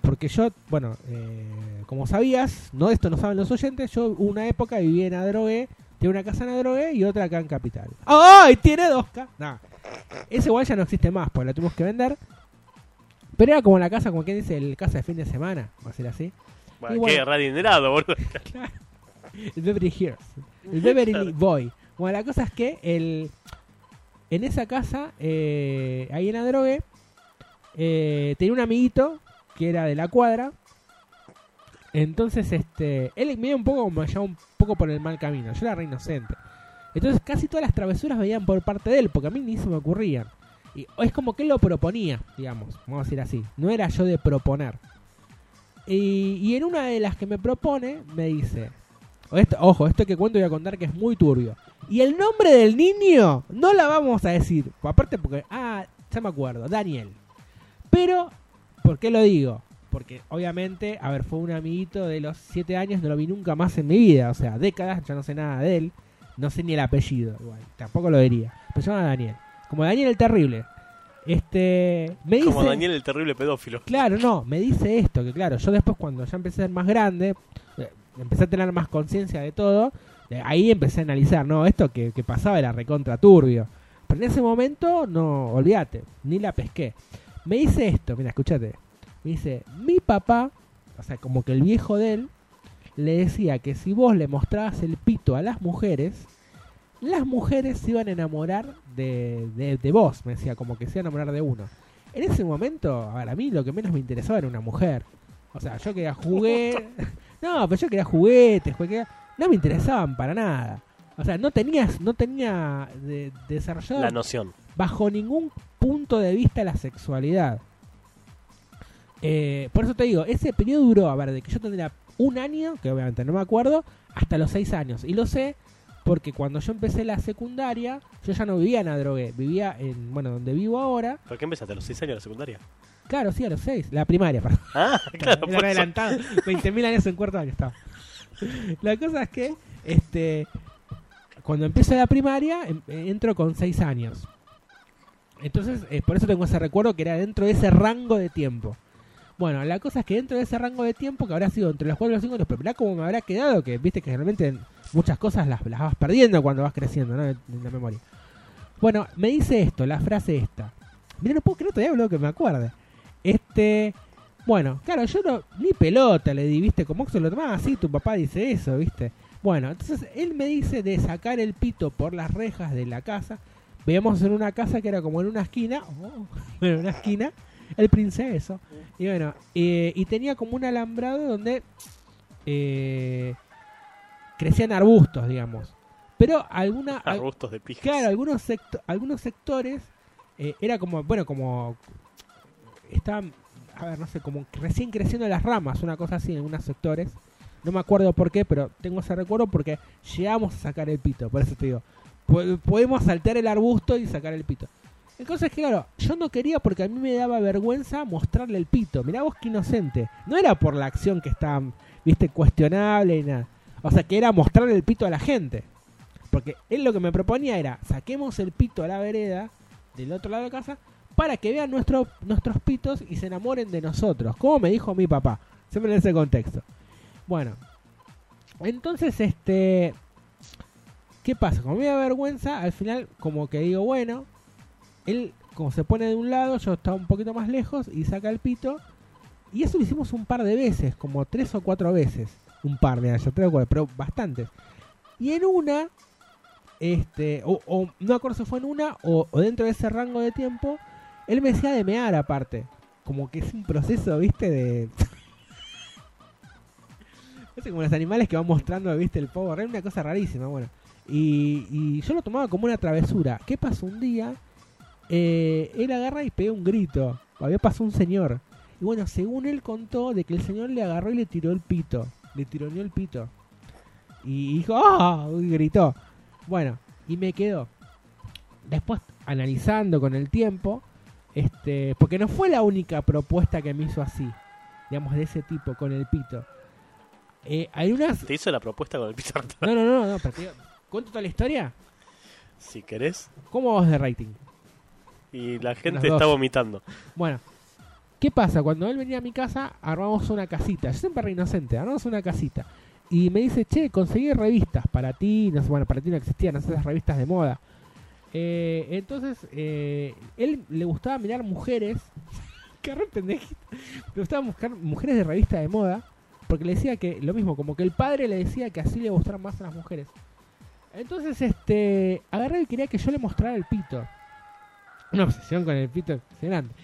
porque yo, bueno, eh, como sabías, no esto no saben los oyentes, yo una época viví en Adrogué, tenía una casa en Adrogué y otra acá en Capital. ¡Ay! Tiene dos casas. Nah, ese igual ya no existe más, porque la tuvimos que vender. Pero era como la casa, como quien dice, el casa de fin de semana, va a ser así. Bueno, Y bueno. qué radinerado, boludo. El Beverly Hills. El Beverly Boy. Bueno, la cosa es que el en esa casa, eh, ahí en Adrogué, eh, tenía un amiguito que era de la cuadra. Entonces, este, él me dio un poco me llevaba un poco por el mal camino. Yo era re inocente. Entonces, casi todas las travesuras veían por parte de él, porque a mí ni se me ocurrían. Y es como que él lo proponía, digamos, vamos a decir así. No era yo de proponer. Y, en una de las que me propone, me dice: esto- Ojo, esto que cuento voy a contar que es muy turbio. Y el nombre del niño no la vamos a decir. Aparte, porque. Ah, ya me acuerdo, Daniel. Pero, ¿por qué lo digo? Porque obviamente, a ver, fue un amiguito de los 7 años, no lo vi nunca más en mi vida. O sea, décadas, ya no sé nada de él. No sé ni el apellido, igual. Tampoco lo diría. Pero se llama Daniel. Como Daniel el Terrible. Este. Me dice. Como Daniel el terrible pedófilo. Claro, no, me dice esto, que claro, yo después cuando ya empecé a ser más grande, eh, empecé a tener más conciencia de todo, ahí empecé a analizar, no, esto que, pasaba era recontra turbio. Pero en ese momento, no, olvídate, ni la pesqué. Me dice esto, mira, escúchate. Me dice, mi papá, o sea, como que el viejo de él, le decía que si vos le mostrabas el pito a las mujeres, las mujeres se iban a enamorar de, de, de vos, me decía, como que se iban a enamorar de uno. En ese momento, a ver, a mí lo que menos me interesaba era una mujer. O sea, yo quería juguetes. no, pero yo quería juguetes, quería- no me interesaban para nada. O sea, no tenías, no tenía de, desarrollado La noción. bajo ningún punto de vista la sexualidad. Eh, por eso te digo, ese periodo duró, a ver, de que yo tendría un año, que obviamente no me acuerdo, hasta los seis años. Y lo sé porque cuando yo empecé la secundaria, yo ya no vivía en Adrogué, vivía en, bueno, donde vivo ahora. ¿Por qué empezaste a los 6 años la secundaria? Claro, sí, a los seis, la primaria, perdón. Ah, claro, Era adelantado, 20.000 años en cuarto año estaba. La cosa es que, este, cuando empiezo la primaria, em- entro con 6 años. Entonces, eh, por eso tengo ese recuerdo que era dentro de ese rango de tiempo. Bueno, la cosa es que dentro de ese rango de tiempo, que habrá sido entre los 4 y los 5 años, pero mirá cómo me habrá quedado, que viste que realmente muchas cosas las, las vas perdiendo cuando vas creciendo, ¿no? En la memoria. Bueno, me dice esto, la frase esta. Mira, no puedo creer todavía lo que me acuerde. Este, bueno, claro, yo no, ni pelota le di, viste, como que se lo tomaba así, tu papá dice eso, viste. Bueno, entonces él me dice de sacar el pito por las rejas de la casa. Veíamos en una casa que era como en una esquina, oh, bueno, en una esquina, el princeso. Y bueno, eh, y tenía como un alambrado donde eh, crecían arbustos, digamos. Pero alguna, al- Arbustos de pijas. Claro, algunos, secto- algunos sectores eh, era como, bueno, como estaban, a ver, no sé, como recién creciendo las ramas, una cosa así en algunos sectores. No me acuerdo por qué, pero tengo ese recuerdo porque llegamos a sacar el pito, por eso te digo. Po- Podemos saltar el arbusto y sacar el pito. Entonces, claro, yo no quería porque a mí me daba vergüenza mostrarle el pito. Mirá vos qué inocente. No era por la acción que estaba, viste, cuestionable y nada. O sea, que era mostrarle el pito a la gente. Porque él lo que me proponía era, saquemos el pito a la vereda, del otro lado de casa, para que vean nuestro, nuestros pitos y se enamoren de nosotros. Como me dijo mi papá. Siempre en ese contexto. Bueno. Entonces, este... ¿Qué pasa? Como me da vergüenza, al final como que digo, bueno, él como se pone de un lado, yo estaba un poquito más lejos y saca el pito. Y eso lo hicimos un par de veces, como tres o cuatro veces. Un par de años, tres o cuatro, pero bastantes. Y en una, este, o, no acuerdo si fue en una o, o dentro de ese rango de tiempo, él me decía de mear aparte. Como que es un proceso, viste, de... Es como los animales que van mostrando, viste, el Power Rangers, una cosa rarísima, bueno. Y, yo lo tomaba como una travesura. ¿Qué pasó un día? Eh, él agarra y pega un grito. Había pasado un señor. Y bueno, según él contó, de que el señor le agarró y le tiró el pito. Le tironeó el pito. Y dijo, ¡ah! Y gritó. Bueno, y me quedó. Después, analizando con el tiempo, este, porque no fue la única propuesta que me hizo así, digamos, de ese tipo, con el pito. Eh, hay unas. ¿Te hizo la propuesta con el pizarro? No, no, no, no, pero te ¿cuento toda la historia? Si querés. ¿Cómo vas de rating? Y la Las gente está vomitando. Bueno, ¿qué pasa? Cuando él venía a mi casa, armamos una casita. Yo siempre re inocente, armamos una casita. Y me dice, che, conseguí revistas para ti. No sé, bueno, para ti no existían esas revistas de moda. Eh, entonces, eh, él le gustaba mirar mujeres. Qué pendejito. Le gustaba buscar mujeres de revista de moda. Porque le decía que, lo mismo, como que el padre le decía que así le gustaran más a las mujeres. Entonces, este, agarré y quería que yo le mostrara el pito. Una obsesión con el pito impresionante.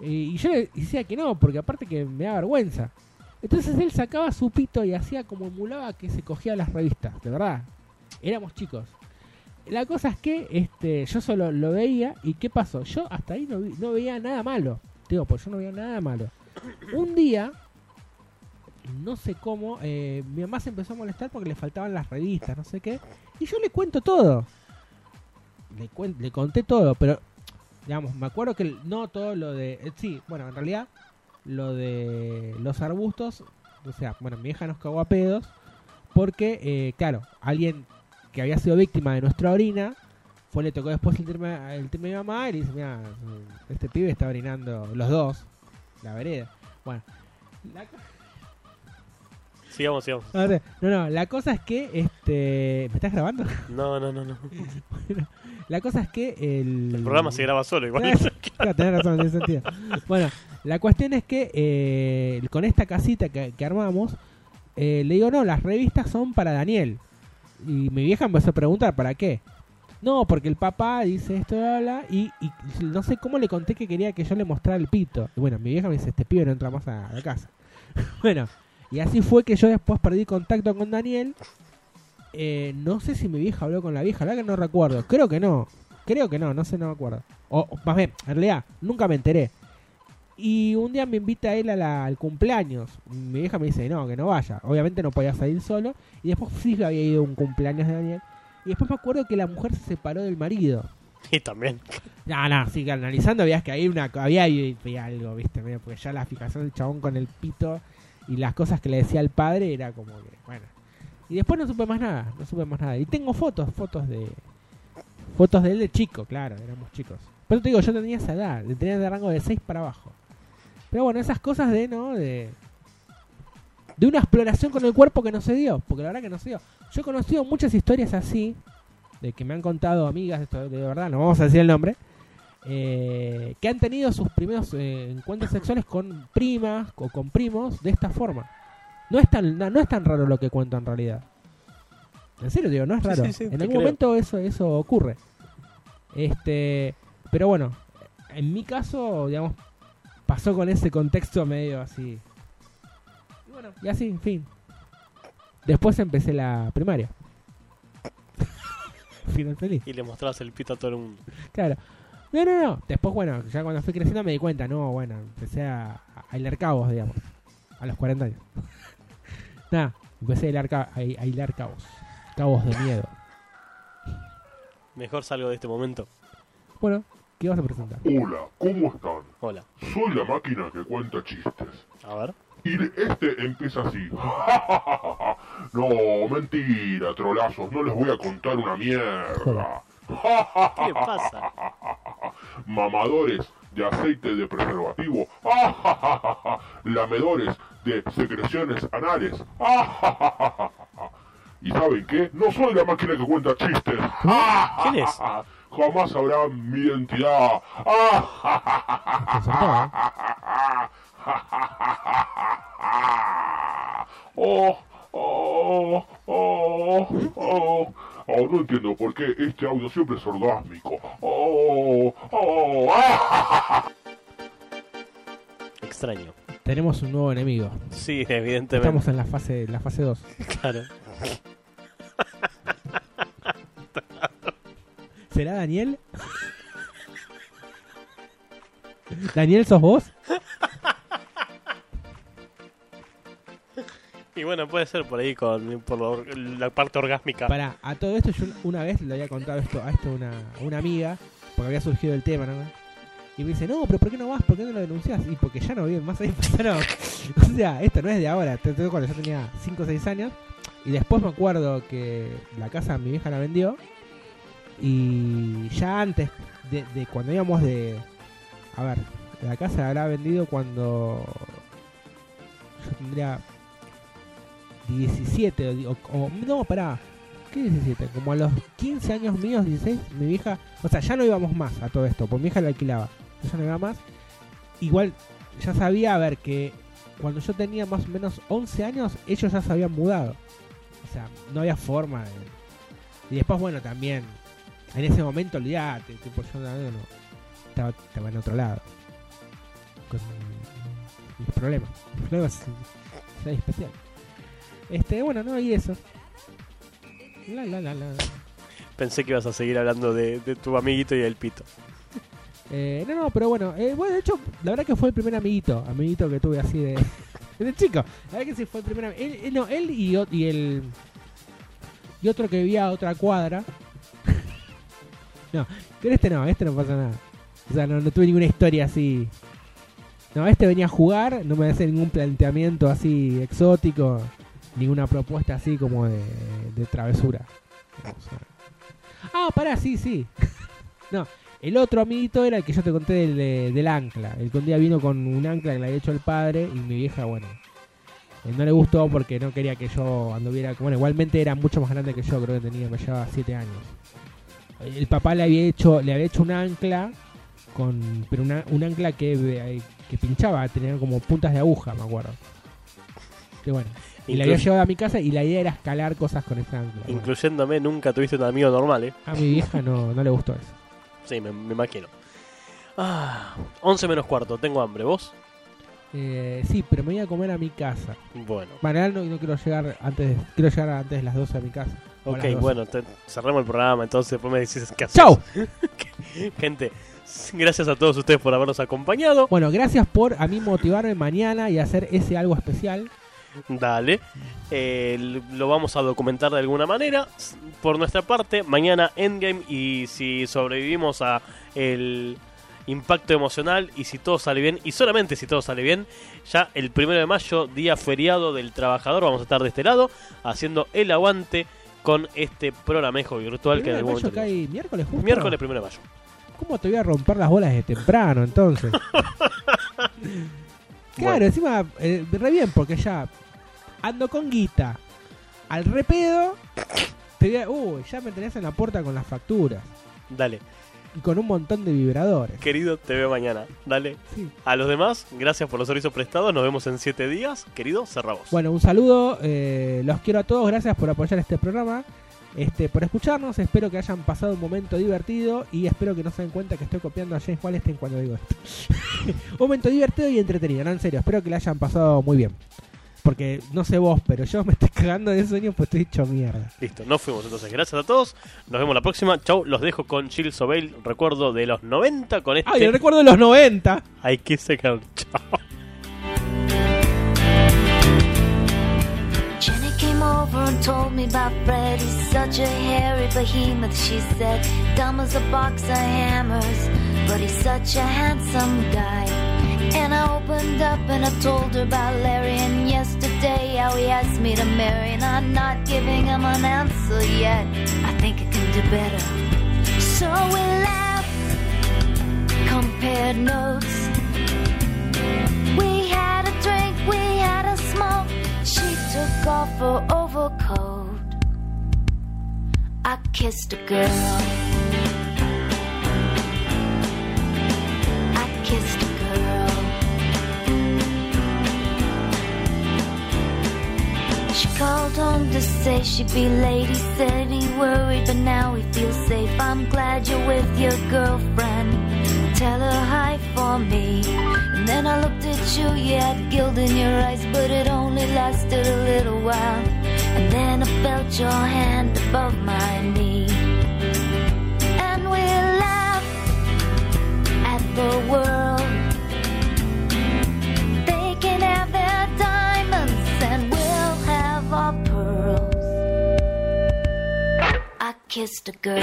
Y, y yo le decía que no, porque aparte que me da vergüenza. Entonces él sacaba su pito y hacía como emulaba que se cogía las revistas, de verdad. Éramos chicos. La cosa es que este, yo solo lo veía y ¿qué pasó? Yo hasta ahí no, no veía nada malo. Digo, pues yo no veía nada malo. Un día, no sé cómo, eh, mi mamá se empezó a molestar porque le faltaban las revistas, no sé qué. Y yo le cuento todo. Le, cuen- le conté todo, pero, digamos, me acuerdo que no todo lo de... eh, sí, bueno, en realidad, lo de los arbustos, o sea, bueno, mi vieja nos cagó a pedos porque, eh, claro, alguien que había sido víctima de nuestra orina fue le tocó después el tema, el tema de mi mamá y le dice, mira, este pibe está orinando los dos, la vereda. Bueno, la Sigamos, sigamos. no, no, no, la cosa es que, este, ¿me estás grabando? No, no, no, no. Bueno, la cosa es que el... El programa se graba solo igual. Claro, tenés razón, tiene sentido. Bueno, la cuestión es que eh, con esta casita que, que armamos, eh, le digo, no, las revistas son para Daniel. Y mi vieja empezó a preguntar, ¿para qué? No, porque el papá dice esto, bla, bla, y, y no sé cómo le conté que quería que yo le mostrara el pito. Y bueno, mi vieja me dice, este pibe no entra más a la casa. bueno, y así fue que yo después perdí contacto con Daniel. Eh, no sé si mi vieja habló con la vieja, la que no recuerdo. Creo que no. Creo que no, no sé, no me acuerdo. O más bien, en realidad, nunca me enteré. Y un día me invita él a la- al cumpleaños. Mi vieja me dice, no, que no vaya. Obviamente no podía salir solo. Y después sí había ido a un cumpleaños de Daniel. Y después me acuerdo que la mujer se separó del marido. Y también. No, no, sí, que analizando veías que ahí una, había, había algo, viste, medio, porque ya la fijación del chabón con el pito y las cosas que le decía al padre era como que, bueno. Y después no supe más nada, no supe más nada. Y tengo fotos, fotos de... Fotos de él de chico, claro, éramos chicos. Pero te digo, yo tenía esa edad, tenía de rango de 6 para abajo. Pero bueno, esas cosas de, ¿no? De, de una exploración con el cuerpo que no se dio, porque la verdad que no se dio. Yo he conocido muchas historias así, de que me han contado amigas, esto de verdad, no vamos a decir el nombre, eh, que han tenido sus primeros eh, encuentros sexuales con primas o con primos de esta forma. No es tan, no, no es tan raro lo que cuento en realidad. En serio digo, no es raro. sí, sí, en algún creo. momento eso, eso ocurre. Este, pero bueno, en mi caso, digamos, pasó con ese contexto medio así. Y bueno, y así, en fin. Después empecé la primaria. Final feliz. Y le mostrabas el pito a todo el mundo. Claro. No, no, no. Después, bueno, ya cuando fui creciendo me di cuenta, no, bueno, empecé a, a hilar cabos, digamos. A los 40 años. Nada, empecé a hilar, ca- a, a hilar cabos. Cabos de miedo. Mejor salgo de este momento. Bueno, ¿qué vas a presentar? Hola, ¿cómo están? Hola. Soy la máquina que cuenta chistes. A ver. Y este empieza así. no, mentira, trolazos, no les voy a contar una mierda. ¿Qué pasa? Mamadores de aceite de preservativo. Lamedores de secreciones anales. ¿Y saben qué? No soy la máquina que cuenta chistes. ¿Quién es? Jamás sabrán mi identidad. Oh, oh, oh, oh. Oh, no entiendo por qué este audio siempre es orgásmico. Oh, oh, ah. Extraño. Tenemos un nuevo enemigo. Sí, evidentemente. Estamos en la fase la fase 2. Claro. ¿Será Daniel? ¿Daniel sos vos? Y bueno, puede ser por ahí con por lo- la parte orgásmica. Para, a todo esto yo una vez le había contado esto a esto a una, a una amiga, porque había surgido el tema, ¿no? Y me dice, no, pero ¿por qué no vas? ¿Por qué no lo denuncias? Y porque ya no viven más ahí. pasaron- o sea, esto no es de ahora, te cuando yo tenía 5 o 6 años. Y después me acuerdo que la casa mi vieja la vendió. Y ya antes de, cuando íbamos de... A ver, la casa la habrá vendido cuando yo tendría 17 o no, pará. ¿Qué 17? Como a los 15 años míos, 16, mi vieja, o sea, ya no íbamos más a todo esto, porque mi hija la alquilaba. Ya no iba más. Igual ya sabía, a ver, que cuando yo tenía más o menos 11 años, ellos ya se habían mudado. O sea, no había forma de... Y después, bueno, también, en ese momento, olvídate, tipo, yo no, no. estaba, estaba en otro lado. Con mis problemas. Mis problemas especial. Este, bueno, no, y eso. La, la, la, la. Pensé que ibas a seguir hablando de, de tu amiguito y del pito. Eh, no, no, pero bueno, eh, bueno, de hecho, la verdad que fue el primer amiguito, amiguito que tuve así de, de chico. La verdad que sí fue el primer él, él- no, él y el y otro que vivía a otra cuadra. No, con este no, este no pasa nada. O sea, no, tuve ninguna historia así. No, este venía a jugar, no me hace ningún planteamiento así exótico, ninguna propuesta así como de, de travesura. O sea- Ah, pará, sí, sí. no, el otro amiguito era el que yo te conté del, de- del ancla. El que un día vino con un ancla que le había hecho el padre y mi vieja, bueno, eh, no le gustó porque no quería que yo anduviera. Bueno, igualmente era mucho más grande que yo, creo que tenía, me llevaba 7 años. El papá le había hecho, le había hecho un ancla con, pero una, un ancla que, eh, que pinchaba, tenía como puntas de aguja, me acuerdo. Que bueno. Y la había Inclu- llevado a mi casa y la idea era escalar cosas con ese ancla. Bueno, Incluyéndome, nunca tuviste un amigo normal, ¿eh? a mi vieja no, no le gustó eso. Sí, me, me imagino. Ah, 11 menos cuarto, tengo hambre. ¿Vos? Eh, sí, pero me voy a comer a mi casa. Bueno. Bueno, en realidad no, no quiero llegar antes quiero llegar antes de las 12 a mi casa. Ok, las 12. bueno, te- cerremos el programa, entonces después me decís qué haces. ¡Chau! Gente, gracias a todos ustedes por habernos acompañado. Bueno, gracias por a mí motivarme mañana y hacer ese algo especial. Dale. Eh, lo vamos a documentar de alguna manera. Por nuestra parte, mañana Endgame y si sobrevivimos a el impacto emocional y si todo sale bien, y solamente si todo sale bien, ya el primero de mayo, día feriado del trabajador, vamos a estar de este lado haciendo el aguante con este programejo virtual que en algún momento cae miércoles justo. Miércoles primero de mayo. ¿Cómo te voy a romper las bolas de temprano entonces? claro, encima, eh, re bien, porque ya ando con guita al repedo. Te voy a- uy, ya me tenés en la puerta con las facturas. Dale. Y con un montón de vibradores. Querido, te veo mañana. Dale. Sí. A los demás, gracias por los servicios prestados. Nos vemos en siete días. Querido, cerramos. Bueno, un saludo, eh, los quiero a todos, gracias por apoyar este programa, este, por escucharnos, espero que hayan pasado un momento divertido y espero que no se den cuenta que estoy copiando a James Wallenstein cuando digo esto. un momento divertido y entretenido, no, en serio, espero que la hayan pasado muy bien. Porque no sé vos, pero yo me estoy cagando de sueño pues estoy hecho mierda. Listo, nos fuimos entonces. Gracias a todos. Nos vemos la próxima. Chau, los dejo con Jill Sobel. Recuerdo de los 90 con este. ¡Ay, el recuerdo de los 90! Hay que sacar. Chao. Jenny came over and told me about Fred. He's such a hairy behemoth, she said. Dumb as a box of hammers, but he's such a handsome guy. And I opened up and I told her about Larry. And yesterday, how he asked me to marry. And I'm not giving him an answer yet. I think I can do better. So we laughed, compared notes. We had a drink, we had a smoke. She took off her overcoat. I kissed a girl. I kissed She called home to say she'd be late. He said he worried, but now he feels safe. I'm glad you're with your girlfriend. Tell her hi for me. And then I looked at you, you had guilt in your eyes, but it only lasted a little while. And then I felt your hand above my knee. And we laughed at the world. Kissed a girl.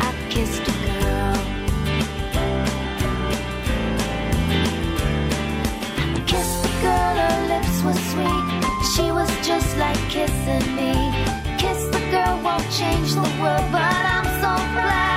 I kissed a girl. I kissed the girl, her lips were sweet. She was just like kissing me. Kiss the girl won't change the world, but I'm so glad